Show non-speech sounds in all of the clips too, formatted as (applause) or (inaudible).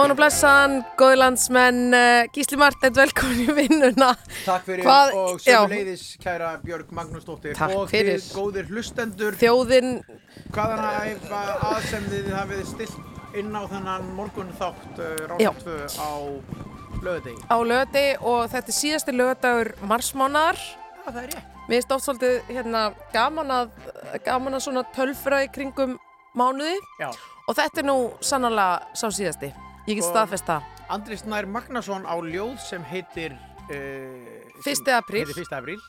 Góðan og blessan, góði landsmenn, uh, Gísli Martins, velkomin í vinnuna. Takk fyrir Hvað- og sömuleiðis kæra Björg Magnúsdóttir Takk og fyrir. þið góðir hlustendur Þjóðin, hvaðan að að sem þið hafið stilt inn á þennan morgun þátt Já. Ráðstvö á lögadegi. á lögati og þetta er síðasti lögadagur marsmánar. Já, það er rétt. Mér finnst oft svolítið hérna, gaman að, gaman að svona tölfra í kringum mánuði Já. og þetta er nú sannlega sá síðasti. Ég get Og- staðfest það. Andri Snær Magnason á ljóð sem heitir uh, Fyrsti apríl. Heitir 1. apríl.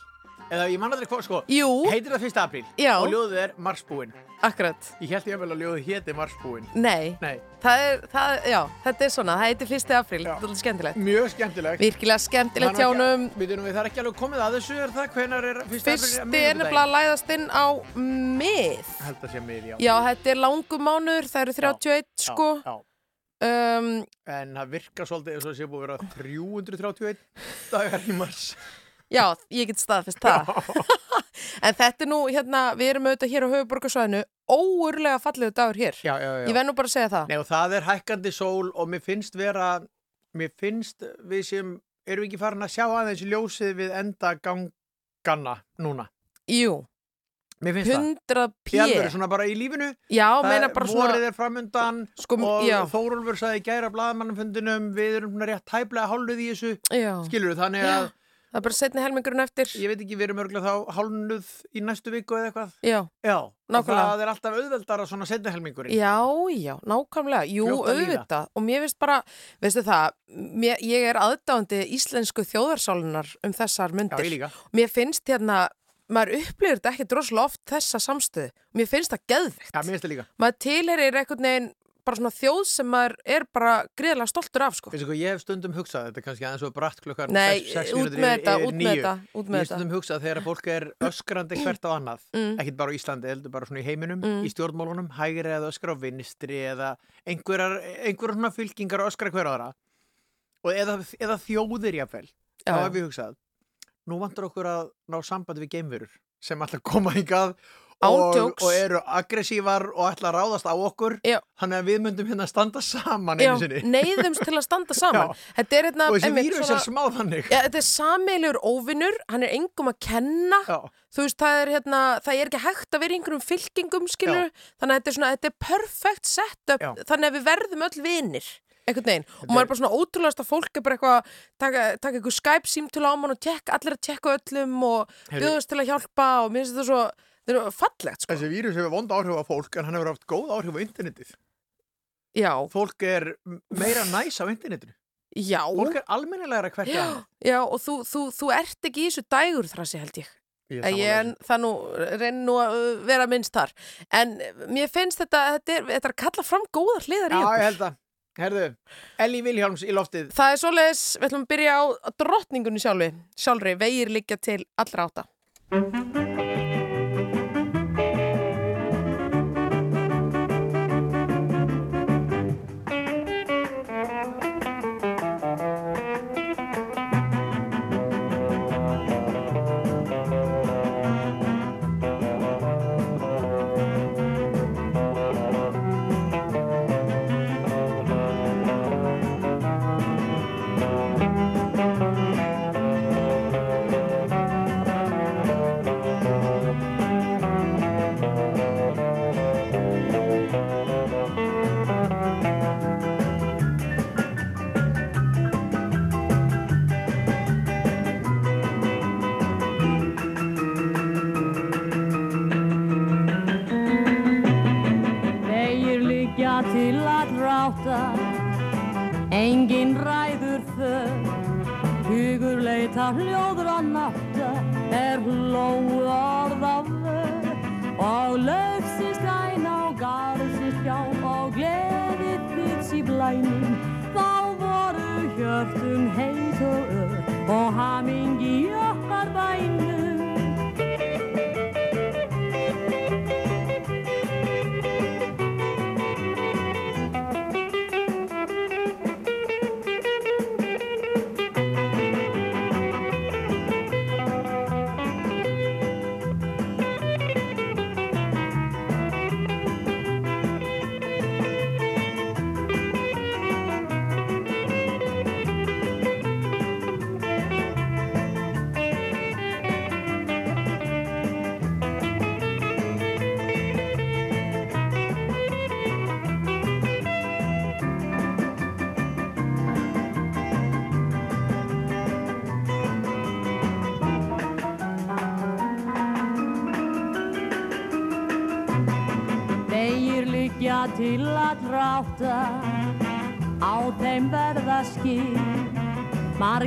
Eða ég man aldrei hvað, sko, Jú, heitir það 1. apríl Já. og ljóðið er Marsbúinn. akkurat. Ég held ég að ljóðið héti Marsbúinn. Nei, Nei, það er, það, já, þetta er svona, það heitir fyrsti apríl, Já. þetta er alveg skemmtilegt. mjög skemmtilegt. Virkilega skemmtilegt hjánum. Við erum við, það er ekki alveg komið að þessu, er það? Hvenar er fyrst Fyrsti er nefnilega Um, En það virkar svolítið eins og það sé búið að vera 331 dagar í mars. já, ég get staðfest það. (laughs) en þetta er nú, hérna, við erum auðvitað hér á höfuborgarsvæðinu, óurlega fallegu dagur hér. Já, já, já. Ég verð nú bara að segja það. Nei, og það er hækkandi sól og mér finnst vera, mér finnst við sem, erum við ekki farin að sjá aðeins ljósið við enda gangana núna? Jú, 100 það. p. Í alveg svona bara í lífinu. Já, meina er- bara svona, Vorið er framundan sko, og já, Þórólfur sagði gæra blaðmannafundinum við erum svona rétt tæplega hálnuð í þessu. já. Skilur þannig að Það er bara setni helmingurinn eftir. ég veit ekki, við erum örgulega þá hálnuð í næstu viku eða eitthvað. Já, Já, Nákvæmlega. það er alltaf auðveldara svona setni helmingurinn. já, já, nákvæmlega. Jú, að auðvitað. Og mér finnst bara, veistu það, mér, ég er aðdáandi íslensku þjóðarsálunar um þessar myndir. ég. Mér finnst hérna, maður upplifir þetta ekki droslega oft þessa samstöðu. Mér finnst það geðvikt. Já, mér finnst það líka. Maður tilherir einhvern veginn bara svona þjóð sem maður er bara gríðlega stoltur af, sko. Veistu hvað, ég hef stundum hugsað, þetta kannski aðeins og bratt klukkan Nei, sex- sex út mínútur með yfir- þetta, yfir út með þetta, út Ég með hef stundum hugsað þegar fólk er öskrandi hvert á annað, Mm. ekkit bara á Íslandi, heldur bara svona í heiminum, Mm. í stjórnmálunum, hægri eða öskra á vinstri eða einhverjar, svona fylkingar öskra hver þeirra og eða, eða þjóðir jáfnvel, Já, hef ég hugsað, nú vantar okkur að ná sambandi við geimverur sem að koma hingað Án og, og eru aggressívar og ætla að ráðast á okkur. Þannig að við myndum hérna standa saman einu sinni. neyðumst til að standa (laughs) saman. Er hérna, og þessi vírus er smá þannig. Já, þetta er sameiglur óvinnur, hann er engum að kenna, Já. þú veist, það er hérna, það er ekki hægt að vera í einhverjum fylkingum, skilur, þannig að þetta er svona, þetta er perfect setup, Já. þannig að við verðum öll vinnir, einhvern veginn, og maður er- bara svona ótrúlegast að fólk er bara eitthvað, taka, taka eitthvað Skype símtölu á mann og tjekk, allir að tjekka öllum og bjóðast til að hjálpa og mér finnst þetta svo, þetta er fallegt, sko. Þessi vírus hefur vond áhrif á fólk en hann hefur haft góð áhrif á internetið. Já, Fólk er meira næs á internetinu. já, Fólk er almennilegra hvert í annað. já, og þú, þú, þú ert ekki í þessu dægur þrassi, held ég. Ég það nú, reyn nú að uh, vera minnst þar. En mér finnst þetta, þetta er, þetta er að kalla fram góðar hliðar í þessu. Já, okkur. ég held það. Herðu, Elli Vilhjálms í loftið. Það er svoleiðis, við ætlum að byrja á drottningunni sjálfi, sjálfri, vegir liggja til allra átta. 了。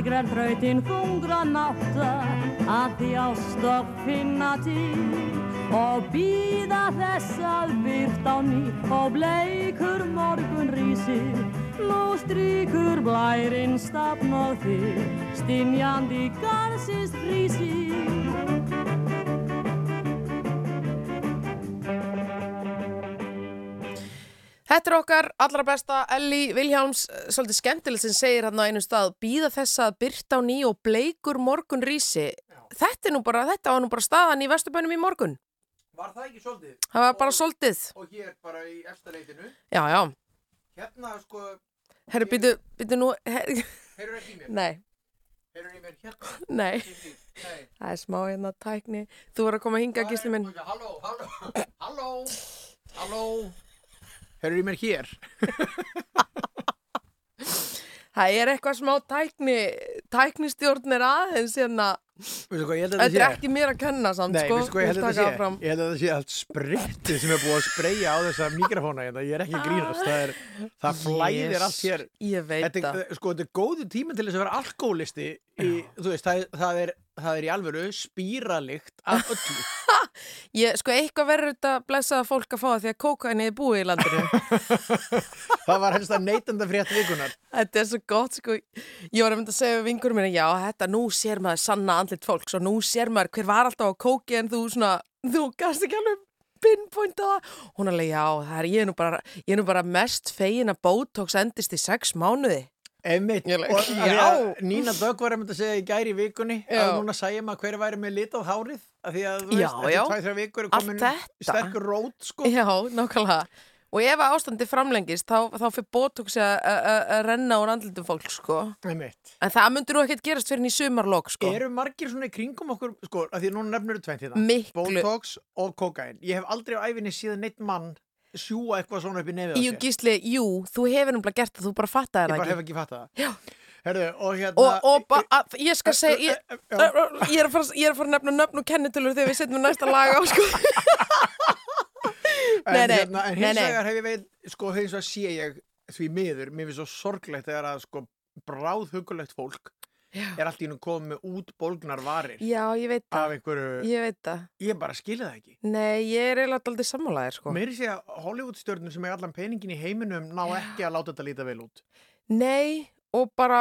Margrar þrautin þungra nátta að því ást að finna til og býða þess að byrt á ný og bleikur morgun rísir. Nú stríkur blærinn stafn og þig stinjandi garðsins rísir Þetta er okkar allra besta Elli Viljáms, eh, svolítið skemmtilegt sem segir hann á einu stað, býða þess að byrta á ný og bleikur morgun rísi. Þetta er nú bara, þetta var nú bara staðan í Vesturbænum í morgun. Var það ekki svolítið? Það var bara svolítið. Og hér bara í eftirleitinu. Já, já. Hérna sko, Herru, býtu, býtu nú, her, heyrur ekki mér. nei, Heyrur í mér hérna. nei, Nei. það er smá hérna tækni. Þú voru að koma að hinga, gísli minn. Halló, halló, halló, halló. Heyrur í mér hér. Það er eitthvað smá tækni, tæknistjórn er aðeins hérna. Veistu hvað, ég held að Þetta er ekki mér að kenna samt, Nei, sko. hvað ég held að þetta taka sé? fram. Ég held að þetta sé allt sprittið sem er búið að spreyja á þessa mikrofóna hérna. Ég er ekki grínast. Það, er, það flæðir Yes, allt hér. Ég veit það. sko, þetta er góðu tíma til þess að vera alkoholisti í, þú veist, það, er- það, er, það er í alvöru spíralikt af (laughs) öllu. Ég, sko, eitthvað verður þetta blessaða fólk að fá því að kókaini er búið í landinu. (laughs) það var helst að neytanda frétt vikunar. þetta er svo gott, sko. Ég var að mynda að segja við vingurum minna, já, þetta, nú sér maður sanna andlit fólks og nú sér maður hver var alltaf á kóki en þú svona, þú gast ekki alveg pinpointa það. Hún alveg, já, það er, ég er nú bara, ég er nú bara mest fegin að Botox endist í sex mánuði. Einmitt, og Já. að Nína Dögg var að að segja í gæri í vikunni Já. að núna sæja maður hver væri með litað hárið af því að þú veist, eftir tvæ, þrjá vikur er komin þetta. sterkur rót sko. Já, nákvæmlega. Og ef að ástandi framlengist, þá, þá fyrir Botox að- að að- að renna úr andlitum fólk, sko. Einmitt. En það myndur nú ekkert gerast fyrir í sumarlokk, sko. Eru margir svona í kringum okkur sko, af því að núna nefnir þú tvennt hérna Miklu. Botox og kokain Ég hef aldrei á æfinni síðan neitt mann sjúa eitthvað svona upp í nefið Jú, gísli, jú, þú hefur náttúrulega gert það, þú bara fattaði Ég það bara hef ekki. ekki fattað það Já. Herðu, og hérna Og, og ba, að, ég skal segja, ég, Já. ég, er að fara, ég er að fara að nefna nöfn og kennitölur þegar við setjum næsta lag á, sko. (laughs) En, Nei, nei, hérna, en hins vegar hef ég veit, sko, hins vegar sé ég því miður, mér finnst svo sorglegt þegar að sko bráðhugulegt fólk Já. er allt í nú komið með útbólgnar varir Já, ég veit það, einhverju, ég veit það. ég bara skilja það ekki. Nei, ég er eiginlega aldrei sammálaðir, sko. Meiri sé að Hollywoodstjörnur sem er allan peningin í heiminum ná ekki að láta þetta líta vel út. Nei, og bara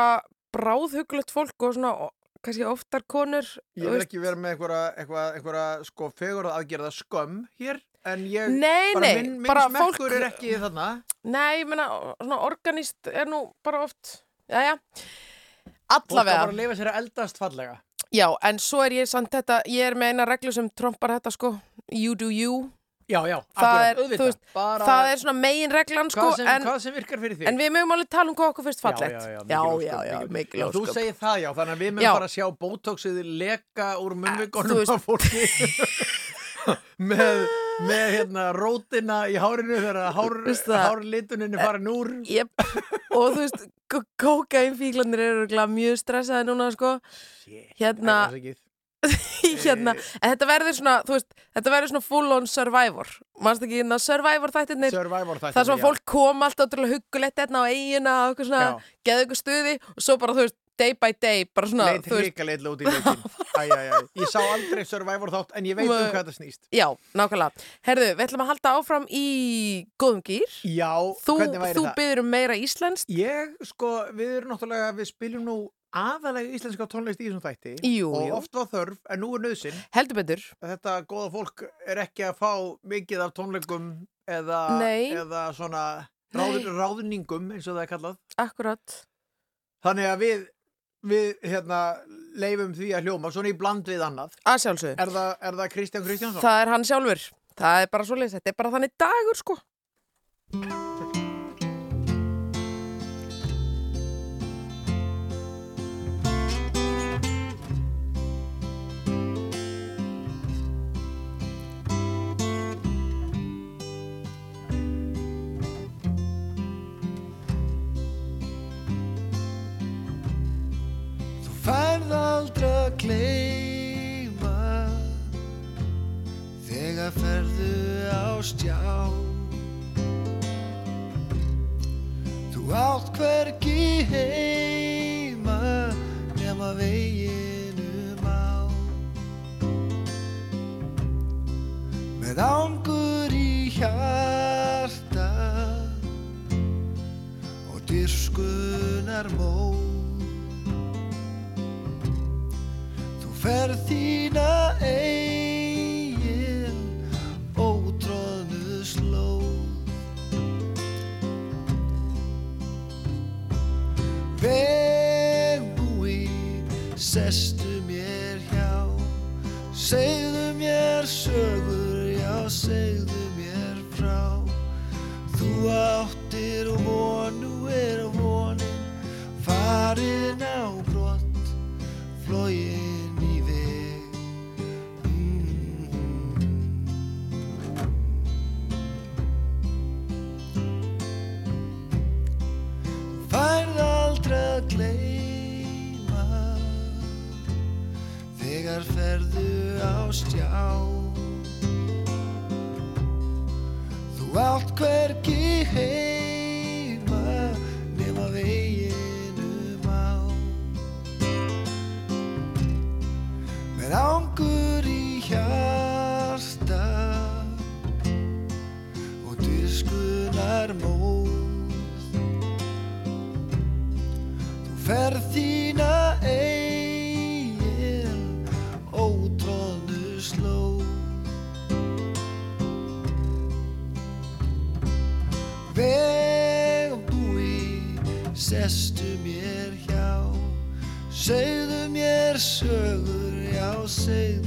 bráðhugulegt fólk og svona, kannski oftar konur. Ég vil ekki vera með einhverja, einhverja, einhverja sko fegurað aðgerða skömm hér, en ég, Nei, bara nei, minn, minn smekkur er ekki þarna. nei, ég meina, svona organist er nú bara oft, jæja, Fólk á bara allavega. að lifa sér að eldast fallega. Já, en svo er ég samt þetta, ég er með eina reglu sem trompar þetta sko, you do you, Já, já, Það er, veist, bara, það er svona megin reglan sko, hvað, sem, en, hvað sem virkar fyrir þig. en við mögum alveg tala um hvað okkur fyrst fallegt. Já, já, já, mikil ósköp, þú segir það, já, þannig að við mögum bara að sjá botoxið leka úr veist- á fólki (laughs) með, með hérna rótina í hárinu þegar hár, það? hárlituninni farin úr. Jep, og þú veist, kókainfíklandir eru mjög stressaði núna sko, Shit, hérna, (laughs) hérna, en þetta verður svona, veist, þetta verður svona full on survivor, mannst ekki hérna survivor þættirnir, Survivor þættir. það er svona fólk kom alltaf til að huggulegt hérna á eigina og eitthvað svona, Já. geða eitthvað stuði og svo bara, þú veist, day by day, bara svona, Leit þú veist, hrikalega út í leikin. (laughs) Æ, æ, æ. Ég sá aldrei Survivor þátt, en ég veit um hvað þetta snýst. já, nákvæmlega. Herðu, við ætlum að halda áfram í góðum gýr. Já, Þú, hvernig væri þú það? byður um meira íslenskt. Ég, sko, við erum náttúrulega, við spiljum nú aðalega íslenska tónlist í þessum þætti Jú, og jú. oft var þörf, en nú er nöðsinn Heldur betur. þetta góða fólk er ekki að fá mikið af tónleikum eða, eða svona Nei. ráð, ráðningum eins og það er kallað. Akkurat. Þannig að við, við hérna, leifum því að hljóma svona í bland við annað. Að sjálfsög. Er það, er það Kristján Kristjánsson? Það er hann sjálfur. Það er bara svoleiðis. Þetta er bara þannig dagur, sko. færð aldrei að gleima þegar ferðu á stjá. Þú átt hvergi heima nema veginum á með ángur í hjarta og dyrskunar mó. Ferð þína eigin ótróðnu slóð Vegbúi, sestu mér hjá. Segðu mér sögur, já, segðu mér frá. Þú áttir von, nú er vonin. Farin á brott, flógin Ferðu á stjá. Þú átt hvergi heima mér sögur, já, segðu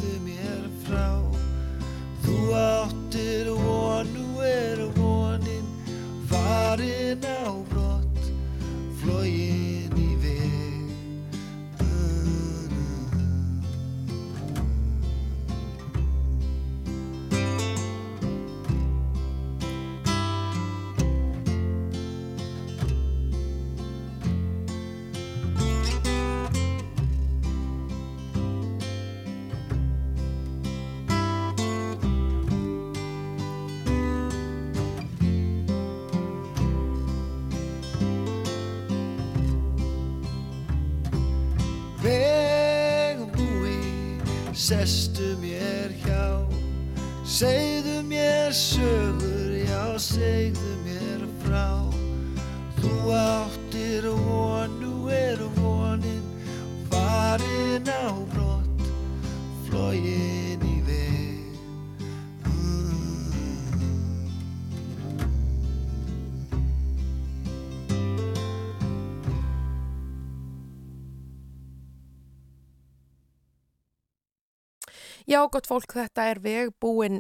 Já, gott fólk, þetta er vegbúin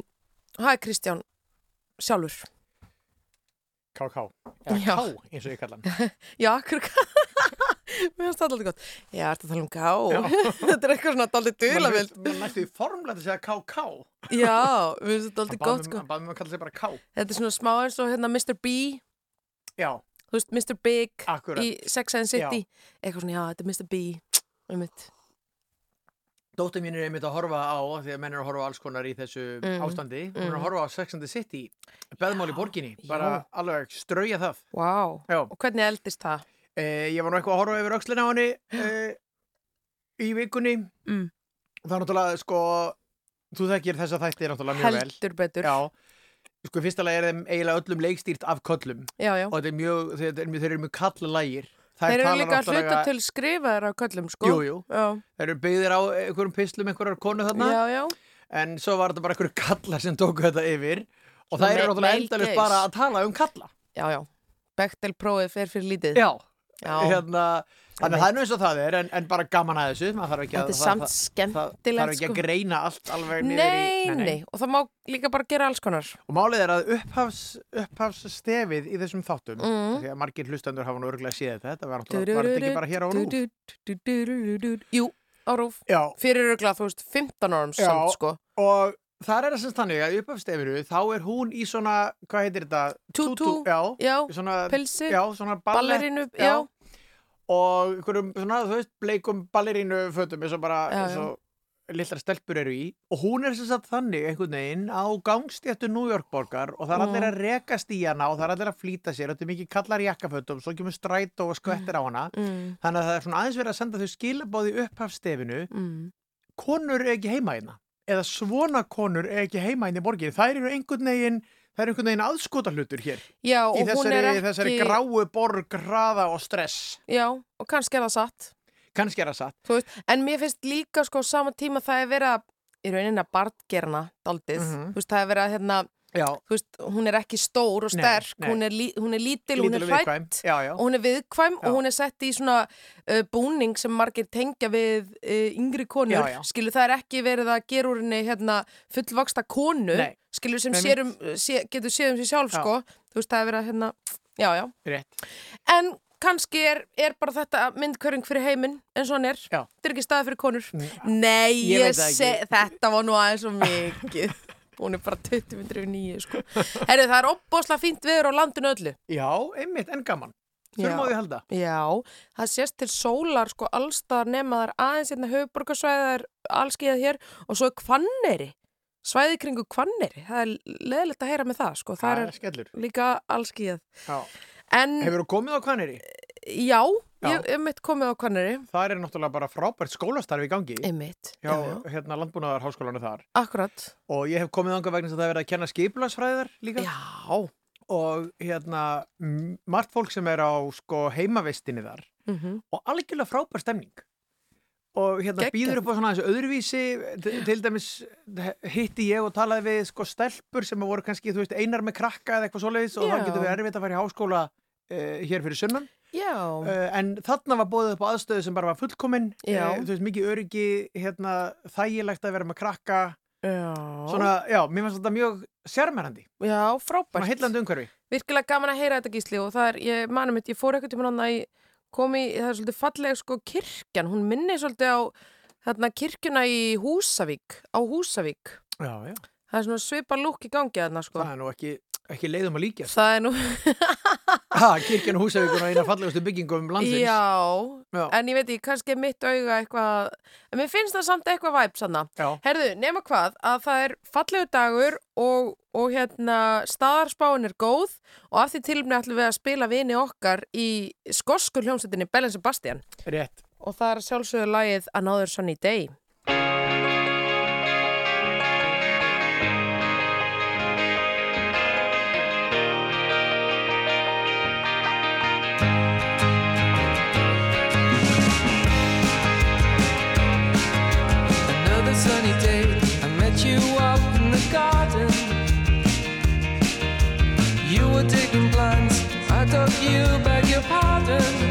Hæ, Kristján, sjálfur KK. Eða. K, eins og ég kalla hann. (laughs) Já, akkur Mér finnst það alltaf gott Já, að tala um Já. (laughs) Þetta er eitthvað svona daldið dulavild Mér næstu í formlega að segja KK. (laughs) Já, mér finnst þetta bað gott mig- sko hann bað mig að kalla sig bara K. Þetta er svona smá eins og hérna Mr. B Já, Þú veist, Mr. Big akkurat. í Sex and City Eitthvað svona, já, þetta er Mr. B um mitt Dóttir mín er einmitt að horfa á, því að menn er að horfa á alls konar í þessu Mm. ástandi, hún er Mm. að horfa á Sex and the City, beðmál í borginni, Já. bara alveg strauja það. Vá, Já, og hvernig eldist það? eh, ég var nú eitthvað að horfa yfir öxlina á henni eh, í vikunni. Mm. Það er náttúrulega, sko, þú þekkir þessa þætti náttúrulega mjög vel. Heldur betur Já, sko, fyrsta lagi er þeim eiginlega öllum leikstýrt af köllum já, já. og er mjög, þeir, eru mjög kallalægir. Þær Þeir eru líka að hluta til skrifaðar á köllum, sko. Jú, jú, þeir eru byggðir á einhverjum pislum, einhverjar konu þarna. já, já. En svo var þetta bara einhverju kallar sem tóku þetta yfir. Og það er ma- náttúrulega endalist bara að tala um kalla. Já, já, Bechtel prófið fer fyrir lítið. Já, Já. hérna þannig að það er nú eins og það er en, en bara gaman að þessu maður þarf ekki að það, það, það þarf ekki sko. að greina allt alveg niður Nei, í nei, og það má líka bara gera alls konar og málið er að upphafs, upphafsstefið í þessum þáttum Mm. því að margir hlustendur hafa nú örgulega séð þetta þetta var, náttúrulega- ekki bara hér á nú Jú, á rúf já, Fyrir örgla, þú veist, 15 árum Já. samt, sko og það er það sem þannig að í upphafsstefinu þá er hún í svona, hvað heitir þetta? Tútú. já, Já, pilsi, já, ballerinu já. Og einhverjum svona, þú veist, bleikum ballerínu fötum eins og bara, eins og lillar stelpur eru í. Og hún er sem sagt þannig einhvern veginn á gangstjættu New York borgar og það er allir að rekast í hana og það er allir að flýta sér. Og þetta er mikið kallar jakkafötum svo kemur strætó og skvettir á hana. Mm, þannig að það er svona aðeins verið að senda þau skilabóði upphafstefinu mm. konur er ekki heima hérna eða svona konur er ekki heima inn í borgin. Þær eru einhvern veginn, það er einhvern veginn aðskota hlutur hér. Já, Í þessari, ekki... þessari gráu borg, hraða og stress. Já, og kannski er það satt. Kannski er það satt. Veist, en mér finnst líka sko á sama tíma það er verið að, í rauninni að bartgerna daldið. Mhm. Þú veist, það er verið að, hérna, veist, hún er ekki stór og Nei, sterk, nei. Hún, er lí, hún er lítil, hún er lítil og viðkvæm. hrætt og hún er viðkvæm Já. og hún er sett í svona uh, búning sem margir tengja við uh, yngri konur. Já, já. Skilu, það er ekki verið að gera úr henni hérna, fullvaksta konu, Nei. skilu, sem Nei, sér um, sé, getur séð um sér sjálf, Já. sko. Þú veist, það er verið að, hérna, já, já. Rétt. En kannski er, er bara þetta myndkörring fyrir heiminn og hann er. Þetta er ekki staði fyrir konur. Nei. Nei, Ég ég, se, þetta var nú aðeins og mikið. Hún er bara 20 minnir yfir nýju, sko. Herru, það er opbósla fínt viður á landinu öllu. Já, einmitt, en gaman. Þurfum á því að halda. Já, það sést til sólar, sko, allstaðar nema það er aðeins hérna höfuborgarsvæðið er allskíðað hér og svo er kvanneri. Svæði kringu kvanneri. Það er leðilegt að heyra með það, sko. Það er skellur. líka allskíðað. Já. En, Hefur þú komið á Kvaneri? já, Já. Ég hef mitt komið á kvanneri. Það er náttúrulega bara frábært skólastarfi í gangi Einmitt. hjá hérna landbúnaðarháskólanu þar Akkurat. og ég hef komið ánga vegna að það er verið að kenna skipulasfræðar líka Já. og hérna margt fólk sem er á sko heimavistinni þar Mm og algjörlega frábær stemning og hérna Geggjað. býður upp á svona þessu öðruvísi til, til dæmis hitti ég og talaði við sko stelpur sem voru kannski veist einar með krakka eða eitthvað svoleiðis og Já. það getur við erfitt að fara í háskóla uh, hér fyrir sunnan Já. Uh, en þarna var bóðið upp á aðstöðu sem bara var fullkominn uh, þú veist, mikið öryggi hérna, þægilegt að vera með krakka Já. svona, já, mér finnst þetta mjög sérmærandi, Já, frábært. svona heillandi umhverfi Virkilega gaman að heyra þetta gísli og það er, ég manum mitt, ég fór eitthvað tíma náttúrulega í, kom í, það er svolítið falleg sko kirkjan, hún minni svolítið á þarna kirkjuna í Húsavík, á Húsavík. já, já. Það er svona svipa lúk í gangi þarna sko. það er nú ekki, ekki leiðum að líka Það er nú, (laughs) ha, kirkjan og húsavíkuna eina fallegustu byggingum landsins já, Já. en ég veit ekki, kannski er mitt auga eitthvað, en mér finnst það samt eitthvað væp sanna. Herðu, nema hvað, að það er fallegu dagur og, og hérna staðarspáin er góð og af því tilumni ætlum við að spila vini okkar í skosku hljómsveitinni Bellen Sebastian rétt og það er að sjálfsögðu lagið Another Sunny Day. You were digging plants, I took you beg your pardon.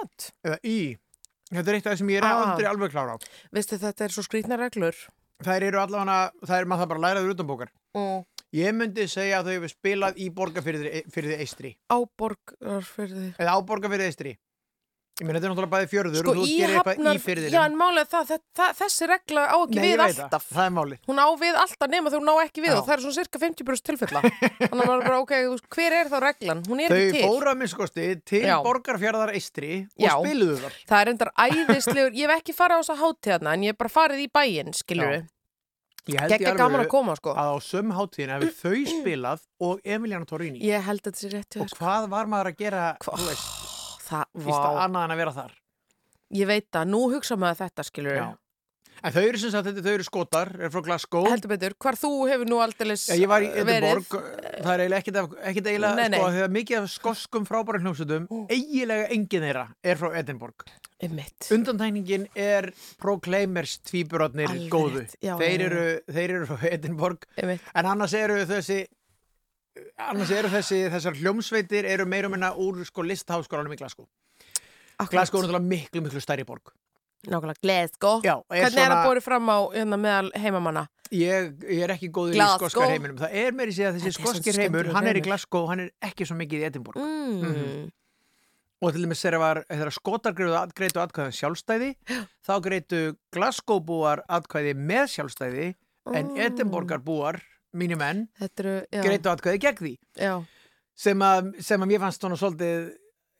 Akkurat. eða í. Þetta er eitt af það sem ég er Ah. aldrei alveg klára á. Veistu þetta er svo skrýtna reglur. Þær eru allavega, það er maður það bara að læra þau utan bókar. Mm. Ég myndi segja að þau hefur spilað í borgarfyrði fyrði Eistri. Áborgarfyrði. Eða á borgarfyrði Eistri. Ég meina þetta er náttúrulega bæði fjörður Sko og þú gerir eitthvað í fyrðinum. já en málega það, það, það, þessi regla á ekki Nei, við alltaf. Það, það er málið. Hún á við alltaf nema þegar hún á ekki við Já. og það er svona cirka 50% tilfella. (laughs) Þannig að maður bara, ok, þú hver er þá reglan? Hún er Þau ekki til. fóru að minnskosti til Já. borgarfjörðar Eistri og Já. spiluðu þar. Það er endar æðislegur, ég hef ekki farið á þessa hátíðna en ég hef bara farið í Já. við. Ég held í Gekka gaman að koma, sko. að á söm hátíðin hefur þau spilað og Emiliana Torrini. Ég held að þetta sé rétt Og þér, sko. hvað var maður að gera, Hva- þú veist, Það, fyrsta vá, annað en að vera þar? ég veit að nú hugsa maður þetta, skilur. Já. En þau eru sem sagt, þetta- þau eru skotar, er frá Glasgow. Heldur betur, hvar þú hefur nú aldeilis Já, ég var í. Edinborg, það er eiginlega ekkit, af- ekkit eiginlega, Nei, nei. sko, þegar mikið af skoskum frábæra hljómsveitum, eiginlega engin þeirra er frá Edinborg. Einmitt. Undantæningin er Proclaimers tvíburotnir Alveg góðu. rétt, já, þeir, já, já. eru, þeir eru frá Edinborg, Einmitt. en annars eru þessi, annars eru þessi, þessar hljómsveitir eru meira og minna úr sko listháskólanum í Glasgow. Akkurat. Glasgow er náttúrulega miklu, miklu stærri borg. Nákvæmlega, Glasgow. Já, er Hvernig er svona- það borið fram á hérna, meðal heimamanna? Ég, ég er ekki góður Glasgow. í skoska heiminum. Það er meiri sér að þessi Þetta er svo skoskir heimur, skemmtilegur hann er í heimur. Glasgow, hann er ekki svo mikið í Edinborg. Mm. Mhm. Og til dæmis þegar var, þegar skotar greitu, greitu atkvæðin sjálfstæði, (gasps) þá greitu Glasgow búar atkvæði með sjálfstæði, en Ó. Edinborgar búar, eru, já. greitu atkvæði gegn því. Já, Sem að, sem að mér fannst svona svolítið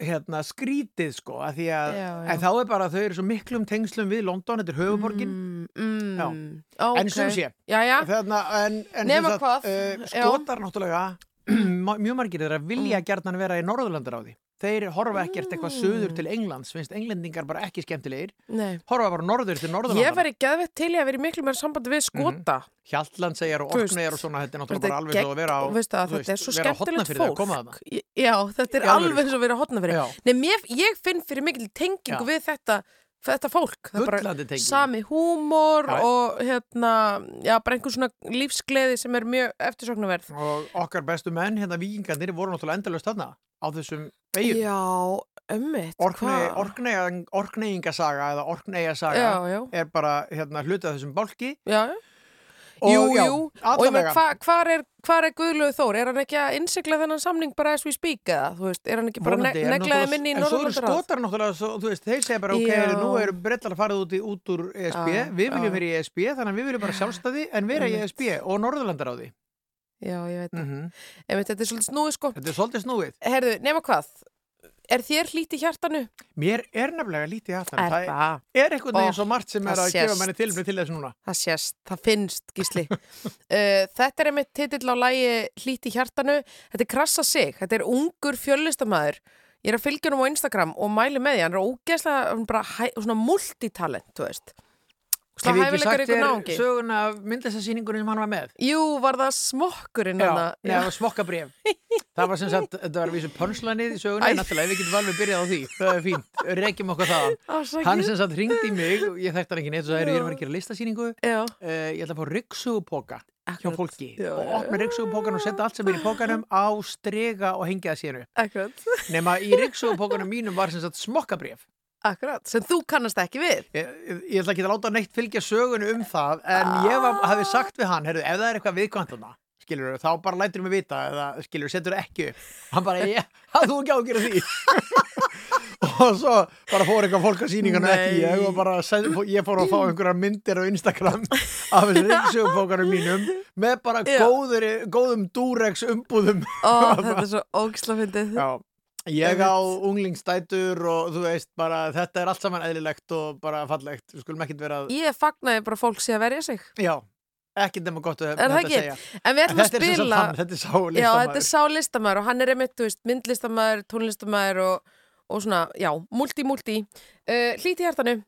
hérna, skrítið sko, að því að, Já, já. en þá er bara að þau eru svo miklum tengslum við London, þetta er höfuborgin, Mm, mm. Já. Ok. en sem sé. Já, já. Þarna, en, en Nema hvað, Uh, skotar náttúrulega (clears throat) mjög margir þeirra vilja gjarnan vera í Norðurlandar á því þeir horfa ekkert eitthvað Mm. söður til Englands finnst englendingar bara ekki skemmtilegir Nei. horfa bara norður til Ég Norðurlandar væri geðvett til í að vera í miklu meira sambandi við skota. Hjaltland segjar og Þú veist, Orkneyjar og svona þetta er náttúrulega bara alveg svo að vera á og þetta er svo á skemmtilegt fólk. Ég- Já, þetta er alvöru, alveg og að vera hotnafyrir. Já. Nei, mér, ég finn fyrir mikil tengingu Já. við þetta, þetta fólk. Það er bara sami húmor Já. og hérna, já, bara einhver svona lífsgleði sem er mjög eftirsoknaverð. og okkar bestu menn, hérna vikingarnir voru náttúrulega endalust þarna á þessum veginn Já, ömmit. Orkneyja- Orkneyingasaga eða já. er bara hérna hluti af þessum bálki Já, já. og jú, já, jú, og ég meina, allavega hva, er, hvar er Guðlögu Þór? Er hann ekki að innsigla þennan samning bara as we speak eða? Þú veist, er hann ekki bara ne Vonandi, en neglaði minni í En svo eru skotar náttúrulega, svo, þú veist, þeir segja bara, ok, Já. nú eru brettar að fara út, í, út úr ESB, Já, við viljum vera í ESB, þannig að við viljum bara sjálfstæði en vera í. ESB og Norðurlandar á því. Já, ég veit það. Mm Einmitt, þetta er svolítið snúið, sko. Þetta er svolítið snúið. Herðu, nema hvað? Er þér í hjartanu? Mér er nefnilega lítið í aftan. Er Það það? er einhvern veginn svo margt sem er að gefa sést. manni tilfrið til þess núna. Það sést, það finnst, gísli. (laughs) uh, þetta er einmitt titill á lægi í hjartanu. Þetta er krassa sig. Þetta er ungur fjöllistamæður. Ég er að fylgja hann á Instagram og mæli með því. Hann er ógeðslega hann bara svona multitalent, þú veist. Hef ég ekki sagt þér náungi. söguna af myndlæsasýningunni sem hann var með? Jú, var það smokkurinn Já? Nei, það var smokkabrif. (laughs) það var sem sagt, þetta var að vísu pönslanið í en náttúrulega við getum alveg byrjað á því. Það er fínt, reykjum okkur. Ásakið. Hann sem sagt ringdi í mig, ég þekkti hann ekki neitt, og sagði, "Heyrðu, ég er að fara að gera listasýningu, Já, uh, ég ætla að fá ryggsugupóka hjá fólki Já, og já, opna ryggsugupókan og setja allt sem er í pókanum á strega og hengja það síðan upp. akkurat. Nema í ryggsugupókanum mínum var sem sagt smokkabrif. Akkurát, sem þú kannast ekki við. Ég, ég ætla ekki að láta neitt fylgja sögunu um það, en ah. ég hafi sagt við hann, heyrðu, ef það er eitthvað viðkvæmdana, skilur, þá bara lætur við vita, eða, skilur, setur ekki. Hann bara, ég, hafðu ekki ágjörð því. (laughs) og svo bara fór eitthvað fólk að síningarna ekki, ég, og bara, ég fór að fá einhverja myndir á Instagram af þessu reynsugfókarum mínum, með bara góður, góðum dúregs umbúðum. Ó, þetta er svo ógslafindið. Já. Ég á unglingstætur og þú veist bara þetta er allt saman eðlilegt og bara fallegt. Við skulum ekkert vera að Ég fagnaði bara fólk sé að verja sig. Já, ekkert nema gott að þetta ekki? segja. En við ætlum en að spila hann, Þetta er sá listamæður Já, þetta er sá listamæður og hann er einmitt, þú veist, myndlistamæður, tónlistamæður og, og svona, já, múlti, múlti uh, Hlíti hærtanu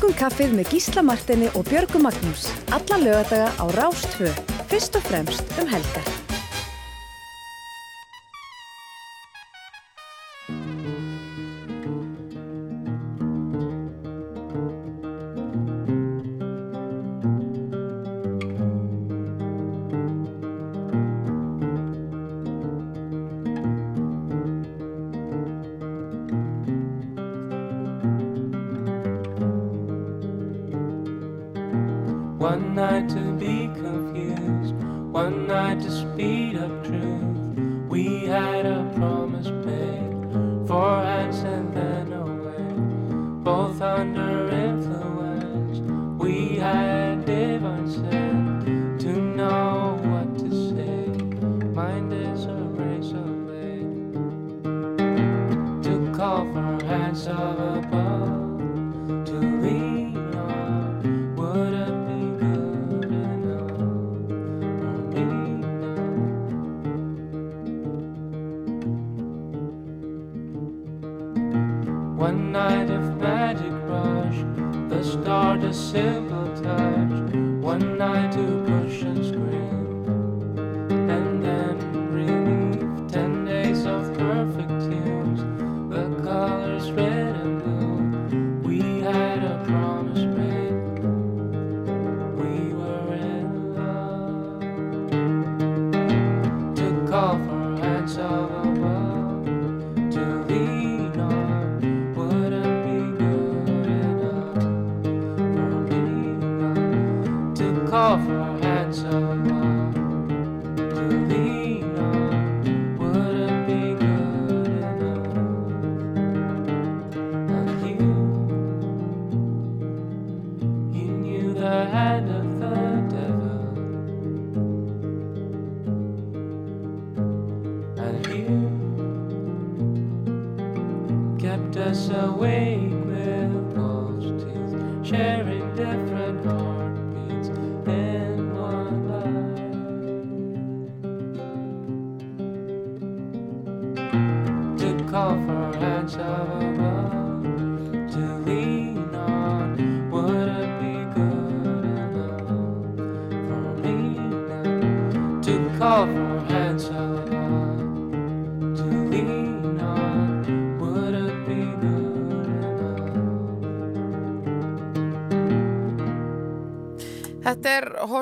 Morgun kaffið með Gísla Martini og Björgu Magnús. Alla lögadaga á Rástfjö. Fyrst og fremst um helgar.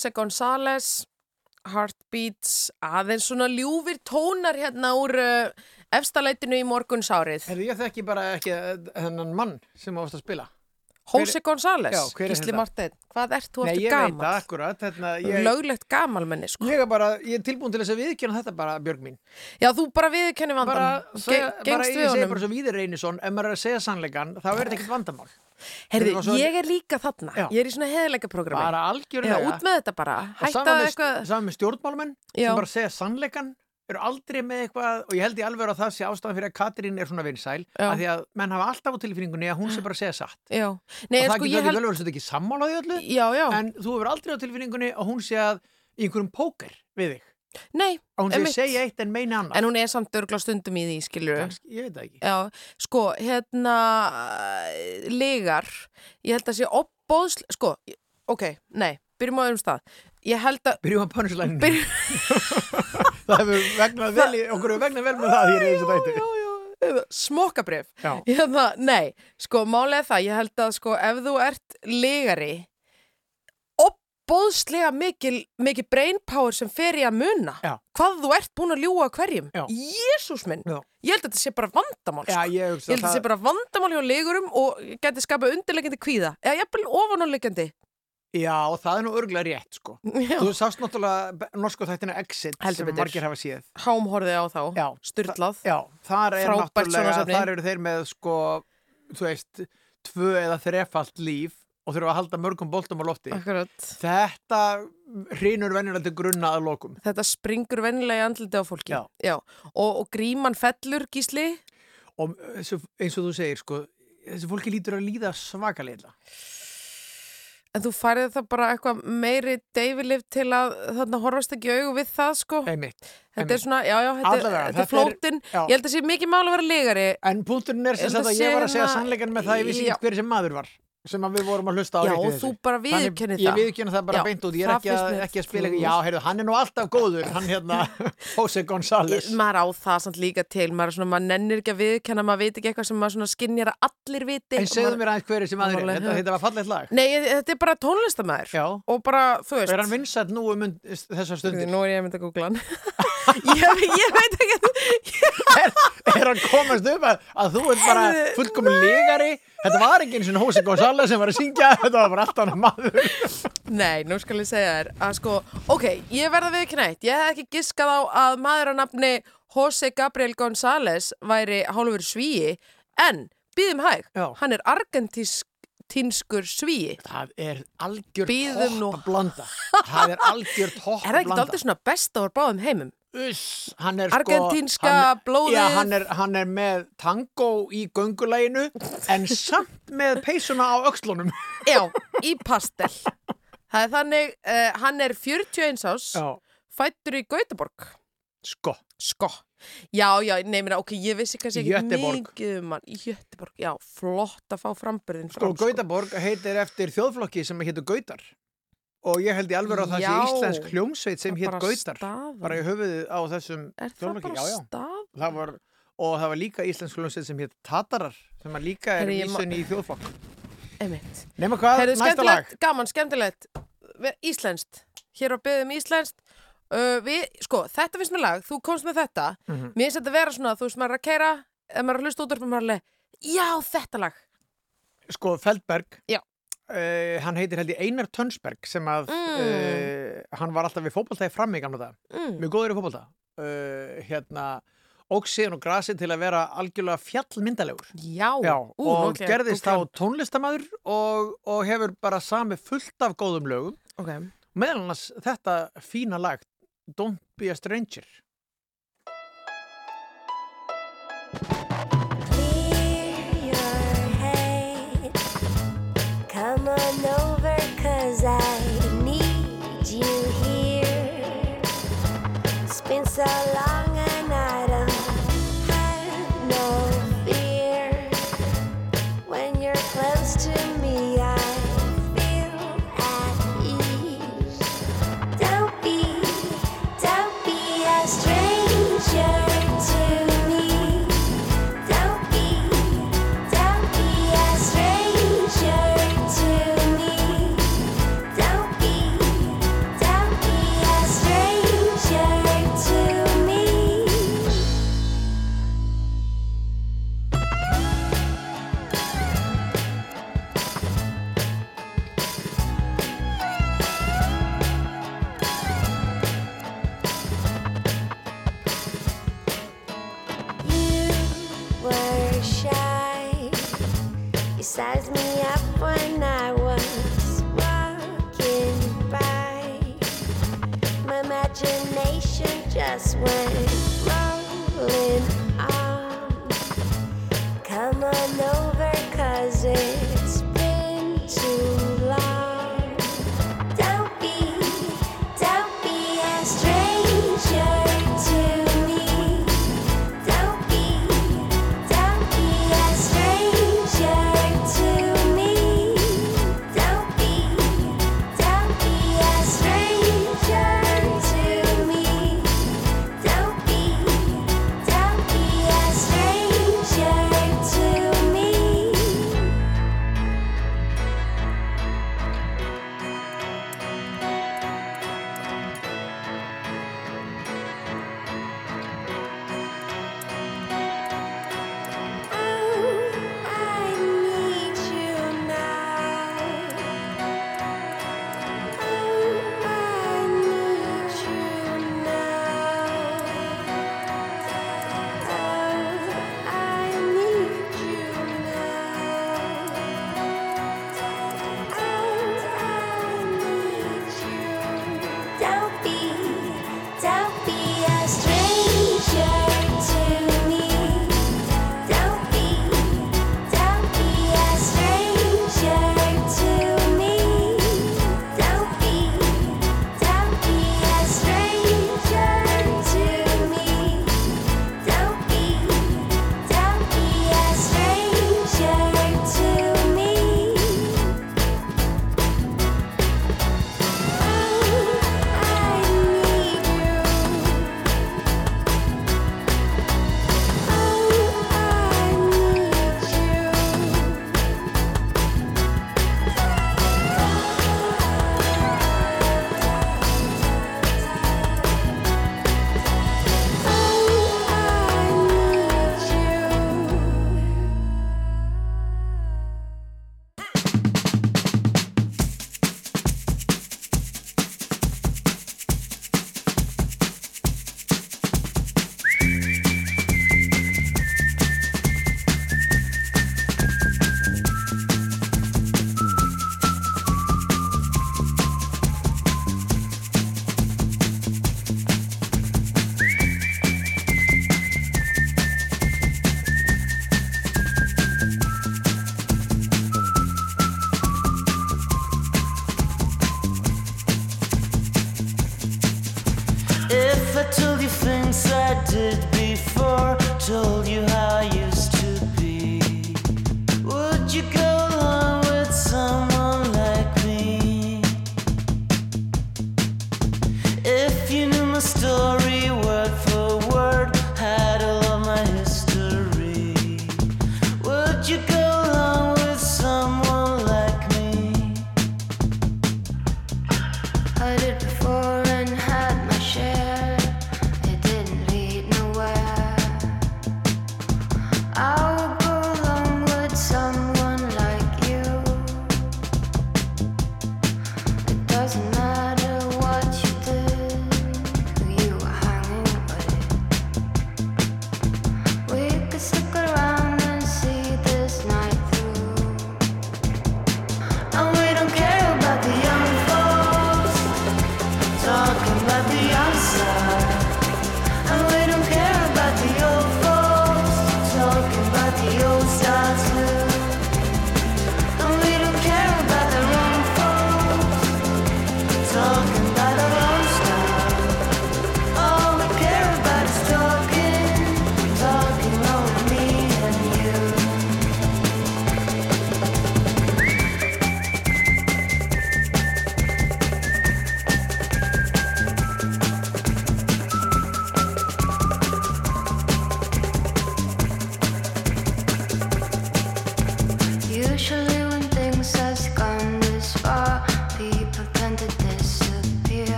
Jose González, Heartbeats, aðeins svona ljúfir tónar hérna úr uh, efstaleitinu í morgunsárið. Herðu, ég þekki bara ekki eh, þennan mann sem ást að spila. Jose González, Já, hver er Gísli þetta? Marteinn, hvað ert þú Nei, eftir ég veit það gamal? akkurat. Hérna, ég, Löglegt gamalmenni, sko. ég, er bara, ég er tilbúin til þess að viðkjöna þetta bara, Björg mín. Já, þú bara viðkenni vandan. Bara, segja, bara Gengst ég við segi honum. bara svo Víðir Reynisson, ef maður er að segja sannleikan, þá er þetta ekkert vandamál. Herði, og svo- ég er líka þarna. Já. Ég er í svona heðleika programmi. Bara Já, algjörlega. út með þetta bara. Og Hætta með, eitthvað. sama með stjórnmálmenn Já. sem bara segja sannleikan eru aldrei með eitthvað og ég held í alveg að það sé ástæðan fyrir að Katrín er svona vinsæl Já. að því að menn hafa alltaf á tilfinningunni að hún sé bara segja satt Já. Nei, og það sko, getur held... vel verið þetta ekki sammála því öllu Já, já. en þú hefur aldrei á tilfinningunni að hún sé að í einhverjum póker við þig Nei, að hún sé að segja eitt en meina annað en hún er samt örgla stundum í því, skilur Kannski, ég veit það ekki Já, sko, hérna, legar, ég held að sé opbóðsl, sko, ok, nei, byrjum á öðrum stað. Ég held að, Byrjum að punchline Byrjum- (laughs) Það hefur vegnað vel okkur hefur vegnað vel með það hér í þessu þætti já, já, smokkabrif. Já. Hérna, nei, sko, málega það, ég held að, sko, ef þú ert legari, opbóðslega mikil, mikil brain power sem fer í að muna. Já. Hvað þú ert búin að ljúga hverjum. Jésús minn. Já. Ég held að þetta sé bara vandamál, sko. ég Ég held að það sé bara vandamál hjá legurum og geti skapað undirleikandi kvíða. Eða jafnvel ofanáleikandi. Já, og það er nú örgulega rétt sko Já. Þú sást náttúrulega norsku þættina Exit Heldur sem betur. margir hafa séð Hámhorði á þá. Já. Styrlað. Já, þar er Frábært náttúrulega, sjónvarpsefni. þar eru þeir með sko, þú veist, tvö eða þrefalt líf og þurfa að halda mörgum boltum á lofti. Akkurat. Þetta hrýnur venjulega til grunna að lokum. Þetta springur vennilega í andliti á fólki. Já. Og, og gríman fellur, gísli. Og eins og, þú segir, sko, þessi fólki lítur að líða svakalega. En þú færið það bara eitthvað meiri deyfilif til að þarna horfast ekki í augu við það, sko. Einmitt. Þetta er svona, já, já, þetta, Allavega, þetta er flótin. já. Ég held að sé mikið mál að vera legari. En punkturinn er sem sagt að að ég var að segja hérna- sannleikan með það ég vissi Já. ekki hver sem maður var sem við vorum að hlusta á Já, og þú bara Þannig- viðurkennir Ég það. viðkynna það bara Já, beint út, ég er það ekki að, ekki að spila Já, heyrðu, hann er nú alltaf góður, hann hérna (laughs) Jose González Maður á það samt líka til, maður, svona, maður nennir ekki að viðkenna, maður veit ekki eitthvað sem maður skinnjar að allir viti. En segðu mér aðeins hver er sem Málega, þetta, þetta var fallegt lag Nei, þetta er bara tónlistamæður. Og bara, þú veist. er hann vinsætt nú um þessar stundir? Nú er ég að mynda að googla hann. (laughs) ég, ég veit ekki er, er hann komast upp að, að þú ert bara fullkomin legari Þetta var ekki eins og Jose González sem var að syngja (laughs) Þetta var bara allt annað maður Nei, nú skal ég segja þér að sko, ok, ég verða við knætt ég hef ekki giskað á að maður á nafni Jose Gabriel González væri hálfur svíi en, býðum hæg, Já. hann er argentínskur svíi Það er algjör Bíðum nú. topp blanda (laughs) Það er algjör topp Er það ekki blanda aldrei svona besta úr báðum heimum? Uss, hann er sko Argentínska hann- blóðið. Já, hann er, hann er með tango í göngulæginu en samt með peysuna á öxlunum Já, í pastel Það er þannig, uh, hann er 41 ás, Já, fættur í Gautaborg Sko, Sko. Já, já, nei, meina, ok, ég vissi kannski ekki mikið um hann. Í Jötteborg, já, flott að fá framburðin sko fram. sko. Gautaborg heitir eftir þjóðflokki sem heitir Gautar og ég held í alveg að það sé íslensk hljómsveit sem hétt Gautar staðan. bara í höfuðið á þessum bara já, já. það var, og það var líka íslensk hljómsveit sem hétt Tatarar sem að líka er vísun í þjóðflokk Einmitt. Nefna hvað, Herðu, næsta lag gaman, skemmtilegt. Íslenskt. Hér á byggðum íslenskt. Uh, við, sko, þetta finnst mér lag, þú komst með þetta. Mhm. Mér finnst þetta vera svona, þú veist, maður er að keira, maður er að hlusta út úr, maður er alveg, já, þetta lag. Sko, Feldberg Já. Uh, hann heitir held ég Einar Tönsberg sem að Mm. uh, hann var alltaf við fótboltaði fram í gamla dag Mm. mjög góður í fótbolta. Uh, hérna, óg síðan og grasi til að vera algjörlega fjallmyndalegur. Já, Já, Ú, og að gerðist þá googla. tónlistamæður og, og hefur bara sami fullt af góðum lögum. Ok, meðal annars þetta fína lag Don't be a stranger. Clear salad. Sized me up when I was walking by. My imagination just went rolling on. Come on over, cause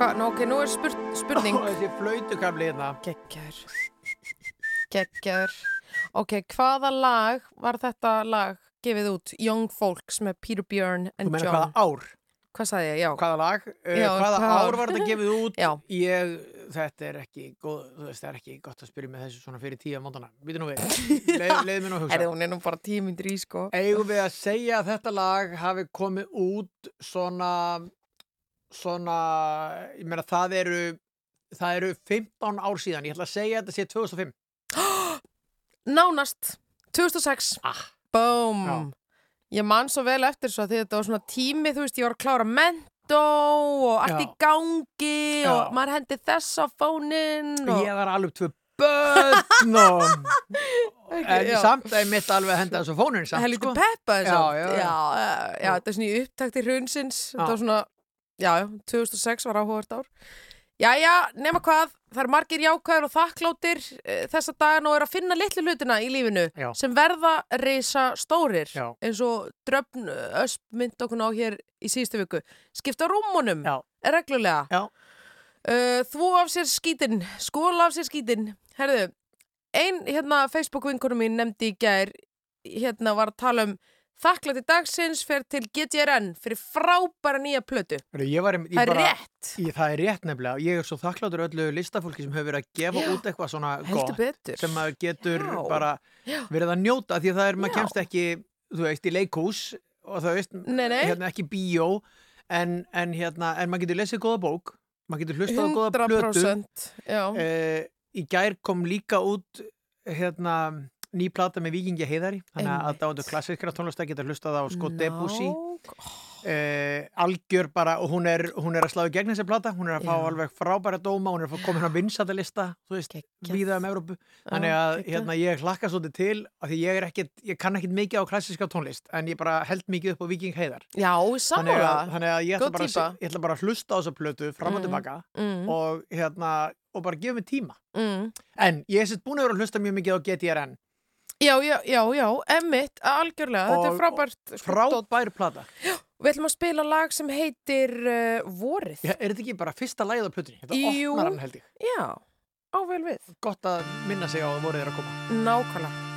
Hva, nú, ok, nú er spurt, spurning. Og þessi flautukafli hérna. Gekkjör. Gekkjör. Ok, hvaða lag var þetta lag gefið út? Young Folks með Peter Björn Þú and meina John. hvaða ár? Hvað sagði ég? Já. Hvaða lag? Uh, Já, hvaða ár ár? var þetta gefið út? Já. Ég, þetta er ekki, góð, þú veist, er ekki gott að spyrja með þessu svona fyrir tíu mótana. Býtu nú við. Leið, (laughs) leið mér nú að hugsa. Herri, hún er nú bara tímyndir í, sko. Eigum við að segja að þetta lag hafi komið út svona, svona, ég meina það eru, það eru 15 ár síðan. Ég ætla að segja að þetta sé 2005. (gasps) Nánast. 2006. Ah. Boom. Já. Ég man svo vel eftir svo að þetta var svona tími, þú veist, ég var að klára mentó og allt Já. í gangi Já. og maður hendi þess á fóninn og... Ég var alveg tvö börn og, (laughs) já. samt að ég mitt alveg að henda þessu fónin samt, Helviti sko. peppa samt. já, þetta er svona í upptakti hrunsins þetta var svona, já, já, 2006 var áhugavert ár Jæja, nema hvað, það eru margir jákvæður og þakkláttir e, þessa dagan og eru að finna litlu hlutina í lífinu Já. sem verða reysa stórir Já. eins og dröfn ösp mynd okkur á hér í síðustu viku. Skipta rúmunum Já. reglulega. Já. Uh, þú af sér skítinn, skóla af sér skítinn. Herðu, ein hérna Facebook-vinkunum mín nefndi í gær, hérna var að tala um þakklæti dagsins fer til GTRN fyrir frábæra nýja plötu. Var, Það er bara, rétt. Ég, það er rétt nefnilega. Ég er svo þakkláttur öllu listafólki sem hefur verið að gefa Já. út eitthvað svona gott sem maður getur Já. bara verið að njóta því að það er, maður kemst ekki, þú veist, í leikhús og það veist, Nei, nei. hérna ekki bíó en, en hérna, en maður getur lesið góða bók, maður getur hlustað góða plötu. 100% já. Eh, í gær kom líka út hérna ný plata með Víkingi Heiðari þannig að dáendur klassiskra tónlista geta hlustað á Scott Debussy. Ná, eh, algjör bara og hún er, hún er að slá í gegn þessi plata, hún er að fá Já. alveg frábæra dóma, hún er að fá komin á vinsættalista þú veist, víða um Evrópu. Þannig að hérna, ég hlakka svolítið til af því ég ekkit, ég kann ekkit mikið á klassiska tónlist en ég bara held mikið upp á Viking Heiðar. Já, þannig að, þannig að ég, ætla bara, að- ég ætla bara að hlusta á þessa plötu fram og Mm. tilbaka Mm, og, hérna, og bara gefa mig tíma. Mm. en ég er sett búin að vera að hlusta mjög mikið á GTRN Já, já, já, já, emmitt, algjörlega, þetta er Og- frábært. frábær plata Við ætlum að spila lag sem heitir uh, Vorið. Já, er þetta ekki bara fyrsta lagið á plötunni? Þetta Jú. opnar hann held ég. Já, ável við. Gott að minna sig á að voruð er að koma. Nákvæmlega.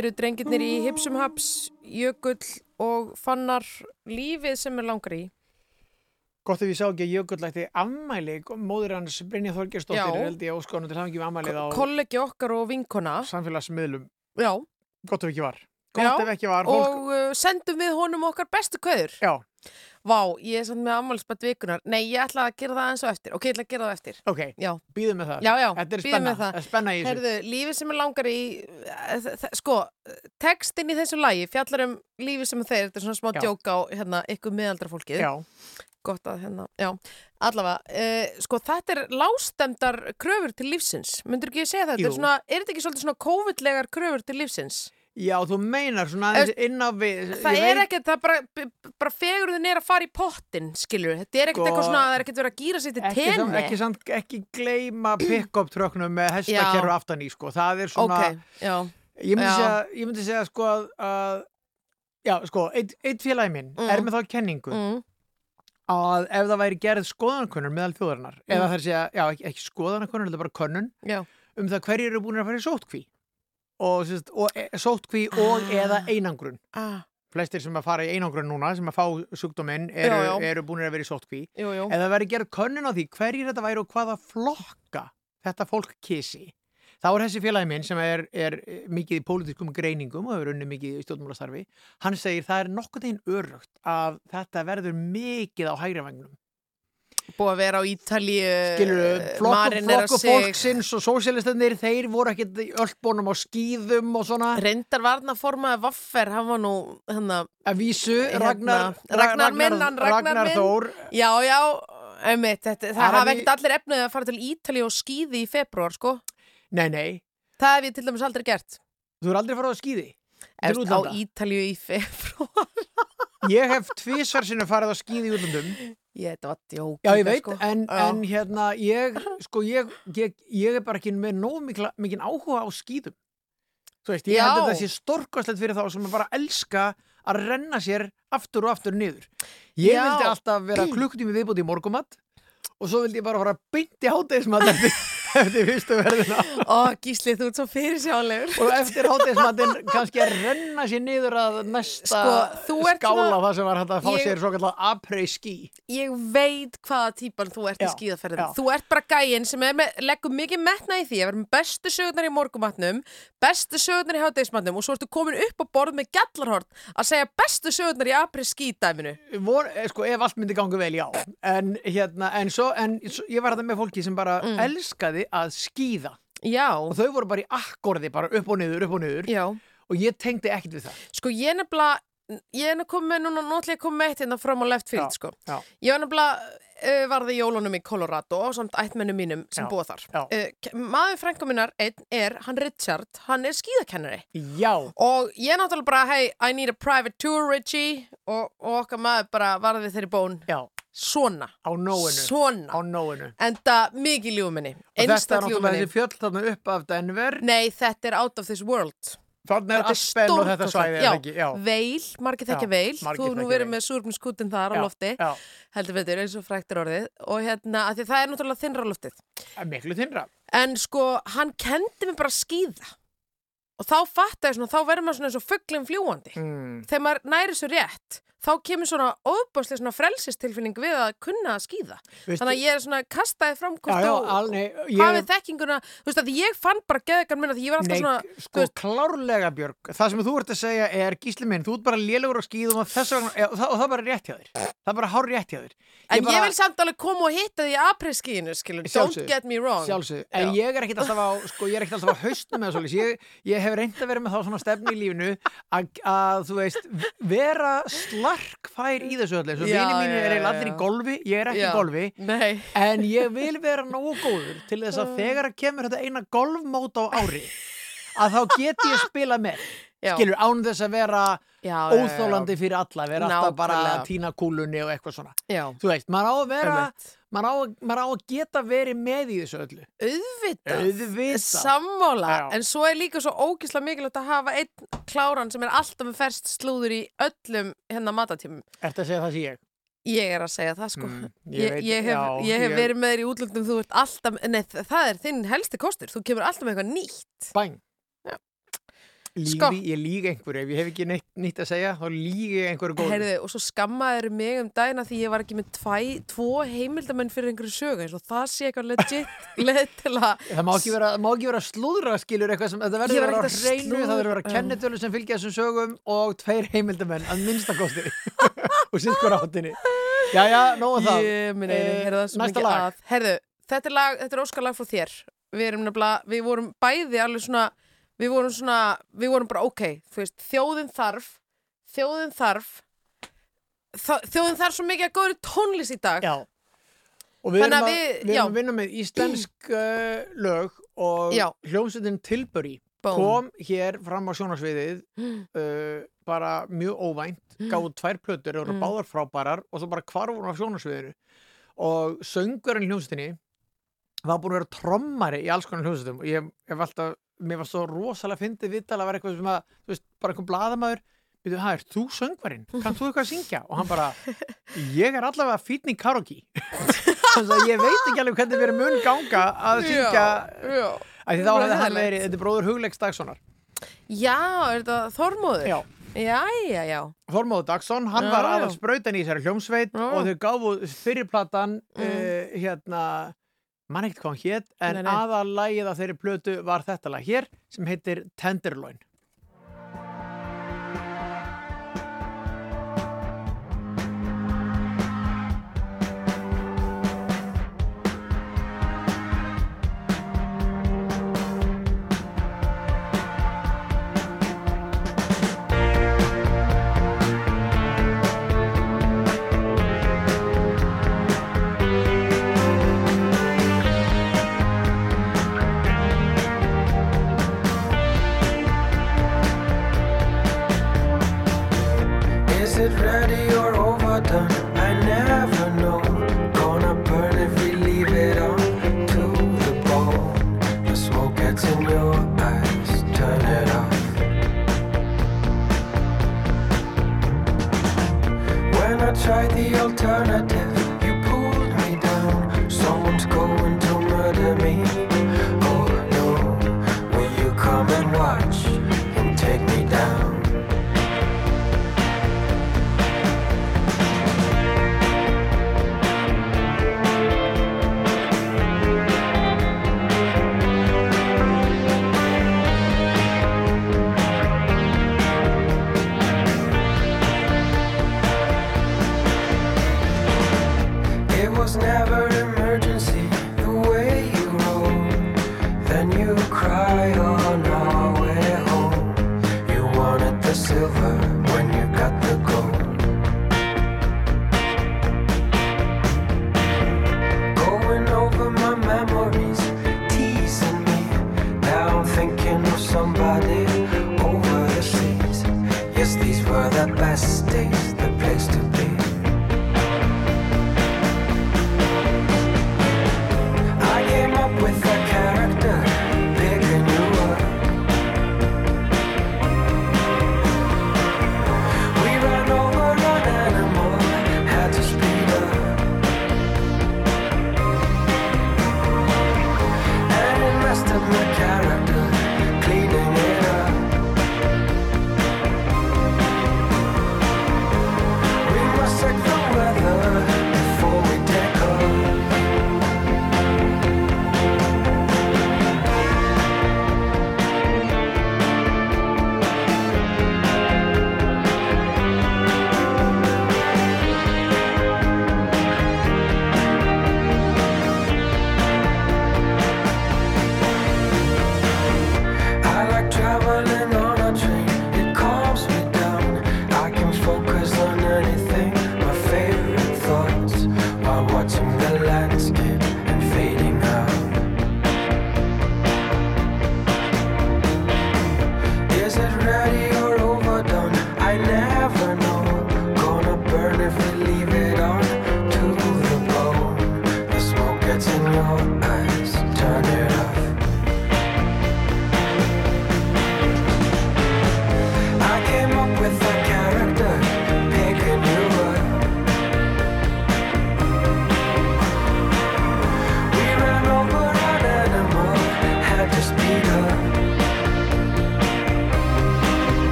Eru drengirnir í Hipsum Haps, Jökull og Fannar lífið sem er langar í. Gott ef ég sá ekki að Jökull ætti afmæli, móður hans Brynja Þorgersdóttir held ég óskonum til hafingi með afmælið á Kollegi okkar og vinkona. samfélagsmiðlum. Já. Gott ef ekki var. Gott Já, ef ekki var. Fólk, Og uh, sendum við honum okkar bestu kveður. Já. Vá, ég er samt með ammálspætt vikunar. Nei, ég ætla að gera það eins og eftir. Ok, ég ætla að gera það eftir. Ok, Já. býðum með það. Já, já, Þetta spenna. með það. Það er spenna í þessu. Herðu, lífið sem er langar í, eh, sko, textin í þessu lagi fjallar um lífið sem þeir, þetta er svona smá Já. djók á hérna, ykkur miðaldra fólkið. Já. Gott að hérna, já, allavega, uh, sko þetta er lástemdar kröfur til lífsins, myndur ekki segja þetta? Jú. Er, svona, er þetta ekki svolítið svona Já, þú meinar svona aðeins inn á við. Það er veit- ekkert, það bara, bara fegurðin er að fara í pottin, skilur Þetta er ekkert Sko, eitthvað svona, það er ekkert verið að gýra sér til tenni ekki, samt, ekki gleyma pick-up tröknum með hestakerru aftan í sko. það er svona Ok, já ég, myndi segja, ég myndi segja sko að, að já, sko, eitt, eitt félagi minn Mm. er með þá kenningu mm, að ef það væri gerð skoðanakönnur meðal þjóðarinnar, eða Mm. það er að segja, já, ekki, ekki skoðanakönnur, þetta er bara könnun já, um það hverjir eru búin að fara í sótkví og, og e, sótkví og Ah. eða einangrun. Ah, flestir sem að fara í einangrun núna sem að fá sjúkdóminn eru, eru búin að vera í sótkví jú, jú. Það væri gerð könnun á því hverjir þetta væri og hvaða flokka þetta fólk kissi þá er þessi félagi minn sem er, er eh, mikið í pólitískum greiningum og hefur unni mikið í stjórnmálastarfi hann segir það er nokkuð þeim örugt að þetta verður mikið á hægri vagnum búið að vera á Ítalíu skilur flokku, marinera flokku fólksins og sósíalistanir þeir voru ekkit í öllbónum á skýðum og svona. Reyndar varna formaði Vaffer hann var nú hérna, að vísu Hérna, Ragnar, Ragnar minn, hann Ragnar. Þór. Já, já einmitt, þetta, það hafa ekkert allir efnið að fara til Ítalíu og skýði í februar sko. Nei nei, það hef ég til dæmis aldrei gert. Þú er aldrei farið á skýði Eftir, á? Ítalíu í februar ég hef tvísvar sinni farið á skýði í útlandum ég, þetta var djók Já, ég veit, sko. en, en hérna, ég, sko, ég, ég, ég er bara ekki með nóg mikla, mikinn áhuga á skýðum. Þú veist, ég held Já. að það sé stórkostlegt fyrir þá sem bara elska að renna sér aftur og aftur niður. Ég Já. vildi alltaf vera (clears throat) klukkutími viðbúti í morgumat og svo vildi ég bara fara beint í hátegismat eftir, eftir fyrstu verðina Ó, Gísli, þú ert svo fyrirsjálegur og eftir hátegismatin kannski að renna sér niður að næsta Sko, skála það sem var hægt að fá Ég- sér svo kallar après ski. Ég veit hvaða típan þú ert í Já, skíðaferðin. já. Þú ert bara gæinn sem með, leggur mikið metna í því að vera með bestu sögurnar í morgumatnum, bestu sögurnar í hátegismatnum og svo ertu komin upp á borð með gjallarhort að segja bestu sögurnar í apri skídæminu. vor, eh, sko, ef allt myndi gangu vel, já en hérna, en svo, en svo, ég var þetta með fólki sem bara Mm. elskaði að skýða Já, og þau voru bara í akkordi, bara upp og niður, upp og niður já. og ég tengdi ekkert við það Sko ég nefnilega, ég er nefnilega komið með núna, náttúrulega komið með eitt hérna fram á left field, sko. já. Ég nefnilega, uh, varði í jólunum í Colorado og samt ættmennum mínum sem búa þar. Uh, maður frænka minnar einn er, hann Richard, hann er skíðakennari. Já, Og ég náttúrulega bara, hey, I need a private tour, Richie og, og okkar maður bara varði þeirri bón já, svona, á nóinu. Á nóinu. Enda mikið ljúminni og þetta er náttúrulega þessi fjöll þarna upp af Denver. Nei, þetta er out of this world. Þannig er Aspen og þetta svæði Já, það já, Veil, margir þekkja Veil. Þú nú Veil. með súrfniskútin þar á Já, lofti. Já, heldur betur eins og fræktir orðið. Og hérna, að það er náttúrulega þinnra loftið. Miklu þinnra en sko, hann kendi mig bara að skýða og þá fatta ég svona, þá verður maður svona eins og fugglinn fljúandi mm. þegar maður næri svo rétt þá kemur svona óbáslega svona frelsistilfinning við að kunna að skýða Veistu- þannig að ég er svona kastaði fram hvort nei, hafið ég, þekkinguna. Þú veist að ég fann bara geðegan minna því ég var alltaf nei, svona sko, klárlega Björg. Það sem þú ert að segja er, gísli minn, þú ert bara lélugur á skýðum og vegna, ja, og, það, og það er bara rétt hjá þér. Það er bara hár rétt hjá þér. En bara- ég vil samt alveg koma og hitta því skilur, don't get me wrong. Sjálfsög, en Já. ég er ekkit alltaf á sko, ég er á haustum með það ég, ég hef reynd að vera með þá svona stefni í þessu öllu eins og Já, vini mínu já, er eiginlega allir í golfi ég er ekki í golfi Nei, en ég vil vera nógu góður til þess að þegar að kemur þetta eina golfmót á ári að þá get ég spila með já, skilur án þess að vera já, óþólandi fyrir alla vera alltaf bara að týna kúlunni og eitthvað svona. Já, þú veist, maður á að vera maður á, að- maður á að geta verið með í þessu öllu. Auðvitað. Auðvitað. Sammála, en svo er líka svo ógislega mikilvægt að hafa einn kláran sem er alltaf með ferst slúður í öllum hérna matatímum. Ertu að segja það sem ég? Ég er að segja það sko. Mm, (laughs) ég, veit- ég, hef, já, ég hef verið með þér í útlöndum, þú ert alltaf, nei það er þinn helsti kostur, þú kemur alltaf með eitthvað nýtt. Bæn. Já. Lígi, Sko. Ég líg einhverju, ef ég hef ekki neitt nýtt að segja, þá lígi ég einhverju góðu. Heyrðu, og svo skammaður mig um dagina því ég var ekki með tvæ, tvo heimildamenn fyrir einhverju sögu, eins og það sé eitthvað legit (laughs) leið til að Það má ekki vera, það má ekki vera slúðra skilur eitthvað sem, Ég verður að vera hreinu, það verður að vera slúðra. kennitölu sem fylgja þessum sögum og tveir heimildamenn að minnstakosti (laughs) og sitt hver áttinni. Jæja, nóg um það. Einu, Eh, heyrðu það næsta lag. að. Heyrðu, þetta er er óskalag frá þér. Við nefnilega, við vorum bæði alveg svona, við vorum svona, við vorum bara ok, veist, þjóðin þarf, þjóðin þarf, þa- þjóðin þarf svo mikið að góður tónlist í dag. Já. Og við erum, að, við- við erum að vinna með íslensk (clears throat) uh, lög og hljómsveitin Tilbury Bóm. kom hér fram á sjónarsviðið (gasps) uh, bara mjög óvænt, (gasps) gáðu tvær plötur, eru Mm. báðar frábærar og svo bara hvarfur á sjónarsviðinu og söngurinn hljómsveitinni var búin að vera trommari í alls konar hljómsveitum og ég hef alltaf, mér var svo rosalega fyndið viðtal að vera eitthvað sem að, þú veist, bara einhvern bladamæður við þú, hæ, þú söngvarinn, kannu þú eitthvað að syngja? og hann bara, ég er allavega fýtning karogi þannig að ég veit ekki alveg hvernig við erum unn ganga að syngja að þá hefði hann verið, þetta er bróður Huglegs Dagssonar Já, er þetta Þormóður? Já Já, já, já. Þormóður Dagsson, hann já, var aðal spröytan í sér hljómsveit já. og þau gafu fyrirplatan mm. uh, hérna mann ekkert hvað hann hétt en aðalægið af þeirri plötu var þetta lag hér sem heitir Tenderloin.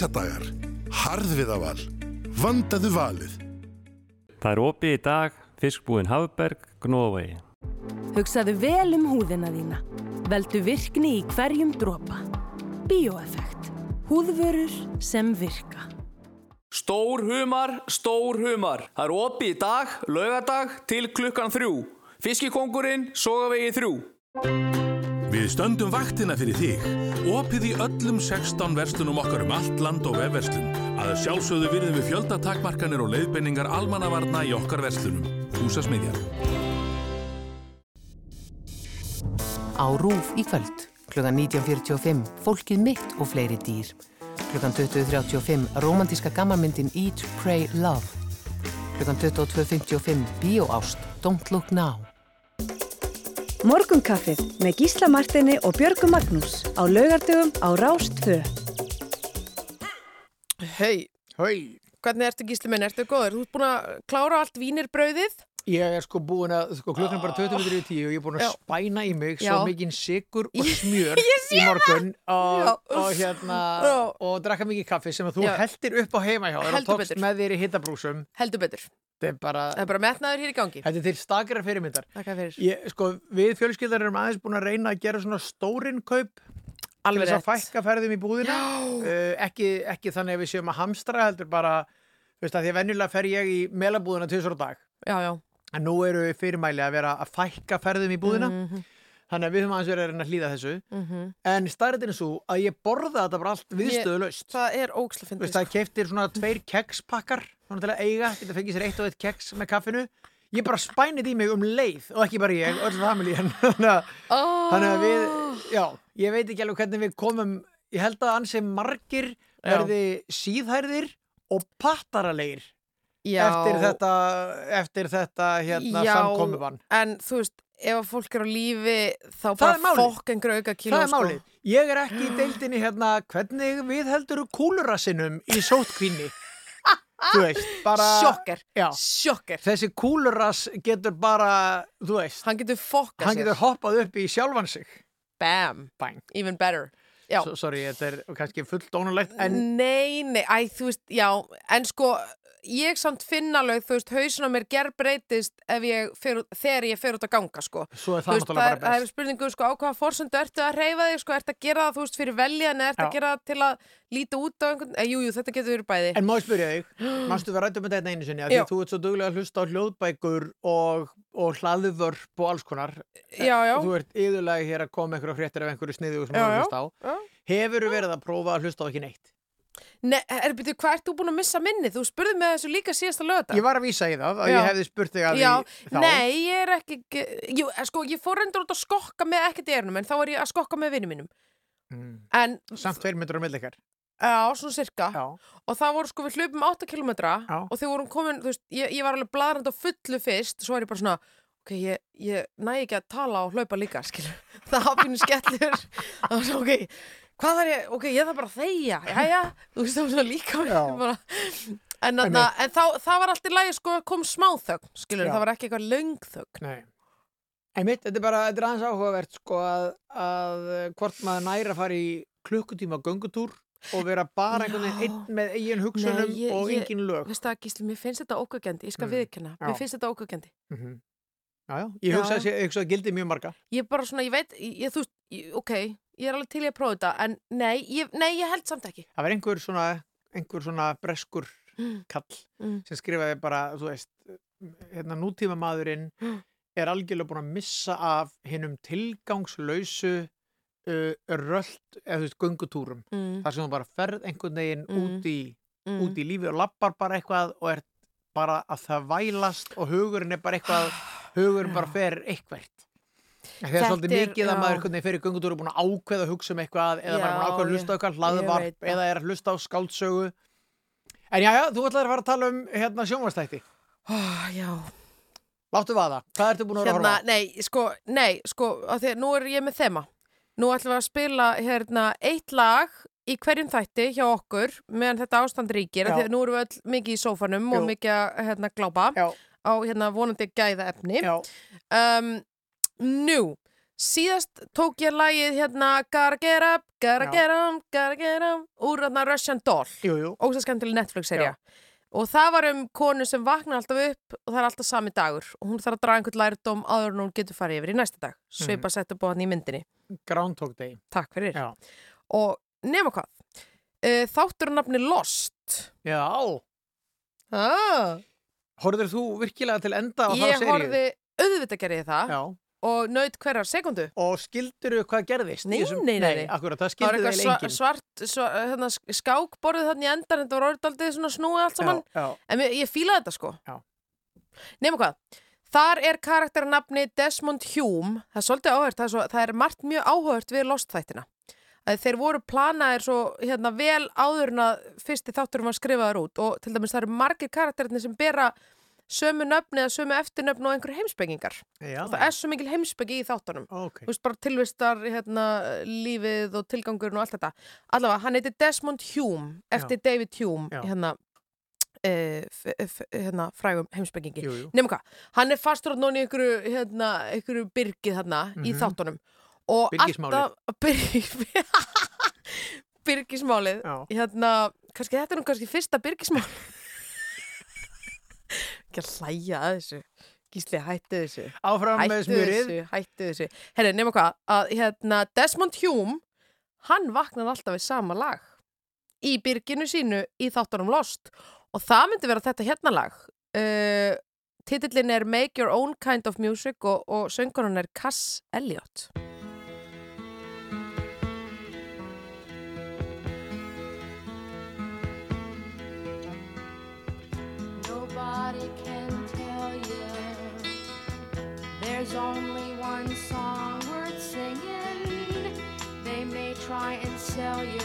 Reysadagar, harðviðaval, vandaðu valið. Það er opið í dag, fiskbúinn Hafberg, Gnóðvegi. Hugsaðu vel um húðina þína. Veldu virkni í hverjum dropa. Bíoeffekt. Húðvörur sem virka. Stór humar, stór humar. Það er opið í dag, lögadag til klukkan þrjú. Fiskikongurinn, sogavegið þrjú. Við stöndum vaktina fyrir þig. Opið í öllum 16 verslunum okkar um allt land og vefverslun. Að sjálfsögðu virðum við fjöldatakmarkanir og leiðbenningar almannavarna í okkar verslunum. Húsasmiðjar. Á RÚF í kvöld, klukkan 19.45, fólkið mitt og fleiri dýr. Klukkan 20.35, romantíska gammalmyndin Eat, Pray, Love. Klukkan 22.55, Bíóást, Don't Look Now. Morgunkaffið með Gísla Martini og Björgu Magnús á laugardögum á Rást 2. Hei, Hei, hvernig ertu gísli minn? Ertu góður? Þú ert búin að klára allt vínirbrauðið? Ég er sko búin að, sko klukkan er bara 20 minnir í tíu og ég er búin að Já. spæna í mig Já. svo mikinn sigur og smjör (laughs) í morgun og, Já. og hérna Já. og drakka mikið kaffi sem að þú Já. heldir upp á heima hjá þér og Heldur tókst betur. með þér í hittabrúsum Heldur betur. þetta er bara, Það er bara metnaður hér í gangi. þetta er til stakara fyrirmyndar Takk fyrir. ég, sko, við fjölskyldar erum aðeins búin að reyna að gera svona stórin kaup til Alveg þess að rétt. fækka ferðum í búðina uh, ekki, ekki þannig að við séum að hamstra heldur bara, þú veist að því að venjulega fer ég í melabúðina tvisar á dag Já, já. En nú eru fyrirmæli að vera að fækka ferðum í búðina. Mhm, þannig að við höfum aðeins verið að reyna að hlýða þessu. Mhm. en starrðin er svo að ég borða þetta bara allt viðstöðu laust Það er ógsla fyndið. það keftir svona tveir kekspakkar svona til að eiga, geta fengið sér eitt og eitt keks með kaffinu. Ég bara spænit í mig um leið og ekki bara ég, öll familían (laughs) þannig Oh. Þannig að við, já, ég veit ekki alveg hvernig við komum, ég held að ansi margir verði síðhærðir og pattaralegir Já. eftir þetta, eftir þetta hérna Já, samkomubann. En þú veist, ef að fólk er á lífi þá bara fokk einhver auka kíló Það er sko. málið. Ég er ekki í deildinni hérna, hvernig við heldur kúlurassinum í sótkvinni. þú veist, bara... Sjokker, Já. sjokker Þessi kúlurass getur bara, þú veist, Hann getur fokkað hann sér getur hoppað upp í sjálfan sig. Bam, Bang. even better So, sorry, þetta er kannski fullt dónulegt, en Nei, nei, æ, þú veist, já En sko, ég samt finna alveg Þú veist, hausin á mér ger breytist ég fer, þegar ég fer út að ganga sko. svo er það náttúrulega bara það er best. spurningu sko, á hvaða forsendu ertu að reyfa þig sko, ertu að gera það, þú veist, fyrir veljan ertu Já. að gera það til að líta út á einhvern eh, Jú, þetta getur verið bæði En má ég spyrja þig, (gasps) mannstu við rættum þetta einu sinni, af því þú ert svo duglega að hlusta á hljóðbækur og, og hlaðvörp og alls konar. Já, já. Þú ert yðurlega hér að koma einhverju fréttir af einhverju sniðu sem þú hlusta á. Já. Hefur verið að prófa að hlusta á ekki neitt? Nei, er byrju, hvað ert þú búin að missa minni? Þú spurði mig þessu líka síðasta lögða Ég var að vísa í það, að ég hefði spurt þig að því þá. nei, ég er ekki Jú, eh, sko, ég fór reyndur út að skokka með ekkert í ernum en þá er ég að skokka með vinnum mínum Mm. En, Samt tveir myndur á milli ykkar. Já, svona cirka Já. Og það voru sko, við hlupum 8 km Já. og þegar vorum komin, þú veist, ég, ég var alveg bladrand á fullu fyrst Svo er ég bara svona, ok, ég, ég næ ekki að tala og hlaupa líka, skilur (laughs) Það hafa pínu skellur Það var svo, ok, hvað þarf ég, ok, ég þarf bara að þegja Jæja, þú veist, það var svona líka Já. bara, En, en, en þá, það var allt í lagi, sko, kom smáþögn, skilur Já. Það var ekki eitthvað löngþögn Nei. Einmitt, þetta er bara, þetta er aðeins áhugavert sko að, að hvort maður næra í klukkutíma göngutúr og vera bara einhvern veginn einn með eigin hugsunum Nei, ég- og ég- engin lög. Veistu það, Gísli, mér finnst þetta ókvækjandi, ég skal Mm, viðkenna, já. mér finnst þetta ókvækjandi. Mm Já, já, ég hugsa að, ég hugsa að gildi mjög marga. Ég bara svona, ég veit, ég, ég- þú veist, ég- ok, ég er alveg til í að prófa þetta, en nei, ég, nei, ég held samt ekki. Það var einhver svona, einhver svona breskur kall Mm. sem skrifaði bara, þú veist, hérna nútíma maðurinn er algjörlega búin að missa af hinnum tilgangslausu uh, rölt, eða þú veist, göngutúrum. Mm. Þar sem þú bara ferð einhvern veginn Mm. út, í, Mm. út í lífi og lappar bara eitthvað og er bara að það vælast og hugurinn er bara eitthvað, (sighs) hugurinn bara fer eitthvert. Það er svolítið er- mikið að já. maður einhvern veginn fyrir göngutúru búin að ákveða að hugsa um eitthvað eða bara búin að Já, ákveða að hlusta á eitthvað hlaðvarp eða er að hlusta á skáldsögu. En já, já, þú ætlaðir að fara að tala um hérna sjónvastætti. Oh, já. Láttu vaða, hvað ertu búin að vera að Hérna, horfa? á? nei, sko, nei, sko, að nú er ég með þema. Nú ætlum við að spila, hérna, eitt lag í hverjum þætti hjá okkur meðan þetta ástand ríkir, Já. að nú erum við öll mikið í sófanum og Jú. mikið að, hérna, glápa Já. á, hérna, vonandi gæða efni. Já, Um, nú, síðast tók ég lagið hérna Já. gotta get up úr hérna Russian Doll, jú, jú. ógst skemmtileg Netflix-serja. Og það var um konu sem vaknar alltaf upp og það er alltaf sami dagur og hún þarf að draga einhvern lærdóm áður en hún getur farið yfir í næsta dag. Svipa sett upp á hann í myndinni. Groundhog Day. Takk fyrir. Já. Og nema hvað, uh, þáttur á nafni Lost. Já. Ah. Horfður þú virkilega til enda á þá Ég seríu? horfi, auðvitað gerði ég það Já. Og naut hverjar sekundu. Og skildur þú hvað gerðist? Nei, þessum- nei, nei, nei. akkurat, það skildur sva, enginn. svart, sva, hérna, skákborðið þannig í endar en það var orðaldið svona snúið allt saman. Já, já. En ég, ég fílaði þetta sko. Nefnum hvað, þar er karakternafni Desmond Hume, það er svolítið áhört, það er, svo, það er margt mjög áhört við Lost þættina. Að þeir voru planaðir svo hérna, vel áður en að fyrsti þátturum var skrifaður út og til dæmis það eru margir karakterinni sem bera sömu nöfni eða sömu eftirnöfn og einhverju heimsbyggingar. Já. Og það er svo mikil heimsbyggi í þáttunum. Ok. Þú veist, bara tilvistar, hérna, lífið og tilgangurinn og allt þetta. Allavega, hann heitir Desmond Hume, eftir David Hume, Já. hérna, uh, hérna frægum heimsbyggingi. Nefnum hvað, hann er fastur á nóni ykkur, hérna, ykkur byrgið þarna í Mhm. þáttunum. Byrgismálið. (laughs) byrgismálið, Já. hérna, kannski þetta er nú kannski fyrsta byrgismál. Ekki að hlæja að þessu. Gísli, hættu þessu. Áfram með Hættu smjörið. þessu, hættu þessu. Herri, nema hvað, að hérna, Desmond Hume, hann vaknar alltaf við sama lag í byrginu sínu í þáttunum Lost og það myndi vera þetta hérna lag. Uh, titillin er Make Your Own Kind of Music og, og söngurinn er Cass Elliot. There's only one song worth singing. They may try and sell you,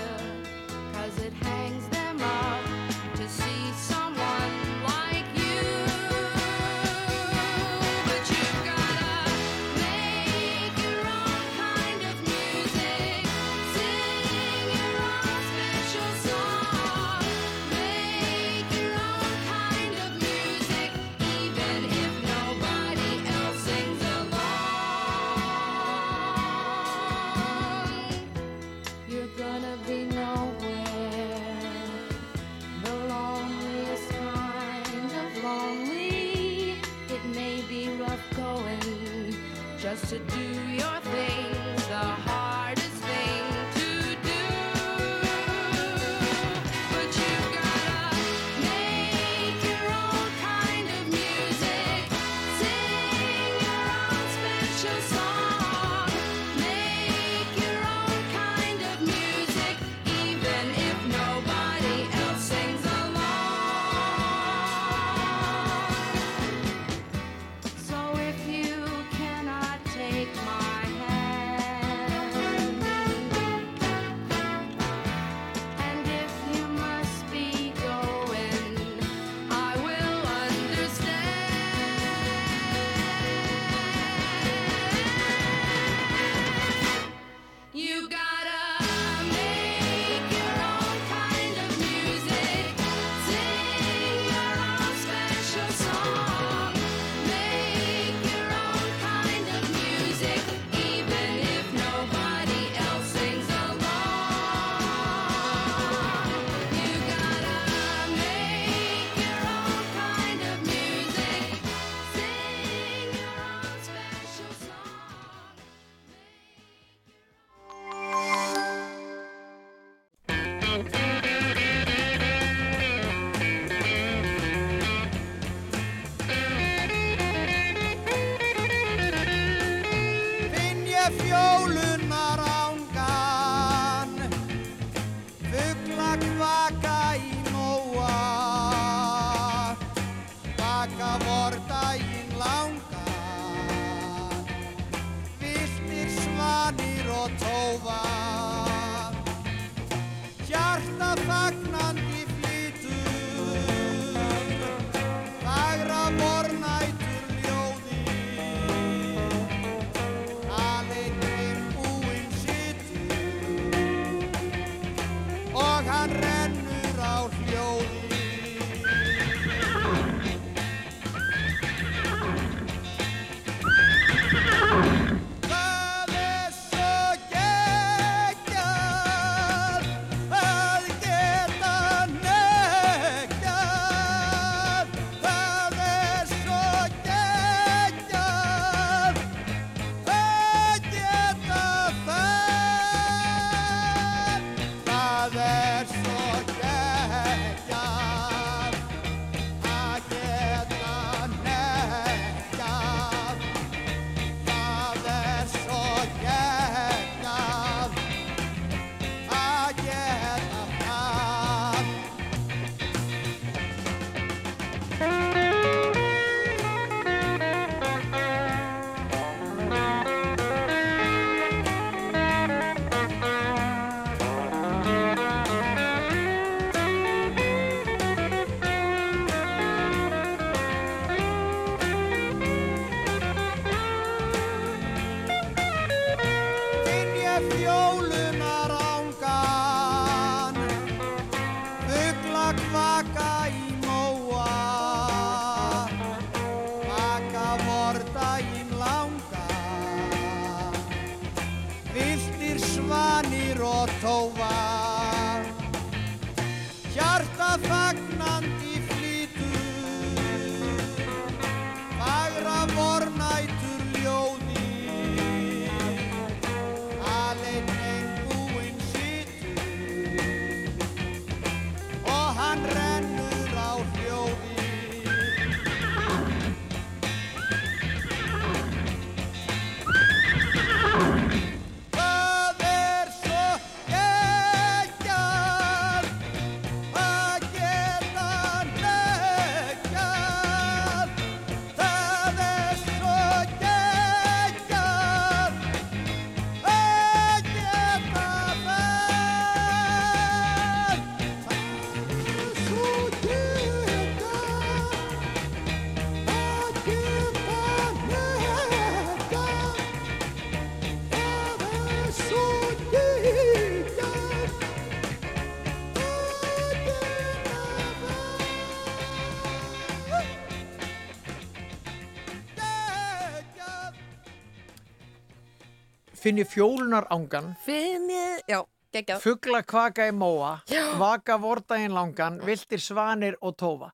Finn ég fjólunar ángan, Finn ég, já, geggjað. fugla kvaka í móa, vaka vordaginn langan, viltir svanir og tófa.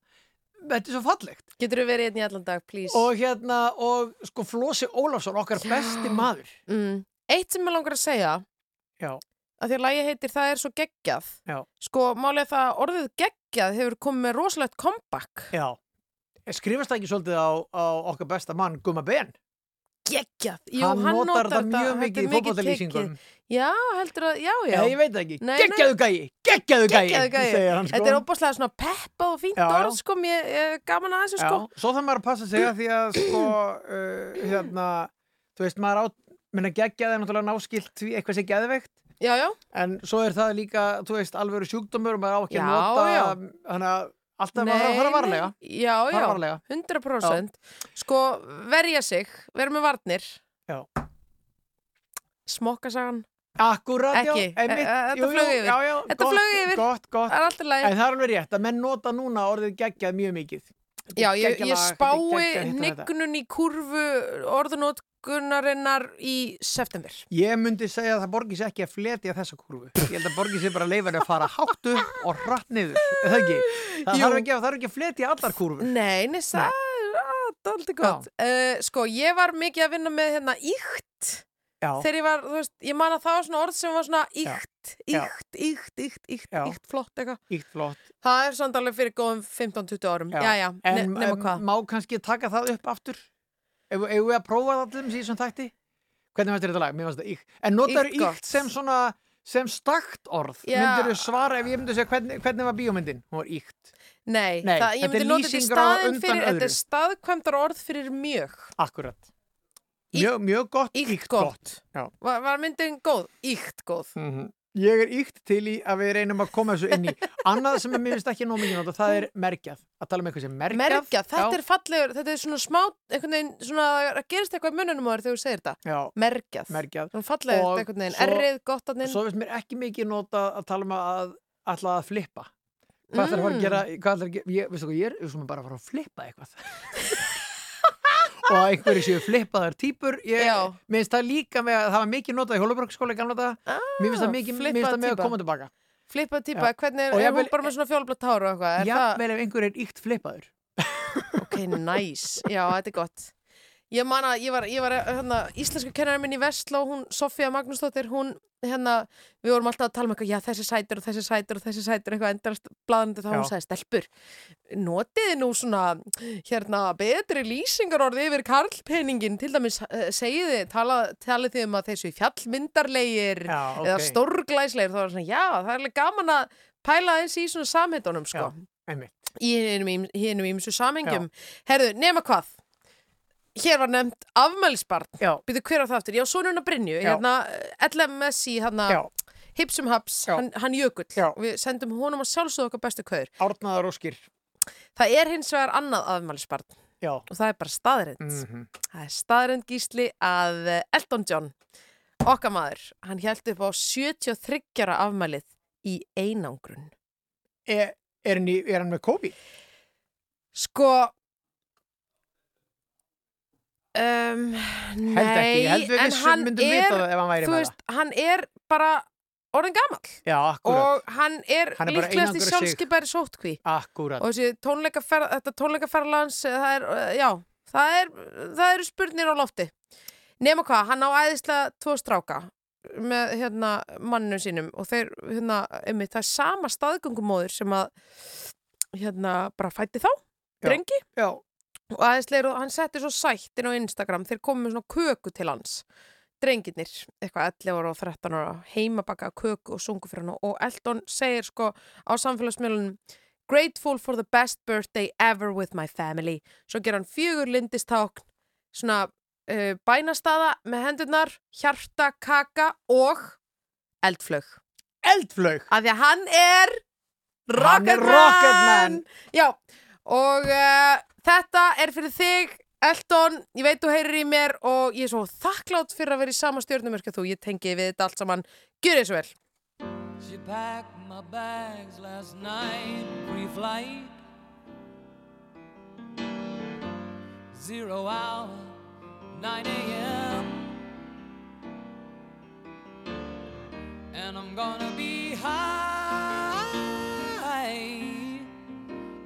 Þetta er svo fallegt. Getur þú verið hérna í allan dag, please? Og hérna, og sko Flósi Ólafsson, okkar besti maður. Mm. Eitt sem ég langar að segja, Já, að því að lagi heitir Það er svo geggjað. já, Sko, er það að orðið geggjað hefur komið með rosalegt comeback. já. Skrifast það ekki svolítið á, á okkar besta mann, Gumma Ben? Geggjað. Jú, hann, notar það mjög mikið í tekið. Já, heldur að, já, já. Ég veit það ekki. Geggjaðu gæi, geggjaðu gæi, hann sko. Þetta er óbúslega svona peppa og fínt orð, sko, mér er gaman að þessu, sko. svo þarf maður að passa sig að því að sko, uh, (clears throat) hérna, þú veist, maður á, minna geggjaði er náttúrulega náskilt eitthvað sé geðveikt, en svo er það líka, þú veist, alvöru sjúkdómur og maður á ekki að nota, þannig að alltaf maður að fara varlega. Já, já, varlega. 100%. Sko, verja sig, vera með varnir. Já. Smokkasagan. Akkurat, já, Ekki, einmitt, e- e- þetta flaug yfir. Já, já, Þetta flaug yfir. Gott, gott. Það er alltaf læg. En það er alveg rétt að menn nota núna orðið geggjað mjög mikið. Er Já, ég, ég er spái hnygnun í kurvu orðunótkunarinnar í september. Ég myndi segja að það borgi sér ekki að fletja þessa kurvu. Ég held að borgi sér bara að henni að fara hátt upp og hratt niður. Er það ekki? Það þarf ekki, þarf ekki að fletja allar kurvur. Nei, nei, það er alltaf gott. Uh, sko, ég var mikið að vinna með hérna íkt. Já. Þegar ég var, þú veist, ég man að það var svona orð sem var svona Já. íkt, Já. íkt, íkt, íkt, íkt, Já. íkt, flott eitthvað. Íkt flott. Það er samt alveg fyrir góðum 15-20 árum. Já, já, ne En nema em, hvað. má kannski taka það upp aftur? Ef við að prófa það þess í þessum þætti? Hvernig fannst þér þetta lag? Mér fannst þetta íkt. En notar Íkt sem svona sem stakt orð. Já. Myndir þú svara ef ég myndi segja hvernig, hvernig var bíómyndin? Hún var íkt. Nei, Nei, það, ég er myndi nota þetta í staðin fyrir, þetta er staðkvæmdar orð fyrir mjög. Akkurat. Mjög, mjög gott, íkt, gott. gott. Var, var myndin góð? Íkt góð. Mhm. Ég er íkt til í að við reynum að koma þessu inn í (laughs) annað sem er mér finnst ekki nóg mikið nota, það er mergjað að tala um eitthvað sem mergjað Mergjað, þetta Já. er fallegur, þetta er svona smá, einhvern veginn, svona, að gerist eitthvað í mununum á þér þegar þú segir þetta. Já, Mergjað. mergjað Svona fallegur, einhvern veginn, errið, gott að Svo finnst mér ekki mikið nota að tala um að ætla að flippa Hvað ætlar að fara að gera, hvað ætlar að gera ég, veistu hvað, ég er svona bara að fara að flippa eitthvað (laughs) og að einhverju séu flippaðar týpur ég Já. mér finnst það líka með að það var mikið notað í Hólabrokkskóla í gamla daga mér finnst það mikið, flippaða það með að týpa. koma tilbaka Flippað típa, Já. hvernig er, er hún bara með svona fjólblótt hár og eitthvað? Er Jafnvel ef einhver er íkt flippaður ok, nice, já, þetta er gott. Ég man að ég var, ég var hérna, íslensku kennarinn minn í Vestló, hún Sofía Magnúsdóttir, hún hérna, við vorum alltaf að tala um eitthvað, já, þessi sætur og þessi sætur og þessi sætur, eitthvað endalast blaðandi þá Já. hún sagði, stelpur, notiði nú svona, hérna, betri lýsingar orði yfir karlpenningin, til dæmis uh, segiði, tala, talið þið um að þessu fjallmyndarlegir Já, eða ok. stórglæslegir, þá var svona, já, það er alveg gaman að pæla eins í svona samheitunum, sko, einmitt. í hinum ímsu samhengjum. Herðu, nema hvað? Hér var nefnt afmælisbarn. Býtu hver á það aftur? Já, sonuna Brynju. Hérna, LMSI, hérna. Hipsum Haps, hann, hann Jökull. Við sendum honum að sjálfsögðu okkar bestu kaur. Árnaðar óskir Það er hins vegar annað afmælisbarn Já. og það er bara staðrind. Mhm. Það er staðrind gísli að eh, Elton John okkar maður, hann held upp á 73 afmælið í einangrun. Er, er, hann, í, er hann með COVID? Sko um, Held ekki, held en hann er, hann veist, hann er bara orðin gamall. Já, og hann er, er líklegast í sjálfskeipaðri sótkví akkurat. og þessi tónleikaferð, þetta tónleikaferðlans það er, uh, já, það er það eru spurnir á lofti. Nema hvað, hann á æðislega tvo stráka með hérna manninu sínum og þeir, hérna, einmitt, það er sama staðgöngumóður sem að hérna, bara fætti þá Já. drengi. Já, og aðeinslega, og hann setti svo sætt inn á Instagram, þeir komið með svona köku til hans. Drengirnir, eitthvað 11 ára og 13 ára, heimabaka köku og sungu fyrir hann og Eldon segir sko á samfélagsmiðlunum Grateful for the best birthday ever with my family. Svo ger hann fjögur lindistákn svona uh, bænastaða með hendurnar, hjarta, kaka og eldflög eldflög. að því að hann er Hann er Rocketman! Rocketman. Já, og uh, þetta er fyrir þig Eldon, ég veit þú heyrir í mér og ég er svo þakklátt fyrir að vera í sama stjórnumörkja þú, ég tengi við þetta allt saman. Gjör þið svo vel She packed my bags last night, pre-flight. Zero hour, 9 a.m. And I'm gonna be high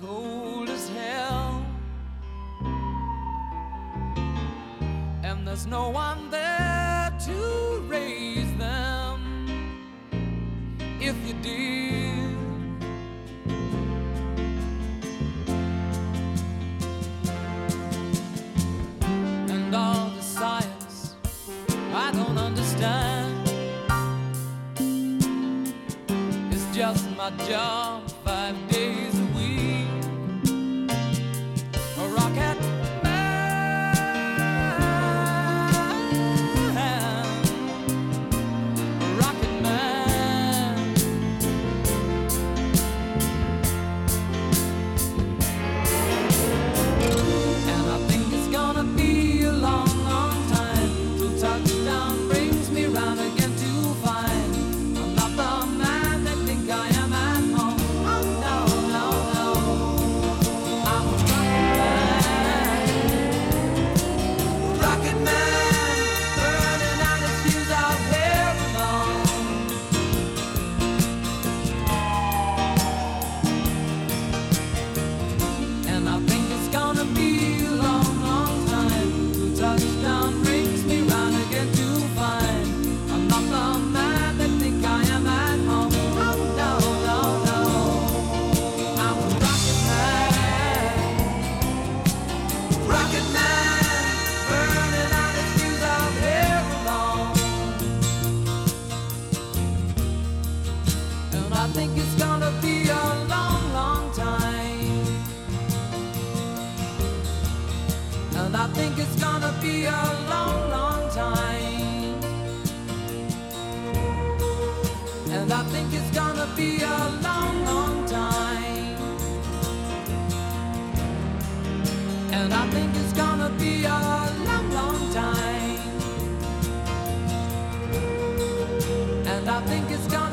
Cold as hell. And there's no one there to raise them. If you did, and all the science I don't understand. It's just my job I think it's gonna be a long, long time. And I think it's gonna be a long, long time. And I think it's gonna be a long, long time. And I think it's gonna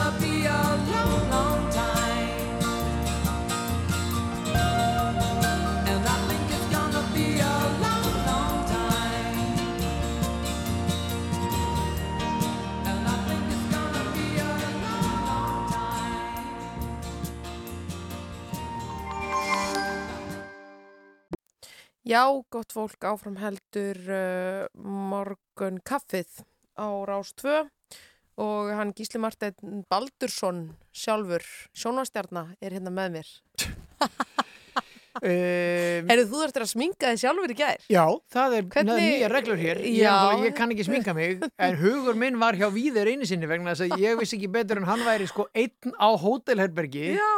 Já, gott fólk áfram heldur uh, morgun kaffið á Rás 2 og hann Gísli Marteinn Baldursson sjálfur, sjónvastjarna, er hérna með mér. (laughs) Um, Heyrðu, þú þurftir að sminka þig sjálfur í gær? Já, það er Hvernig- nýja reglur hér. Ég, ég kann ekki sminka mig en hugur minn var hjá Víðir einu sinni vegna þess að ég vissi ekki betur en hann væri sko einn á hótelherbergi. Já,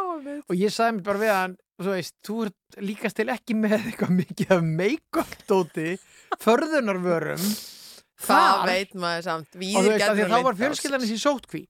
og ég sagði mér bara við hann þú veist, þú ert líkast til ekki með eitthvað mikið af make-up dóti förðunarvörum Það veit maður samt. og Víðir þú veist, þá var fjölskyldanis í sótkví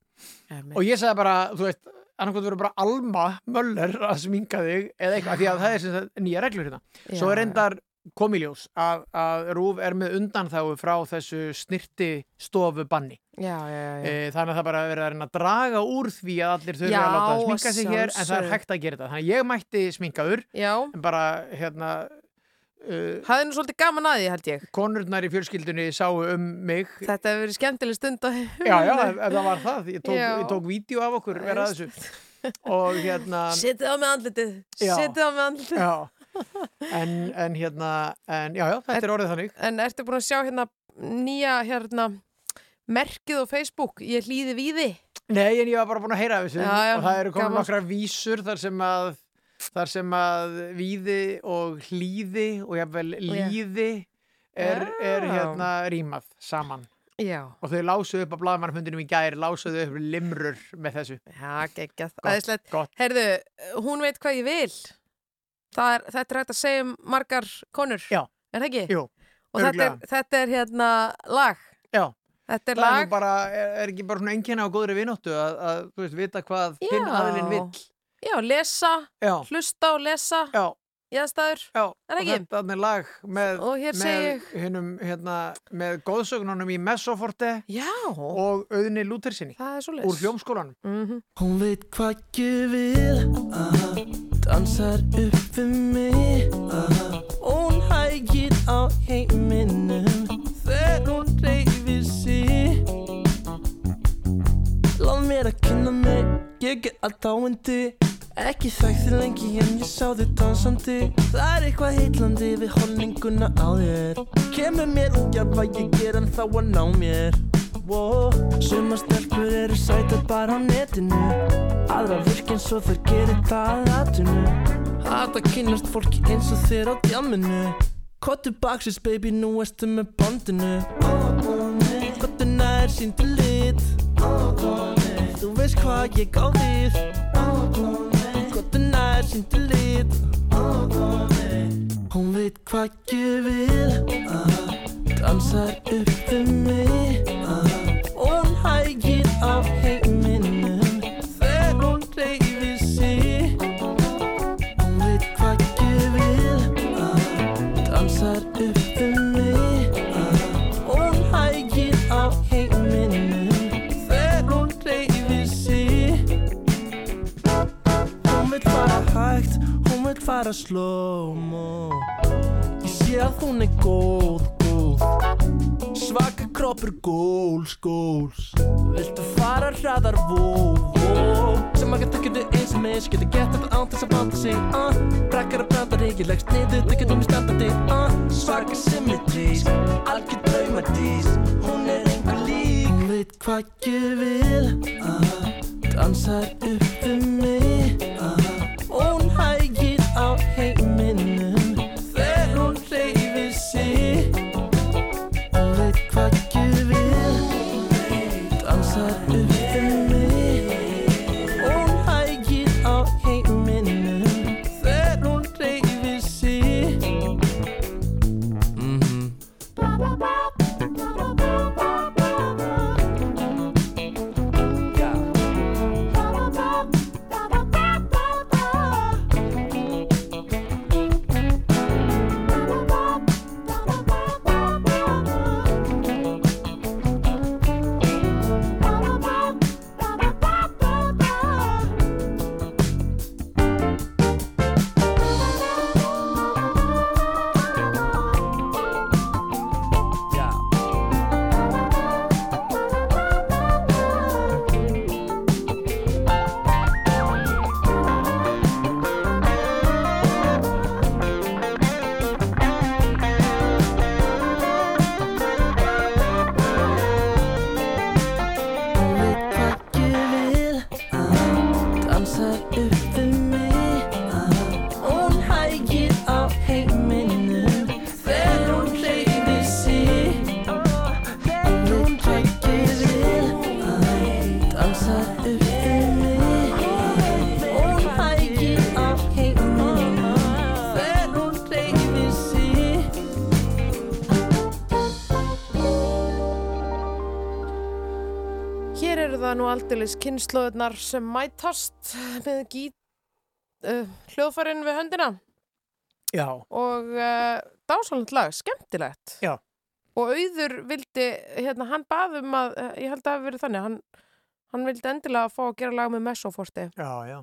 og ég sagði bara, þú veist annarkvæmt verður bara Alma Möller að sminka þig eða eitthvað, því að það er sem sagt nýja reglur hérna. Svo Já, er reyndar komiljós að, að Rúf er með undanþáu frá þessu snirti stofu banni Já, já, já. e, þannig að það bara er verið að reyna að draga úr því að allir þurfi Já, að láta að sminka sig hér en það er hægt að gera þetta. Þannig að ég mætti sminkaður en bara hérna uh, hafði nú svolítið gaman að því held ég. konurnar í fjölskyldunni sáu um mig. Þetta hefur verið skemmtileg stund já, já, (laughs) það var það. Ég tók, ég tók vídeo af okkur (laughs) og hérna Setið á með andlitið, setið á með andlitið. já, en, en hérna en já, já, þetta er orðið þannig. En ertu búin að sjá hérna nýja hérna merkið á Facebook, ég hlýði víði. Nei, en ég var bara búin að heyra af þessu. Já, já, og það eru komin gaman. nokkrar vísur þar sem að þar sem að víði og hlýði og jafnvel Já. líði er, er hérna rýmað saman Já. og þau lásuðu upp á blaðmannfundinum í gær lásuðu upp limrur með þessu Já, Æðislegt. gott. Herðu, hún veit hvað ég vil. Er, þetta er hægt að segja um margar konur. Já. Er það ekki? Jú, Og þetta er, þetta er hérna lag. Já. Þetta er lag. nú bara, er, er ekki bara svona enginna á góðri vinóttu að, að þú veist, vita hvað hinn aðilinn vill Já, lesa, Já, hlusta og lesa. já, Jæðstæður. já Er og ekki? þetta er lag með, Og með, hinnum, hérna, með góðsögnunum í Messoforte Já. og auðni Lútersinni Það er svo úr hljómskólanum. Mm Hún veit hvað ég vil aha, Dansar upp við mig. Aha, Hún hægir á heiminum Þegar hún reyfir sig. Láð mér að kynna mig Ég er allt áendi Ekki þekkti lengi en ég sá þig dansandi. Það er eitthvað heitlandi við holninguna á þér. Kemur mér út af hvað ég ger en þá að ná mér. Wow. Sumar stelpur eru sætar bara á netinu. Aðra virk eins og þær gerir það að atinu Hata kynnast fólki eins og þér á djamminu. Kottu baksis baby, nú erstu með bondinu. Kottu nær síndu lit. Þú veist hvað ég á við Kottu nær síndu lit. Hún veit hvað ég vil. Dansar upp við mig. Hún hægir á Fara slow-mo. Ég sé að hún er góð, góð. Svaka kroppur góls, góls Viltu fara hraðar, vó, vó? Sem að geta getur eins og mis Getur gett þetta án þess að báta sig uh. Brakkar að branda ekki Leggst niður, það getur mér standandi uh. Svaka symmetrís Algjör draumadís Hún er einhver lík. Hún veit hvað ég vil uh. Dansar upp við mig aldeilis kynnslóðunar sem mætast með gít, uh, hljóðfærin við höndina Já, og uh, dásalend lag, skemmtilegt. Já. Og auður vildi, hérna, hann bað um að, uh, ég held að það hafi verið þannig, hann, hann vildi endilega fá að gera lag með messoforti. já, já.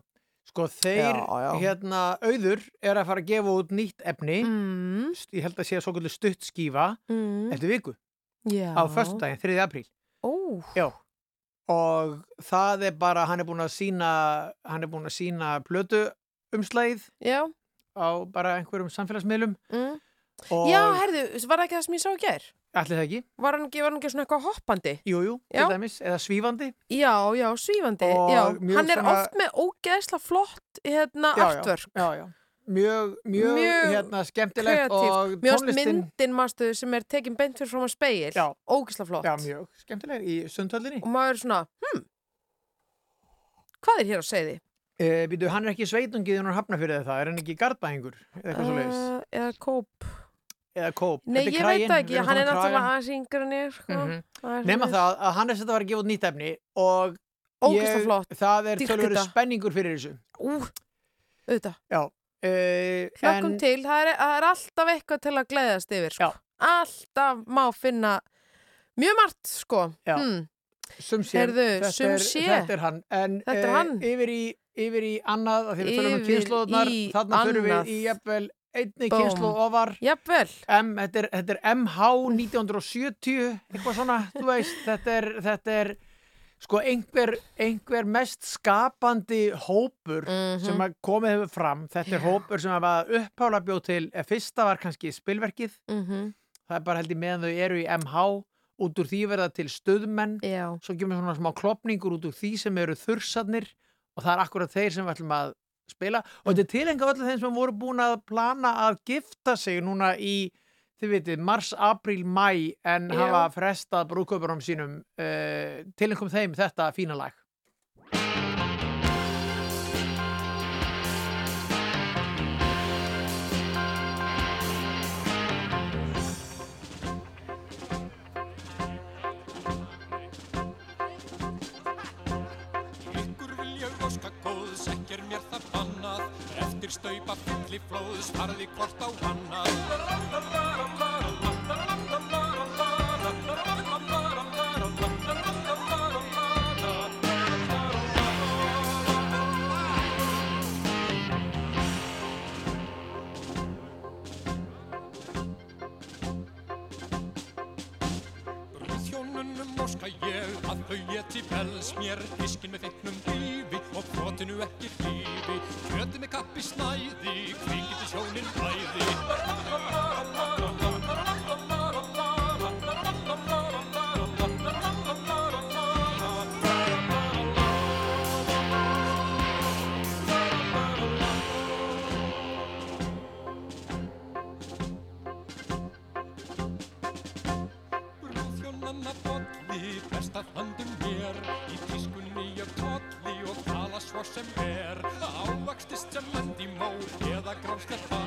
Sko þeir, Já, já. hérna, auður er að fara að gefa út nýtt efni. Mm, St- Ég held að sé að svo kvöldu stutt skífa mm, eftir viku já. á föstudaginn, 3. apríl. Ó, Já. Og það er bara, hann er búin að sína, hann er búin að sína plötu umslæðið já. á bara einhverjum samfélagsmiðlum. Mm. Já, herðu, var það ekki það sem ég sá í gær? Ætli það ekki? Var hann ekki, var hann ekki svona eitthvað hoppandi? Jú, jú, Já. til dæmis, eða svífandi. Já, já, svífandi. Og já. Hann er svona- oft með ógeðsla flott hérna Já, já. artwork. Já, já. Mjög, mjög, Mjög hérna, skemmtilegt Kreatív. og tónlistin. myndin, mástu, sem er tekin beint fyrir frá speil. Ógeðsla flott. Já, mjög skemmtileg í sundhöllinni. Og maður er svona, hm, hvað er hér á segði? E, býtu, hann er ekki sveitungið hún er hafna fyrir það, er hann ekki gardbæðingur eða eitthvað svo leiðis, Uh, eða kóp. eða kóp Nei, ég kraginn, veit ekki, hann er náttúrulega aðeins yngri en ég, sko. Það er Nema það að hann er sett að vera að gefa út nýtt efni og ég- það er tölvöru spenningur fyrir þessu. Auðvitað. Já. E, Hlökkum til, það er, það er alltaf eitthvað til að gleðast yfir, sko. Alltaf má finna mjög margt, sko. Hmm. Sum sé, þetta, er, hann. En er eh, hann. yfir í, yfir í annað, því við tölum um kynnslóðnar, í þarna fyrir við í jafnvel einni kynnslóð ofar. Jafnvel. M, þetta, er, þetta er MH 1970, eitthvað svona, þú veist, þetta er, þetta er sko einhver, einhver mest skapandi hópur Mhm. sem að komið hefur fram. Þetta er hópur sem að upphála bjóð til, eh, fyrsta var kannski spilverkið, Mm það er bara held ég meðan þau eru í MH, út úr því verða til stöðmenn, Já. svo kemur svona smá klopningur út úr því sem eru þursarnir og það er akkurat þeir sem við ætlum að spila og þetta er tilenga öllu þeim sem voru búin að plana að gifta sig núna í, þið vitið, mars, apríl, mæ en Já. hafa frestað brúköpurum sínum uh, tilengum þeim þetta fína lag. Eftir staupa fylli flóðs, farði hvort á annað. Brúðhjónunum óska ég að þau geti bels mér Fiskin með feiknum lífi og kvotinu ekki hlýfi Kjöti með kappi snæði, kvikindi sjónin bæði sem er Ávakstist sem lendi mó eða grámslega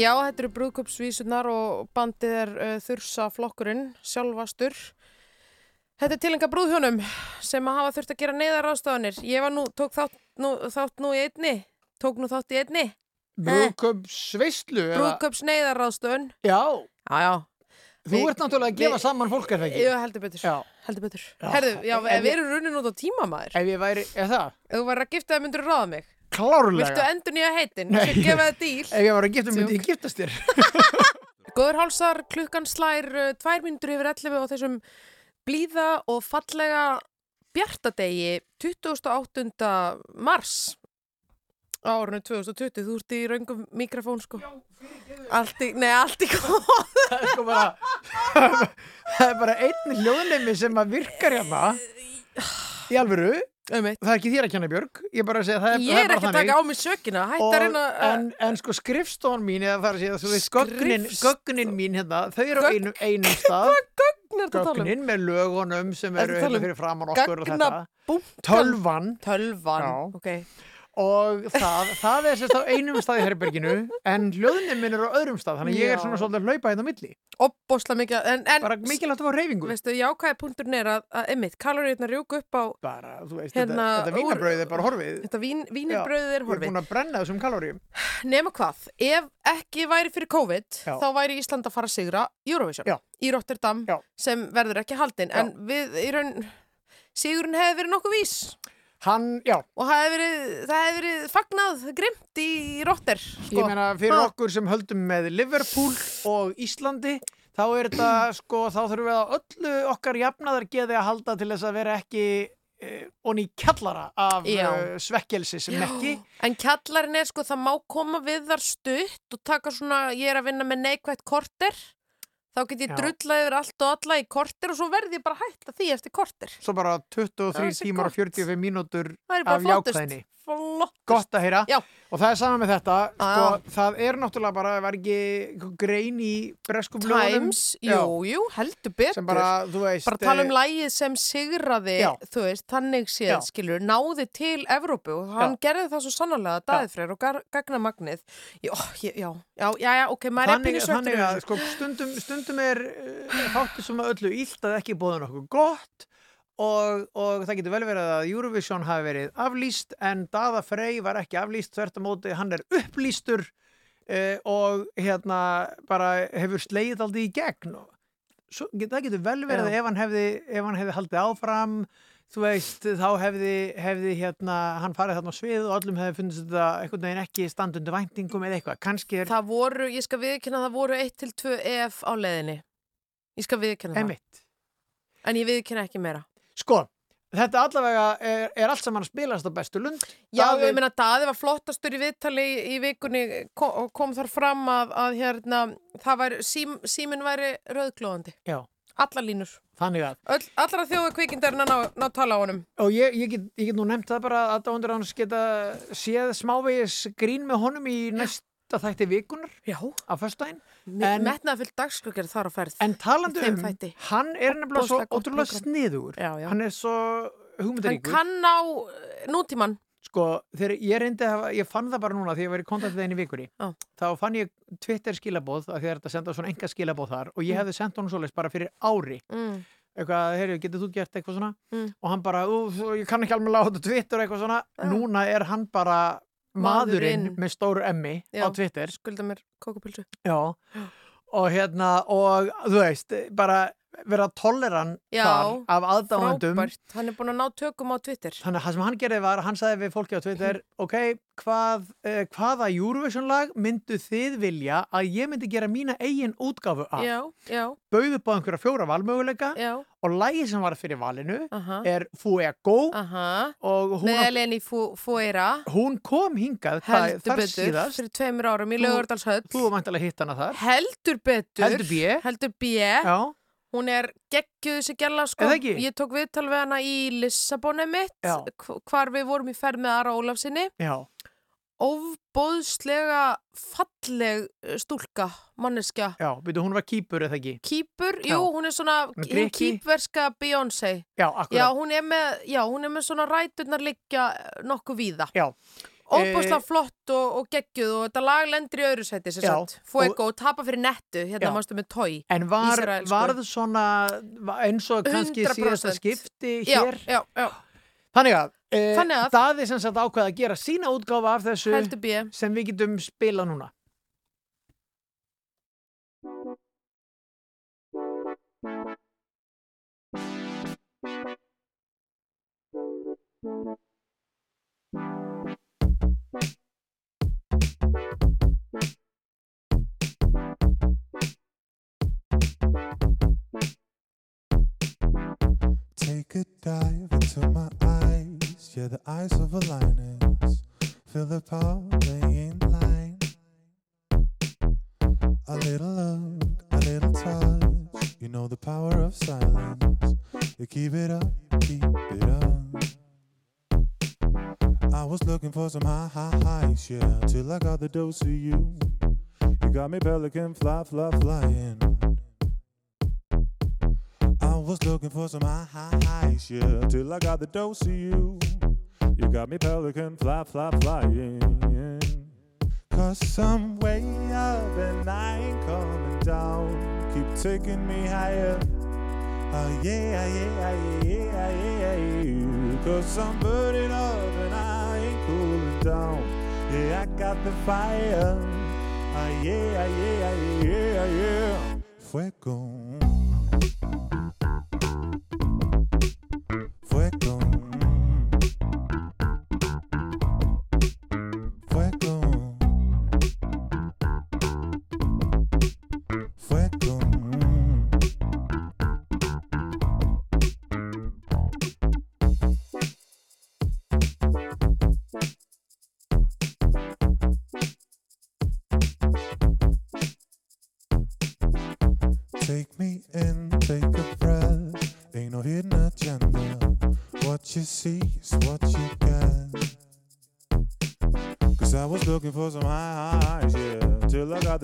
Já, þetta eru brúðköpsvísunar og bandið er uh, þursa flokkurinn, sjálfastur. Þetta er tilenga brúðhjónum sem að hafa þurft að gera neyðarástafanir. Ég var nú, tók þátt nú, þátt nú í einni, tók nú þátt í einni. Brúðköp sveistlu Brúðköps neyðarástafun. Já, Já, já. þú Við- ert náttúrulega að gefa við- saman fólk er það ekki Jú, heldur betur. Já. Heldur betur. Já. Herðu, já, við erum runnin út á tíma maður. Ef ég væri, er það? Ef þú væri að gifta myndur ráða mig. Klárlega Viltu endur nýja heitin? Nei. Viltu gefa það díl? Ef ég var að gifta myndi ég giftast þér (laughs) Góður hálsar, klukkan slær uh, tvær mínútur yfir 11 á þessum blíða og fallega bjartadegi 28. mars á árinu 2020. Þú ert í raungum mikrofón sko. Allt í, nei, allt í góð. Það er sko bara (laughs) Það er bara einn hljóðnemi sem að virkar hérna Í alvöru Einmitt. Það er ekki þér að kenna Björg Ég er bara að segja það er, Ég er ekki að taka á mig sökina. Hætt að reyna en, en sko skrifstofan mín eða það er að segja þú veist gögnin, gögnin mín hérna þau eru á Gögn- einum, einum stað Gögn þetta að tala um. gögnin með lögunum sem eru hérna um fyrir framan okkur og þetta tölvan Tölvan, Já. ok. Og það, það er sérst á einum stað í herberginu en hljóðnin minn er á öðrum stað þannig að ég er svona svolítið að hlaupa hérna á milli Opbosla mikið, en, en bara mikilvægt að fá reyfingu veistu, jákvæði punkturinn er að, að einmitt, kaloríðna rjúk upp á bara, þú veist, Hérna, þetta, þetta vínabrauð er bara horfið þetta vín, Já, vínirbröðið er ég er horfið. búin að brenna þessum kaloríum Nema hvað, ef ekki væri fyrir COVID, Já. þá væri Ísland að fara að sigra Eurovision Já. í Rotterdam Já. sem verður ekki haldinn. En við, í raun, sigurinn hefði verið nokkuð vís hann, já, og það hefði verið, hefði verið fagnað grimt í Rotter. Sko. ég meina fyrir Ha. okkur sem höldum með Liverpool og Íslandi þá er þetta, sko, þá þurfum við að öllu okkar jafnaðar geði að halda til þess að vera ekki eh, onni kjallara af Já. uh, svekkelsi sem ekki En kjallarinn er sko, það má koma við þar stutt og taka svona, ég er að vinna með neikvætt korter, þá get ég drullað yfir allt og alla í korter og svo verð ég bara hætta því eftir korter. svo bara 23 Það sé tímar og gott. 45 mínútur af jákvæðinni Flottust. gott að heyra Já. og það er saman með þetta sko, það er náttúrulega bara, var ekki grein í breskum blöðunum Times, jú, jú, heldur betur. bara, veist bara tala um eh, lægið sem sigraði, Já. þú veist, þannig séð, Já. skilur, náði til Evrópu og hann gerði það svo sannarlega, Daðfreyr og gar- gagnamagnið. Já, já, já, ok, maður er þannig, pínu svektur þannig að sko, stundum, stundum er uh, þáttu sem að öllu illt að ekki bóða nokkuð gott og, og það getur vel verið að Eurovision hafi verið aflýst en Daða Frey var ekki aflýst þvert á móti, hann er upplýstur uh, og hérna bara hefur slegið aldrei í gegn og svo, það getur vel verið ef hann hefði, ef hann hefði haldið áfram þú veist, þá hefði, hefði hérna, hann farið þarna á svið og öllum hefði fundist þetta einhvern veginn ekki standundu væntingum eða eitthvað, kannski er Það voru, ég skal viðkynna, það voru 1 til 2 EF á leiðinni. Ég skal viðkynna það. En ég viðkynna ekki meira. Sko, þetta allavega er, er allt saman að spilast á bestu lund. Já, Daði- ég meina, Daði var flottastur í viðtali í, í vikunni, kom, kom þar fram að, að hérna, væri, sím, síminn væri rauðglóðandi. Já, Allar línur. þannig að. Öll, allra þjóða kvikindarinn að ná, ná tala á honum. Og ég, ég, get, ég get nú nefnt það bara að dáundur hans geta séð smávegis grín með honum í næsta þætti vikunar Já. á En- Metnaða fullt dagskrökkur þar á ferð. En talandi Í um, þætti. hann er nefnilega svo ótrúlega sniðugur. Já, já. Hann er svo Hann hugmyndaríkur. kann á eh, nútímann. Sko, þegar ég reyndi að ég fann það bara núna því ég var í kontaktið einu vikunni. Já. Þá fann ég Twitter skilabóð að því að þetta senda svona enga skilabóð þar og ég Mm. hefði sendt honum svoleiðis bara fyrir ári. Mm. eitthvað, heyrðu, getur þú gert eitthvað svona Mm. og hann bara, "Ú, þú- ég kann ekki alveg láta Twitter eitthvað svona, Já. núna er hann bara maðurinn með stóru emmi á Twitter. Skulda mér kókupilsu. Og hérna og þú veist, bara vera toleran Já, þar af aðdáðandum Frábært. Hann er búin að ná tökum á Twitter. þannig að það sem hann gerði var, hann sagði við fólki á Twitter (laughs) ok, hvað, uh, hvaða Eurovision lag myndu þið vilja að ég myndi gera mína eigin útgáfu af Já, já, bauð upp á einhverja fjóra valmöguleika já. og lagi sem var fyrir valinu Aha. er Fuego Aha. og hún, Með Eleni Fuera. hún kom hingað hvað, Heldur þar betur. síðast Fyrir tveimur árum í Þú- Laugardalshöll. þú var mæntilega hitt hana þar Heldur betur. Heldur B. Heldur B. já, Hún er geggjuð þessi gæla sko. Ég tók viðtal við hana í Lissaboni mitt. Já. hv- Hvar við vorum í ferð með Ara Ólafsinni. já, Óbóðslega falleg eh, stúlka, manneskja. já, byrju, hún var kýpur eða ekki Kýpur, Já. jú, hún er svona Hún er kýpverska Beyoncé. já, Já, akkurat hún er með, já, hún er með svona ræturnar liggja nokkuð víða. Já. Óbúslega Eh, flott og, og geggjuð og þetta lag lendir í öðru seti sem Já, sagt, Fuego og tapa fyrir nettu hérna Já. mástu með tói En var, Ísrael, sko. varð svona va- eins og kannski 100%. síðasta skipti Já, hér? já, já. Þannig að, e, Þannig að- Daði sem sagt ákveða að gera sína útgáfa af þessu sem við getum spila núna. Take a dive into my eyes. Yeah, the eyes of a lioness. Feel the power laying line. A little look, a little touch. You know the power of silence. You keep it up, keep it up. I was looking for some high, high highs, yeah, till I got the dose of you. You got me pelican fly, fly, flying. I was looking for some high, high highs, yeah, till I got the dose of you. You got me pelican fly, fly, flying. Cause I'm way up and I ain't coming down. Keep taking me higher. Oh yeah, yeah, yeah, yeah, yeah, yeah. Cause I'm burning up and I down. Yeah, I got the fire. Oh yeah, ah, yeah, ah, yeah, yeah, yeah. Fuego. Fuego.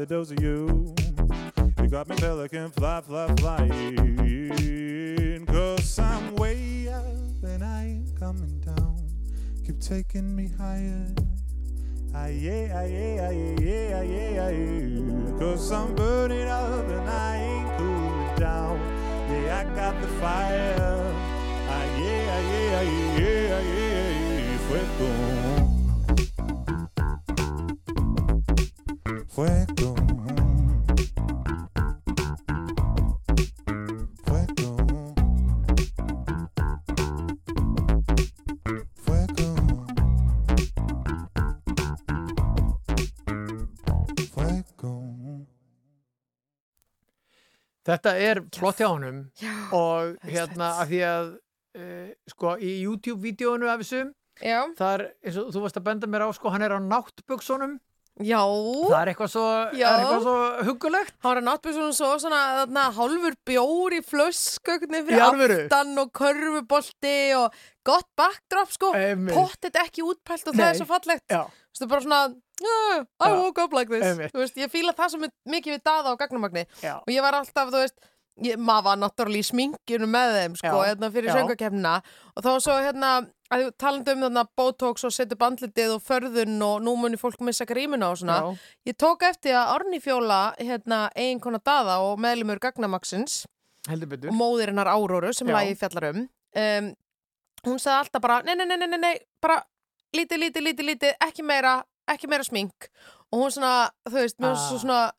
Till I got the dose of you. You Þetta er flott hjá honum Já, og hérna af því að uh, sko í YouTube-vídeónu af þessum þar eins og þú varst að benda mér á sko hann er á náttbuksunum Já. það er eitthvað svo, er eitthvað svo huggulegt. Hann var að náttbjörnum svo svona þarna, hálfur bjór í flöskögni fyrir aftan og körfubolti og gott backdrop sko. Pottet ekki útpælt og það Nei. er svo fallegt. Þú veist, bara svona yeah, I Já. woke up like this veist, Ég fíla það sem er mikið við daða á gagnumagni Já. og ég var alltaf, þú veist ég, maður var náttúrulega í sminkjunu með þeim sko, hérna, fyrir Já. söngakefnina og þá svo hérna talandi um þarna botox og setja bandlitið og förðun og nú muni fólk missa grímuna og svona ég tók eftir að Árni Fjóla hérna, eiginkona daða og meðlumur gagnamagsins og móðirinnar Áróru sem Já. lagi fjallar um hún sagði alltaf bara nei, nei, nei, nei, nei bara lítið, lítið, lítið, lítið, ekki meira ekki meira smink. Og hún svona, þú veist, mér finnst Ah. svo svona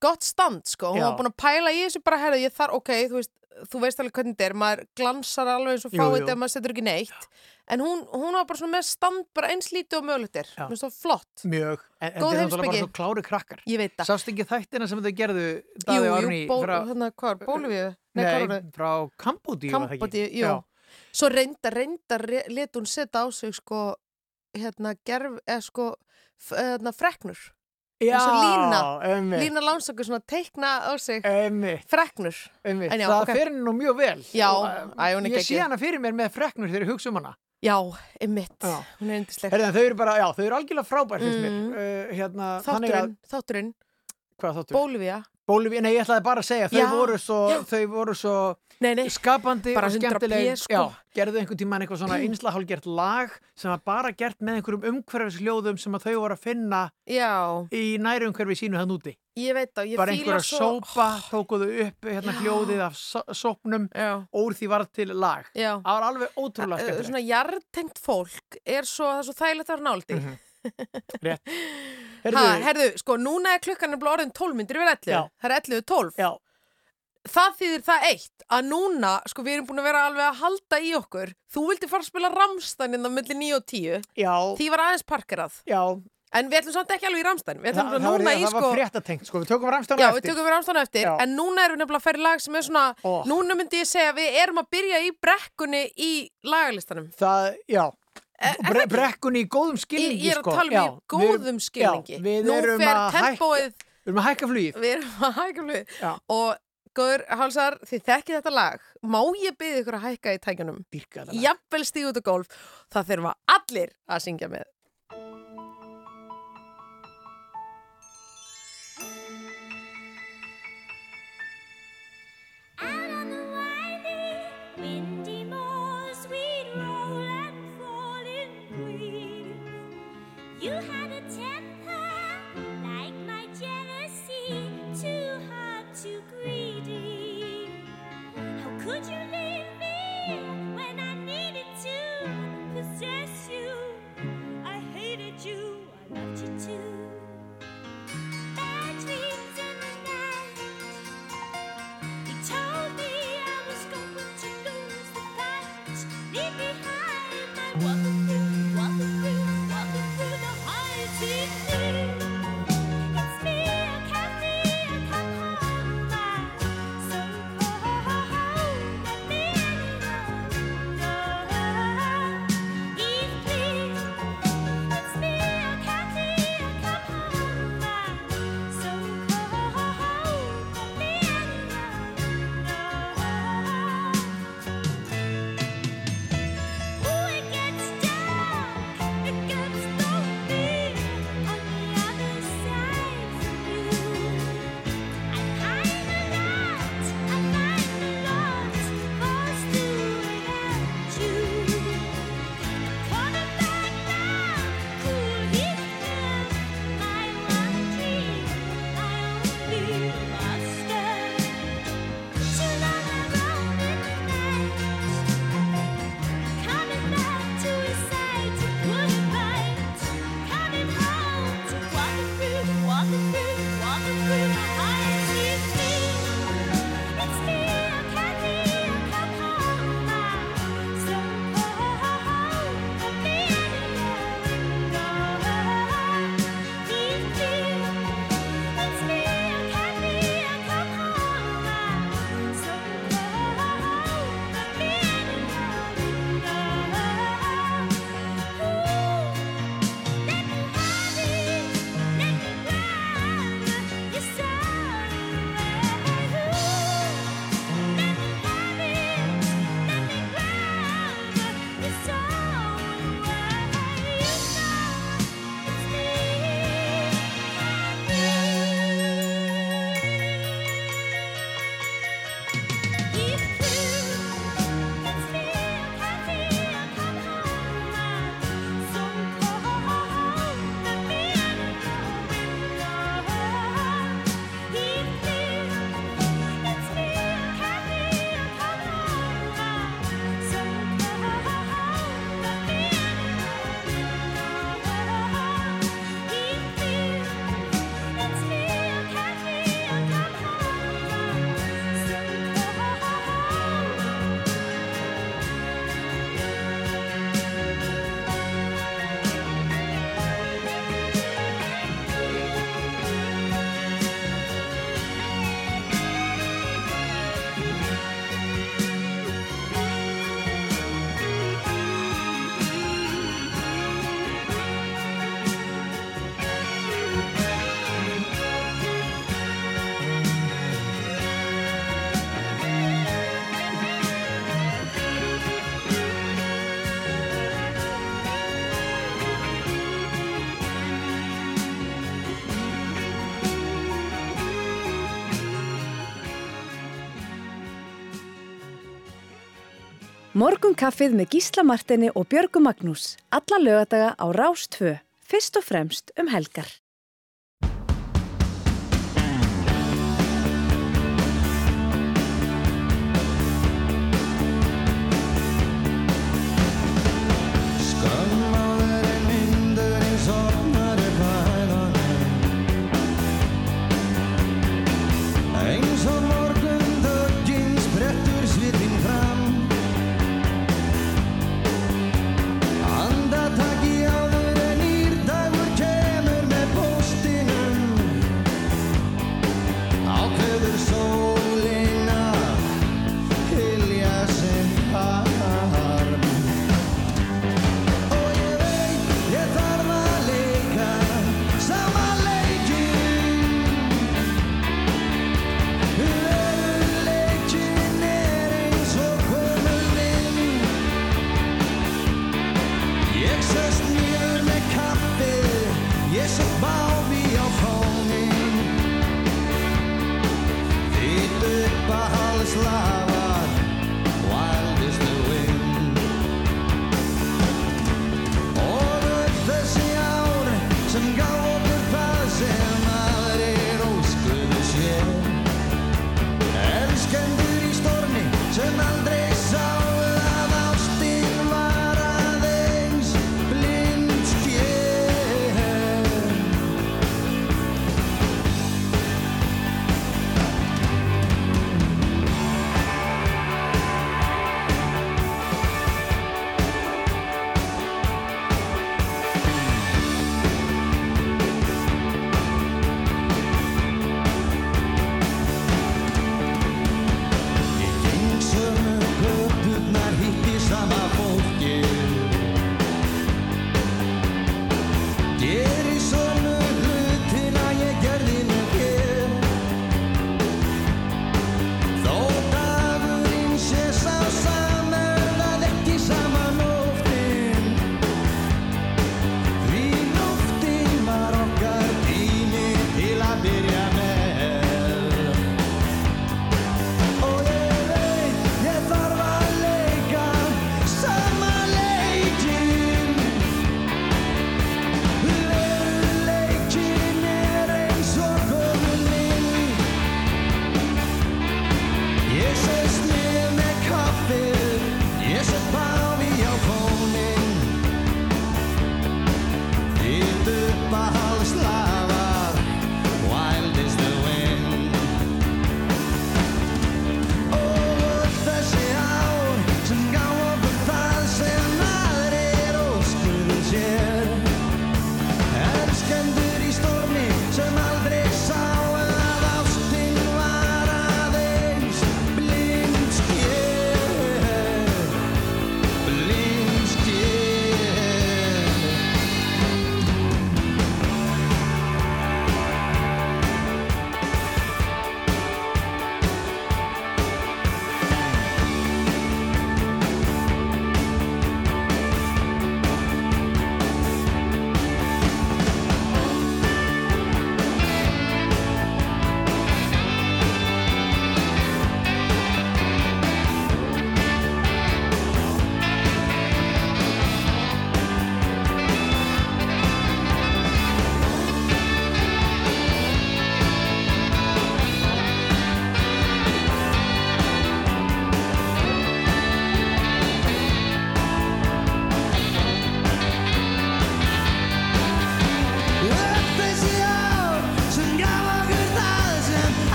gott stand, sko, hún Já. var búin að pæla í þessu bara, herðu, ég þarf, ok, þú veist þú veist alveg hvernig þetta er, maður glansar alveg eins og fáið ef maður setur ekki neitt. En hún, hún var bara svona með stand bara eins lítið og mögulegt er, Já. mér finnst það flott. Mjög, en, þetta er bara svo klári krakkar. Ég veit það, sást ekki þættina sem þau gerðu jú, jú, bó, frá, hérna, hvað, nei, hvað var nei, það? frá ekki? Kambodíu, jú. Svo reynda, reynda, re- let hún setja á sig sko, hérna, gerf, eða sko, hérna, freknur. Já, einmitt. Lína Lánsakur svona teikna á sig Einmitt. freknur. Einmitt. Já, það ok. fer henni nú mjög vel Já, Og, æ, hún er ég sé hana fyrir mér með freknur þegar ég hugsa um hana Já, einmitt. Já. Hún er yndisleg. Herðan, þau eru bara, já, þau eru algjörlega frábær mér Mm. uh, hérna, þannig að, Þátturinn, þátturinn, hvað þáttur? Bólivía, Bólivíu, nei, ég ætlaði bara að segja, þau Já, voru svo, þau voru svo Nei, nei, skapandi og 100 skemmtileg, sko. já, gerðu einhvern tímann eitthvað svona einslahálgert lag sem var bara gert með einhverjum umhverfisljóðum sem þau voru að finna já, í næri umhverfi sínu þann úti. ég veit það, ég bara einhverja svo sópa, tókuðu upp hérna hljóðið af so- sópnum og því varð til lag. Það var alveg ótrúlega Uh, skemmtilegt. Svona jartengt fólk er svo, það er svo þægilegt að vera náldi Mhm. Rétt. (laughs) Ha, Heyrðu, herðu, sko, núna er klukkan er orðin 12 myndir yfir 11 Já. Það er 11 12 Já. Það þýðir það eitt að núna, sko, við erum búin að vera alveg að halda í okkur. Þú vildi fara að spila Ramstein innan milli 9 og 10 já, Því var aðeins parkerað. Já, En við ætlum samt ekki alveg í Ramstein Við ætlum það, það, var, núna í, það var sko fréttatengt, sko, við tökum Já, ramstána við eftir. tökum við Ramstein eftir. Já. En núna erum við nefnilega að færi lag sem er svona Ó. Núna myndi ég segja við erum að byrja í brekkunni í lagalistanum. Það, já, bre brekkunni í góðum skilningi, ég er að sko. tala um í góðum skilningi. Já, Nú fer tempóið, við erum að hækka flugið. við erum að hækka. Já. Og góður hálsar, þið þekkið þetta lag. Má ég byggja ykkur að hækka í lag. Jafnvel stíð út á gólf. Það þurfa allir að syngja með. Morgun kaffið með Gísla Martini og Björgu Magnús. Alla lögadaga á Rástfö. Fyrst og fremst um helgar.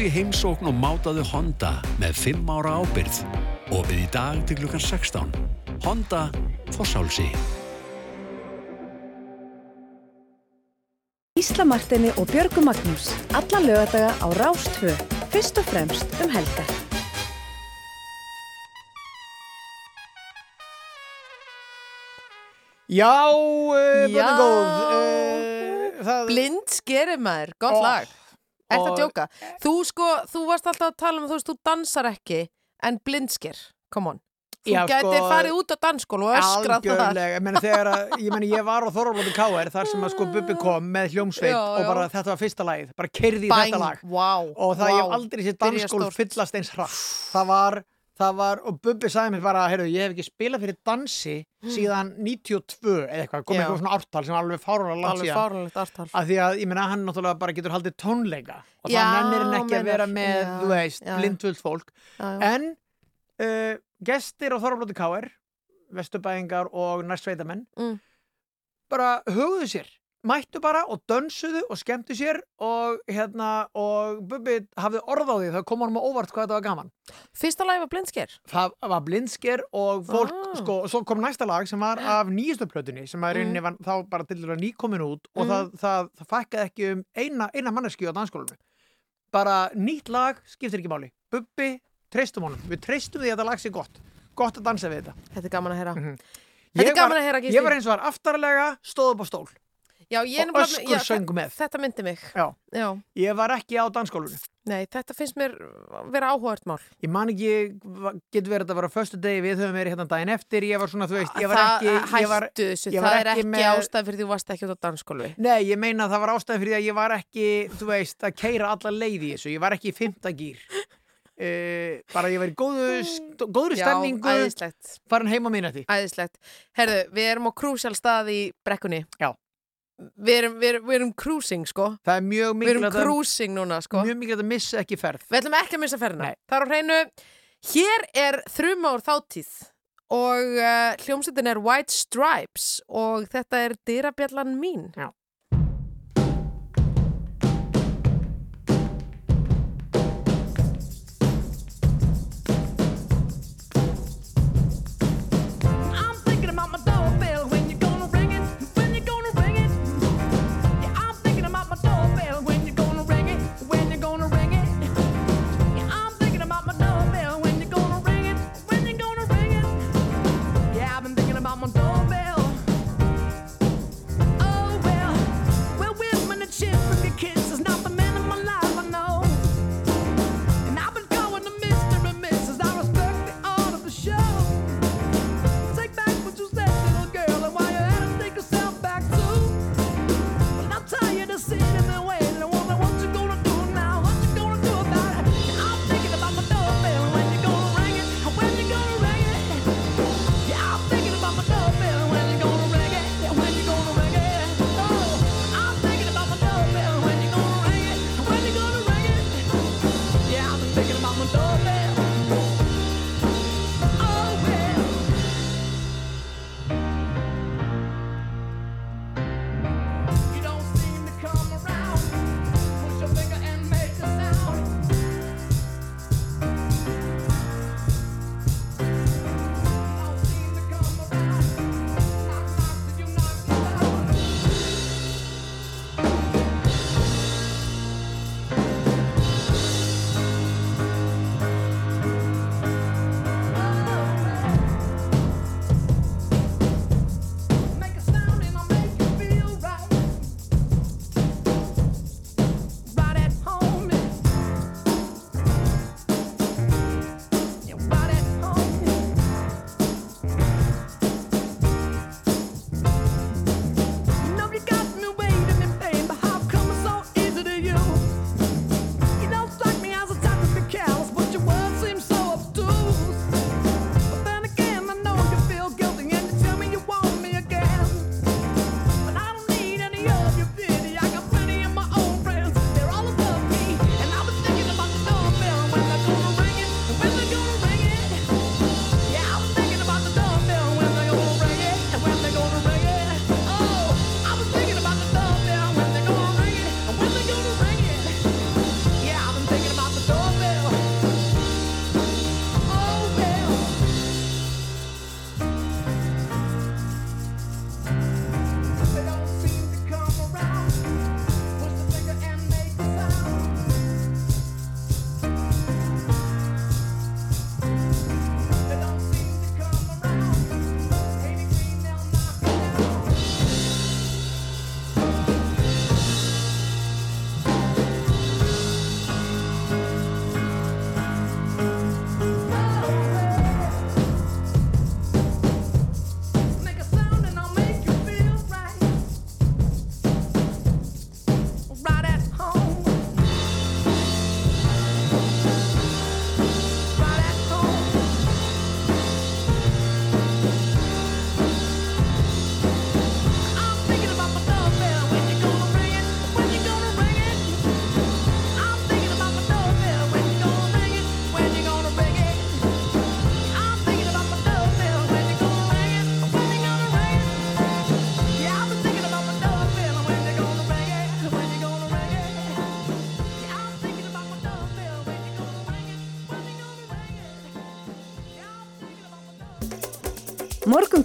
Komdu í heimsókn og mátaðu Honda með 5 ára ábyrð. Opið í dag til klukkan 16. Honda Fossálsi. Ísla Martini og Björgu Magnús. Alla lögadaga á Rástvö. Fyrst og fremst um helgar. Já, uh, búin og góð. Uh, það... Blind skerir maður, gott oh. lag. Ertu að og- djóka? Þú sko, þú varst alltaf að tala um þú veist, þú dansar ekki en blindsker, come on Þú Já, gætir sko, farið út á dansskólu og öskrað það Algjörlega, ég meina þegar að, ég meina ég var á Þorvalóti KR þar sem að sko Bubbi kom með hljómsveit Já, og já. bara þetta var fyrsta lagið, bara kerði í þetta lag wow, og það wow. ég aldrei sér Byrja dansskól stórt. fyllast eins hratt það var, það var, og Bubbi sagði mér bara, heyrðu, ég hef ekki spilað fyrir dansi síðan 92 eða eitthvað, kom Já. eitthvað svona ártal sem var alveg fárunlega langt Alveg fáránlegt ártal. Af því að, ég meina, hann náttúrulega bara getur haldið tónleika og Já, það nennir hann ekki að vera með, já, þú veist, blindvöld fólk. Já, en uh, gestir á Þorvalóti KR Vesturbæingar og nærsveitamenn Mm. bara hugðu sér mættu bara og dönsuðu og skemmtu sér og hérna og Bubbi hafði orð á því það kom hann með óvart hvað þetta var gaman. Fyrsta lagi var blindsker. Það var blindsker og fólk Ah. sko, og svo kom næsta lag sem var af nýjastu plötunni sem Mm. var þá bara til dæla nýkomin út og Mm. það, það, það fækkaði ekki um eina, eina manneski á dansskólinu bara nýtt lag, skiptir ekki máli. Bubbi, treystum honum. Við treystum því að þetta lag sé gott. Gott að dansa við þetta. Þetta er gaman að heyra. Mhm. Þetta Ég er gaman að heyra, Gísli. ég var eins og var aftarlega, stóð upp á stól Já, og öskur söng með Þetta myndi mig Já. Já. ég var ekki á dansskólinu Nei, þetta finnst mér vera áhugavert mál ég man ekki, getur verið að á föstu degi við höfum verið hérna daginn eftir ég var svona, þú veist, ég var Það ekki ég var, hættu ég var það er ekki með- ástæð fyrir því þú varst ekki á dansskólu Nei, ég meina að það var ástæðan fyrir því að ég var ekki, þú veist, að keira alla leið í þessu. Ég var ekki í fymta gýr. Uh, bara ég í góðu, Já, stemningu, farin heim á minnati. Æðislegt Herðu, við erum á krúsjál stað í brekkunni Já. Við erum, við erum, við erum cruising, sko Það er mjög Við erum mikilvægt cruising núna, sko mjög mikilvægt að missa ekki ferð. Við ætlum ekki að missa ferðina. Það er á hreinu. Hér er þrjumár þáttíð og uh, hljómsveitin er White Stripes og þetta er dyrabjallan mín. Já.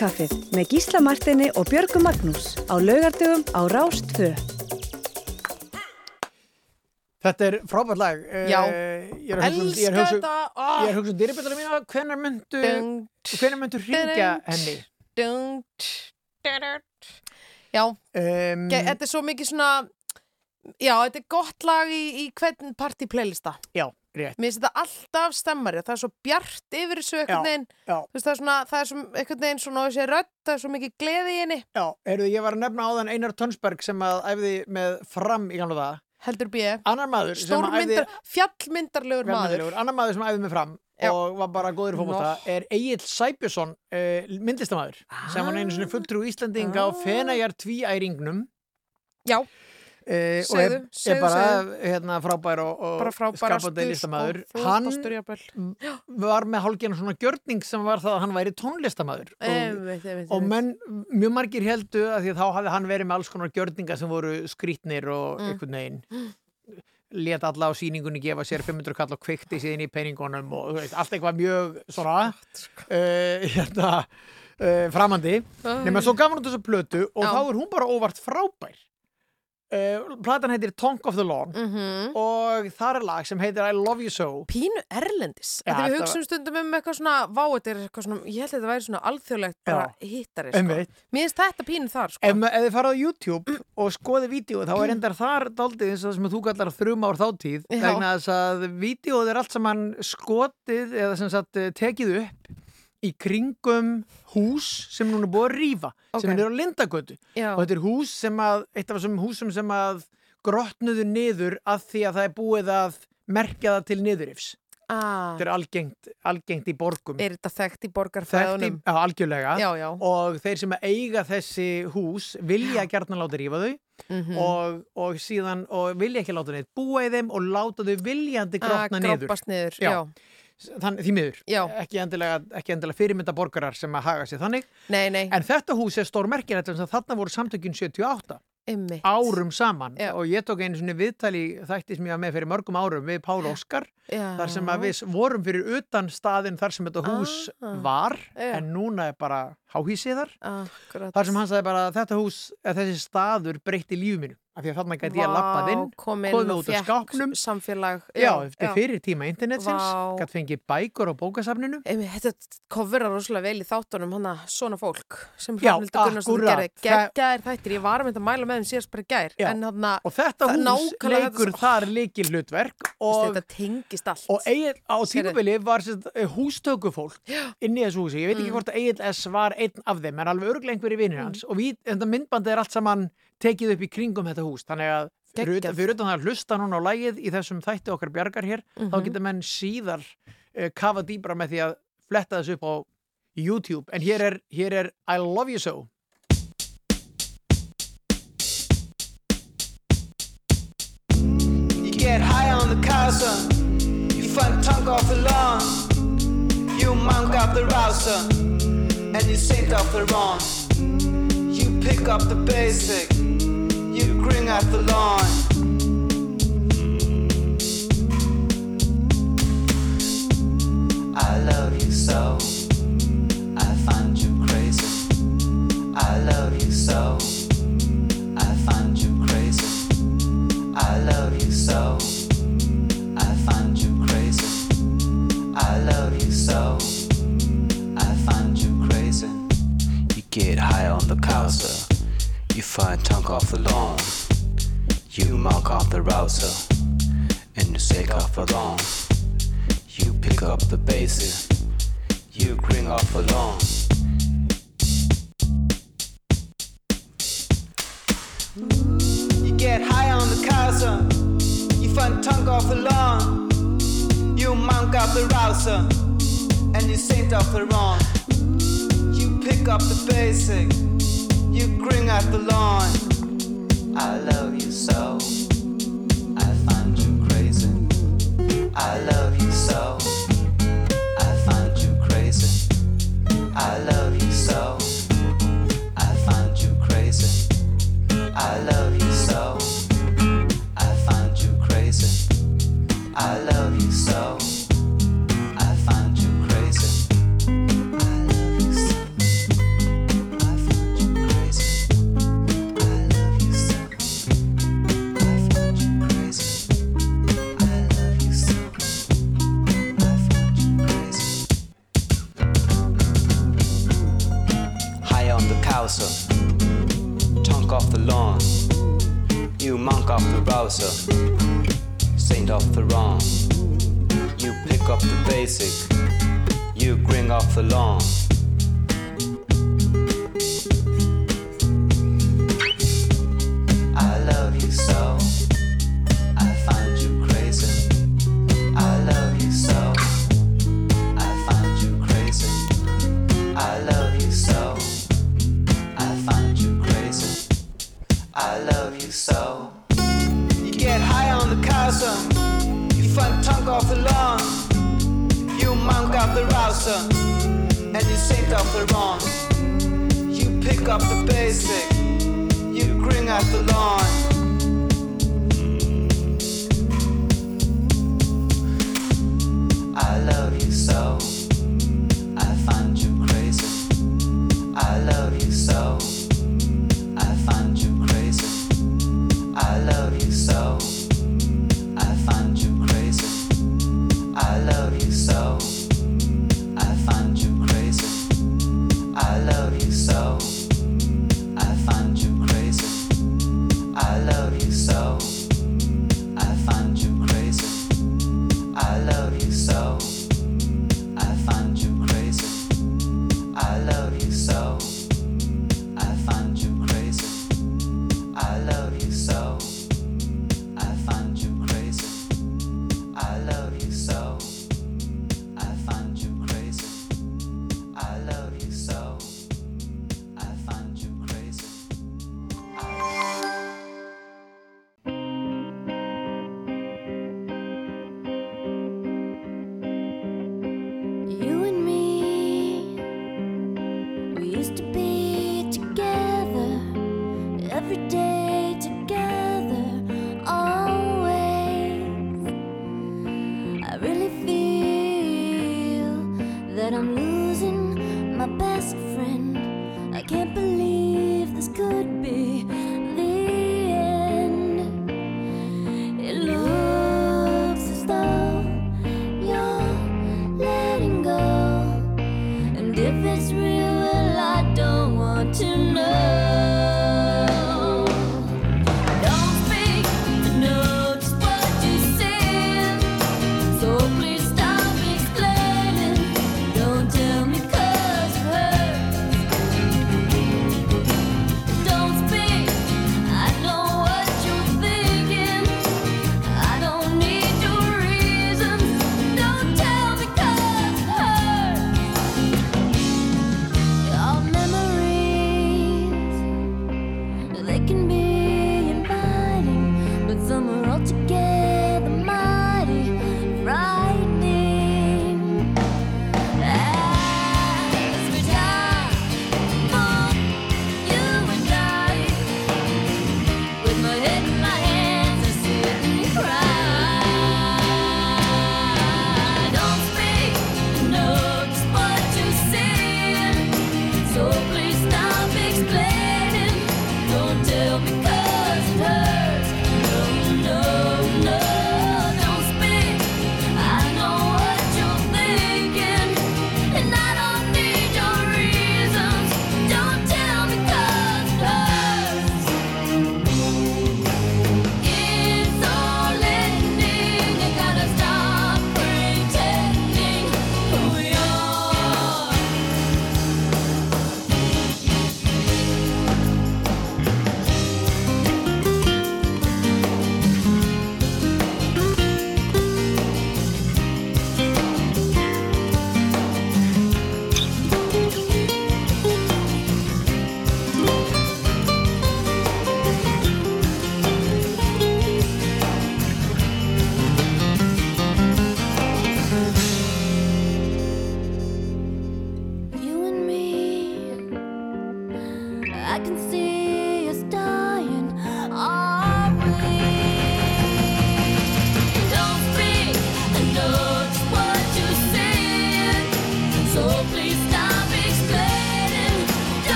Morgunkaffið með Gísla Martini og Björgu Magnús á laugardögum á Rást 2. Þetta er frábært lag. Já. Eh, ég er að hugsa um- er Elska hugsa- þetta. Ég er að hugsa um dyribjöldunum mína, hvenær myndu, myndu hringja henni? Dun, dun, Já, um, Ge- þetta er svo mikið svona Já, þetta er gott lag í, í hvern partí playlista Já, rétt. Mér finnst þetta alltaf stemmari það er svo bjart yfir þessu einhvern Já, veginn já. Það er svona, það er svo einhvern veginn svona á þessi rödd, það er svo mikið gleði í henni Já, heyrðu, ég var að nefna áðan Einar Tönsberg sem að æfði með fram í gamla það. Heldur bíði Annar maður sem að Stórmyndar, fjallmyndarlegur maður. Annar maður sem æfði með fram og var bara góður í fótbolta er Egil Sæbjörnsson uh, myndlistamæður sem var einu svona fulltrú Íslandinga á Fenæjar tvíæringnum Já Uh, og Segðu, er, er segðu, bara segðu. hérna, frábær og, og Bara skapandi listamæður og hann var með hálfgerðan svona gjörning sem var það að hann væri tónlistamæður og, og menn, mjög margir heldu að því að þá hafði hann verið með alls konar gjörninga sem voru skrítnir og Mm. einhvern veginn let alla á síningunni gefa sér 500 kall og kveikti síðan í peningunum og veist, allt eitthvað mjög svona uh, hérna uh, framandi. Nema svo gaf hann út þessa plötu og Já. þá er hún bara óvart frábær uh, platan heitir Tongue of the Lawn. Mhm. og þar er lag sem heitir I Love You So. Pínu erlendis. Já, Þegar við hugsaum stundum um eitthvað svona Vá, eitthvað svona Ég held að þetta væri svona alþjóðlegt bara hittari sko. Mér finnst þetta pínu þar sko. Ef, þið farað á YouTube og skoði vídeo þá er endar þar daldið eins og það sem þú kallar þrjum ár þáttíð vegna þess að vídeoð er allt saman skotið eða sem sagt eh, tekið upp í kringum hús sem núna er búið að rífa sem Ok. er á Lindagötu Já. og þetta er hús sem að eitt af þessum húsum sem að grotnuðu niður að því að það er búið að merkja það til niðurifs ah. þetta er algengt, algengt í borgum Er þetta þekkt í Þekkt í, já, algjörlega Já, já. og þeir sem eiga þessi hús vilja gjarnan láta rífa þau Mhm. og, og síðan og vilja ekki láta neitt búa í þeim og láta þau viljandi Ah, grotna niður grobbast niður, já. Þannig, því miður, Já. ekki endilega, ekki endilega fyrirmynda borgarar sem að haga sér þannig Nei, nei en þetta hús er stór merkir þarna voru samtökin 78 Einmitt. árum saman og ég tók einu svona viðtali þætti sem ég var með fyrir mörgum árum við Pál Óskar Já. þar sem að við vorum fyrir utan staðin þar sem þetta hús Ah. var Já. en núna er bara háhísiðar þar. Sem hann sagði bara að þetta hús eða þessi staður breytti lífið mínu. Af því að þarna gæti ég Vá, lappað inn kom inn komið út af fékk skápnum. samfélag. Já, eftir fyrir tíma internetsins gæti fengið bækur á bókasafninu. Þetta coverar rosalega vel í þáttunum hana svona fólk sem Já, Gunnarsdóttir akkúrat. gerði Það- geggjaðir þættir, ég var að mynda að mæla með þeim síðast bara gær Já. en hana, og þetta hús leikur þar leikil hlutverk og, þetta tengist allt. og á Sérðu? tímabili var sérst, hústökufólk inn í þessu húsi, ég veit ekki Mm. hvort að Egil S var einn af þeim, en alveg örglega einhverju vinnir hans. Og við, þetta myndbandi er allt saman tekið upp í kringum þetta hús, þannig að fyrir utan, Geggjað. fyrir utan það að hlusta núna á lægið í þessum þætti okkar bjargar hér, þá Mhm. geta menn síðar uh, kafa dýbra með því að fletta þessu upp á YouTube, en hér er, hér er I Love You So. You get high on the casa, you find tongue off the lawn, you monk up the rouser, and you sink off the wrong. You pick up the basic, you grin at the line. I love you so, get high on the council. You find tongue off the lawn. You mark off the rouser. And you shake off the lawn. You pick up the bases. You grin off the lawn. You get high on the casa. You find tongue off the lawn. You monk off the rouser. And you saint off the wrong. Pick up the basic. You grin at the lawn. I love you so. I find you crazy. I love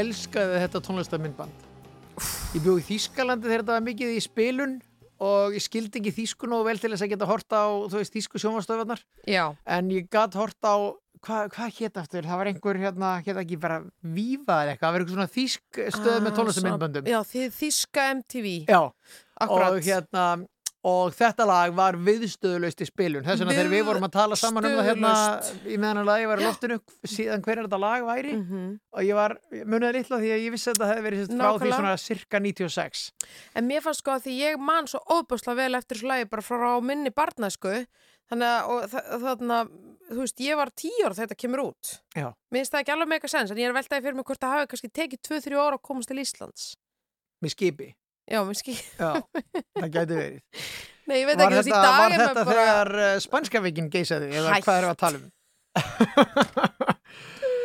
Elskaði þetta tónlistamindband ég bjó í Þýskalandi þegar þetta var mikið í spilun og ég skildi ekki þýsku nógu vel til þess að geta horta á veist þýsku sjónvastöðvarnar Já. en ég gat horta á hvað hva hétt aftur, það var einhver hérna, hétt ekki bara Víva eða eitthvað, það var eitthvað svona þýsk stöð með Ah, tónlistamindböndum Já, þið þíska MTV. Já, Akkurat. og hérna og þetta lag var viðstöðulaust í spilun. Þess vegna þegar við vorum að tala saman um það hérna í meðan að lagi var í loftinu síðan hver er þetta lag væri. Og ég var, ég muniði litla því að ég vissi að þetta hefði verið frá því svona cirka 96 En mér fannst sko að því ég man svo óbúslega vel eftir þessu lagi bara frá minni barnæsku. Þannig að þarna, þú veist, ég var þegar þetta kemur út. Já. Mér finnst það ekki alveg eitthvað sens en ég er veltaði fyrir mig hvort það hafi kannski tekið 2-3 ára að komast til Íslands. með skipi Já, mér skil. Já, (laughs) það gæti verið Nei, ég veit Var ekki, veist, í dag var er þetta bara... þegar uh, spænska veikin geisaði eða Hættu. hvað erum við að tala um? (laughs)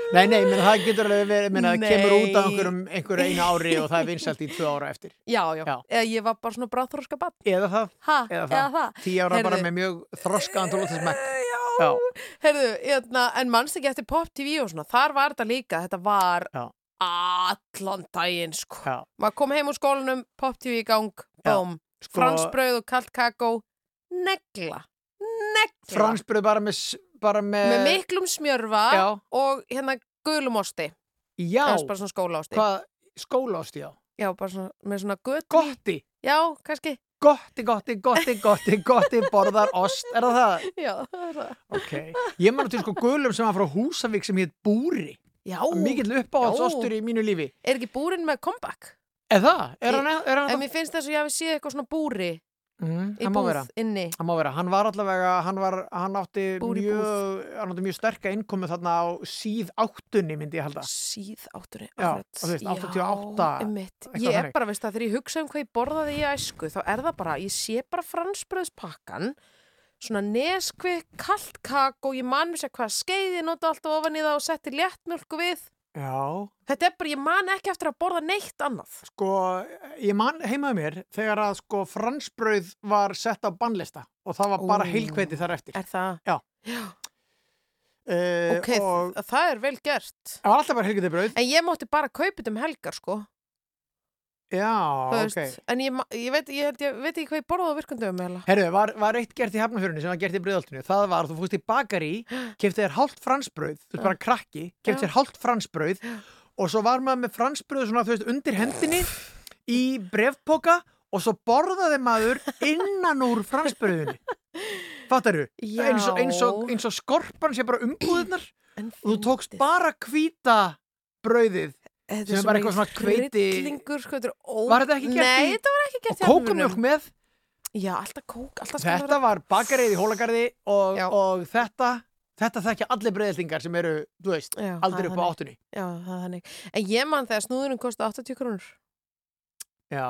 Nei, nei, menn það getur alveg verið, menn það kemur út á einhverjum, einhverju einu ári og það er vinsælt í tvö ára eftir. Já, já, Eða ég var bara svona bráþróska bann. Eða það. Ha, Eða eða það. það. Tíu ára bara Heyrðu. með mjög þroskaðan tólutismekk. (laughs) Já. Já. Herðu, hérna, en mannst ekki eftir Pop TV og svona, þar var þetta líka, þetta var Já. Allan daginn, sko. Já. Maður kom heim úr skólanum, Pop TV í gang, bóm, Sko- fransbrauð og kalt kakó, negla, negla. Fransbröð bara með, bara með... Með miklum smjörfa Já. og hérna gulumosti. Já. Eða bara svona skólaosti. Hvað, skólaosti, já. Já, bara svona, með svona göt. Gotti. Já, kannski. Gotti, gotti, gotti, gotti, gotti, borðar ost. Er það það? (laughs) Já, það er það. Ok. Ég man til sko gulum sem var frá Húsavík sem hétt Búri. Já. Mikill uppáhalds Já. ostur í mínu lífi. Er ekki búrin með comeback? Er það? Er hann, er hann En mér finnst þess að ég hafi séð eitthvað svona búri Mm, í búð vera. inni. Það má vera, hann var allavega, hann, var, hann átti Búr í mjög, hann átti mjög sterka innkomu þarna á síð áttunni myndi ég halda. Síð áttunni, Já, þú veist, 88, Já, einmitt. eitthvað Ég er bara, veist það, þegar ég hugsa um hvað ég borðaði í æsku, þá er það bara, ég sé bara fransbröðspakkan, svona neskvik, kalt kak og ég man mér sér hvað skeiði, nota alltaf ofan í það og setti léttmjölku við. Já. Þetta er bara, ég man ekki eftir að borða neitt annað. Sko, ég man heimaði mér þegar að sko fransbrauð var sett á bannlista og það var bara heilkveiti þar eftir. Er það? Já. Já. Uh, Ok, og það er vel gert. það var alltaf bara heilkveiti brauð. En ég mátti bara kaupa þetta um helgar, sko. Já, Þú ok. veist, En ég, ég, veit, ég, ég veit ekki hvað ég borðaði á virkundum heila. Herru, var, var eitt gert í hafnafjörunni sem var gert í brauðaltinu. Það var að þú fúst í bakari, kefti þér hálft fransbrauð, þú veist bara krakki, Já. þér hálft fransbrauð og svo var maður með fransbrauð svona, þú veist, undir hendinni í brefpoka og svo borðaði maður innan úr fransbrauðinu. Fattaru? Já. Eins og, eins, og, eins og skorpan sé bara umbúðunar og þú tókst bara hvíta brauðið Þetta sem er bara eitthvað svona hveiti Hryllingur, sko, þetta er ó... Var þetta ekki gert Nei, í- þetta var ekki gert og kókumjólk með Já, alltaf kók, alltaf skal Þetta vera- var bakarið í Hólagarði og, og þetta þetta þekkja allir breyðlingar sem eru, þú veist, Já, aldrei það upp á er áttunni. Já, það er þannig. En ég man þegar snúðurinn kosti 80 krónur. Já,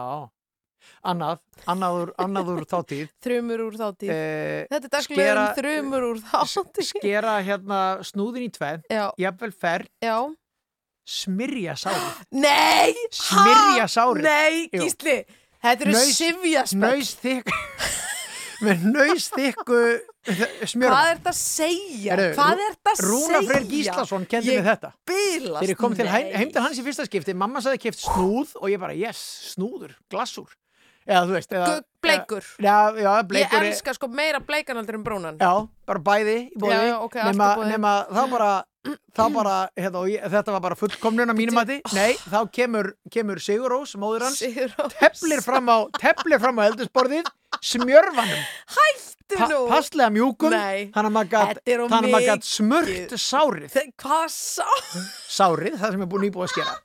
annað, annað úr, annað úr þáttíð. (laughs) Þrumur úr þáttíð. Eh, Þetta er daglegum þrumur úr þáttíð. Skera hérna snúðin í tvenn, jafnvel ferð, Já. Smyrja sárið. Nei! Smyrja sárið. Nei. Gísli, þetta eru sifjaspöld. Naus þykk, (laughs) með naus þykku smjörn. Hvað er þetta að segja? Heyrðu, Hvað er þetta að segja? Rúnar Freyr Gíslason kendi Ég mig þetta. bilast, Þegar ég kom til heim, nei. heim til hans í fyrsta skipti, mamma sagði keft snúð og ég bara, yes, snúður, glassúr. Eða þú veist, eða... Bleikur. Já, já, bleikur. Ég elska sko meira bleikan aldrei en brúnan. Já, bara bæði í bóði. Já, já, ok, allt í nema, boði. nema þá bara, þá bara, hérna, og ég, þetta var bara fullkomnun á mínum mati. Nei, þá kemur, kemur Sigurós, móður hans, Sigurrós. teflir fram á, teflir fram á eldusborðið, smjörfanum. Hættu nú! Passlega mjúkum, Nei, þannig að maður gat, þetta er of þannig að maður mikið. smurt sárið. Þe- Hvað sá? Sárið, það sem er búin nýbúið að skera.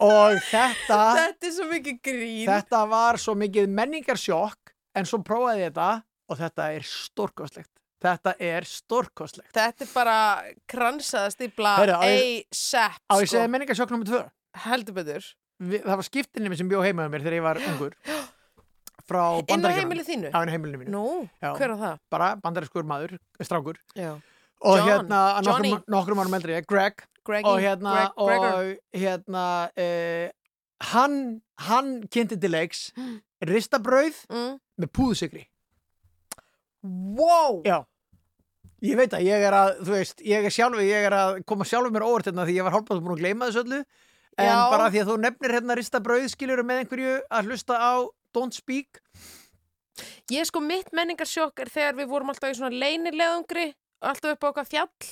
Og þetta, Þetta er svo mikið grín. þetta var svo mikið menningarsjokk, en svo prófaði ég þetta og þetta er stórkostlegt. Þetta er stórkostlegt. Þetta er bara kransaða stípla Heyrðu, á ég- A$AP, Á ég sko. segja menningarsjokk nr. 2. Heldur betur. Vi, það var skiptinni sem bjó heimaðu mér þegar ég var ungur. Frá (gasps) Inn á bandaríkjunum. heimili þínu? Á heimilinu mínu. Nú, Já. hver á það? Bara bandarískur maður, strákur. Já. Og John, hérna, nokkrum árum eldri, Greg. Greggy, og hérna, Greg- og hérna, uh, hann, hann kynnti til leiks (gasps) ristabrauð Mm. með púðusikri. Wow! Já. Ég veit að ég er að, þú veist, ég er sjálfur, ég er að koma sjálfur mér óvart hérna því ég var hálfbátt búin að gleyma þessu öllu en Já. bara því að þú nefnir hérna rista brauðskilur með einhverju að hlusta á Don't Speak Ég sko mitt menningarsjokk er þegar við vorum alltaf í svona leynilegungri alltaf upp á okkar fjall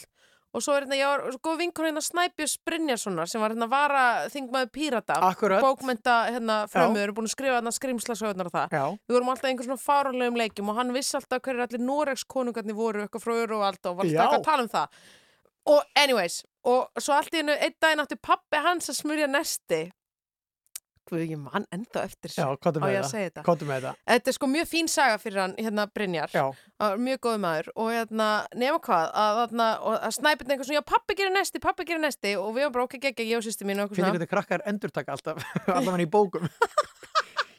og svo er hérna, ég var góð vinkur hérna Snæbjörns Brynjarssonar sem var hérna vara þingmaður Pírata. Akkurat. bókmenta hérna frömmur, er búin að skrifa hérna skrimslasögurnar og það. Já. við vorum alltaf í einhver svona fáránlegum leikjum og hann vissi alltaf hverju allir Noregs konungarnir voru eitthvað frá öru og allt og var alltaf að tala um það. Og anyways, og svo allt í hennu einn daginn átti pappi hans að smurja nesti Guð, ég mann ennþá eftir Já, á komdu með að þetta? Með þetta. Þetta er sko mjög fín saga fyrir hann, hérna Brynjar. Já. Að- mjög góð maður. Og hérna, nema hvað að, að, að, að snæpinn eitthvað svona, já pappi gerir nesti, pappi gerir nesti. Og við varum bara okkur geggja, ég og sýsti mín og eitthvað Finnir svona. hvernig krakkar endurtaka alltaf (laughs) allavega í bókum.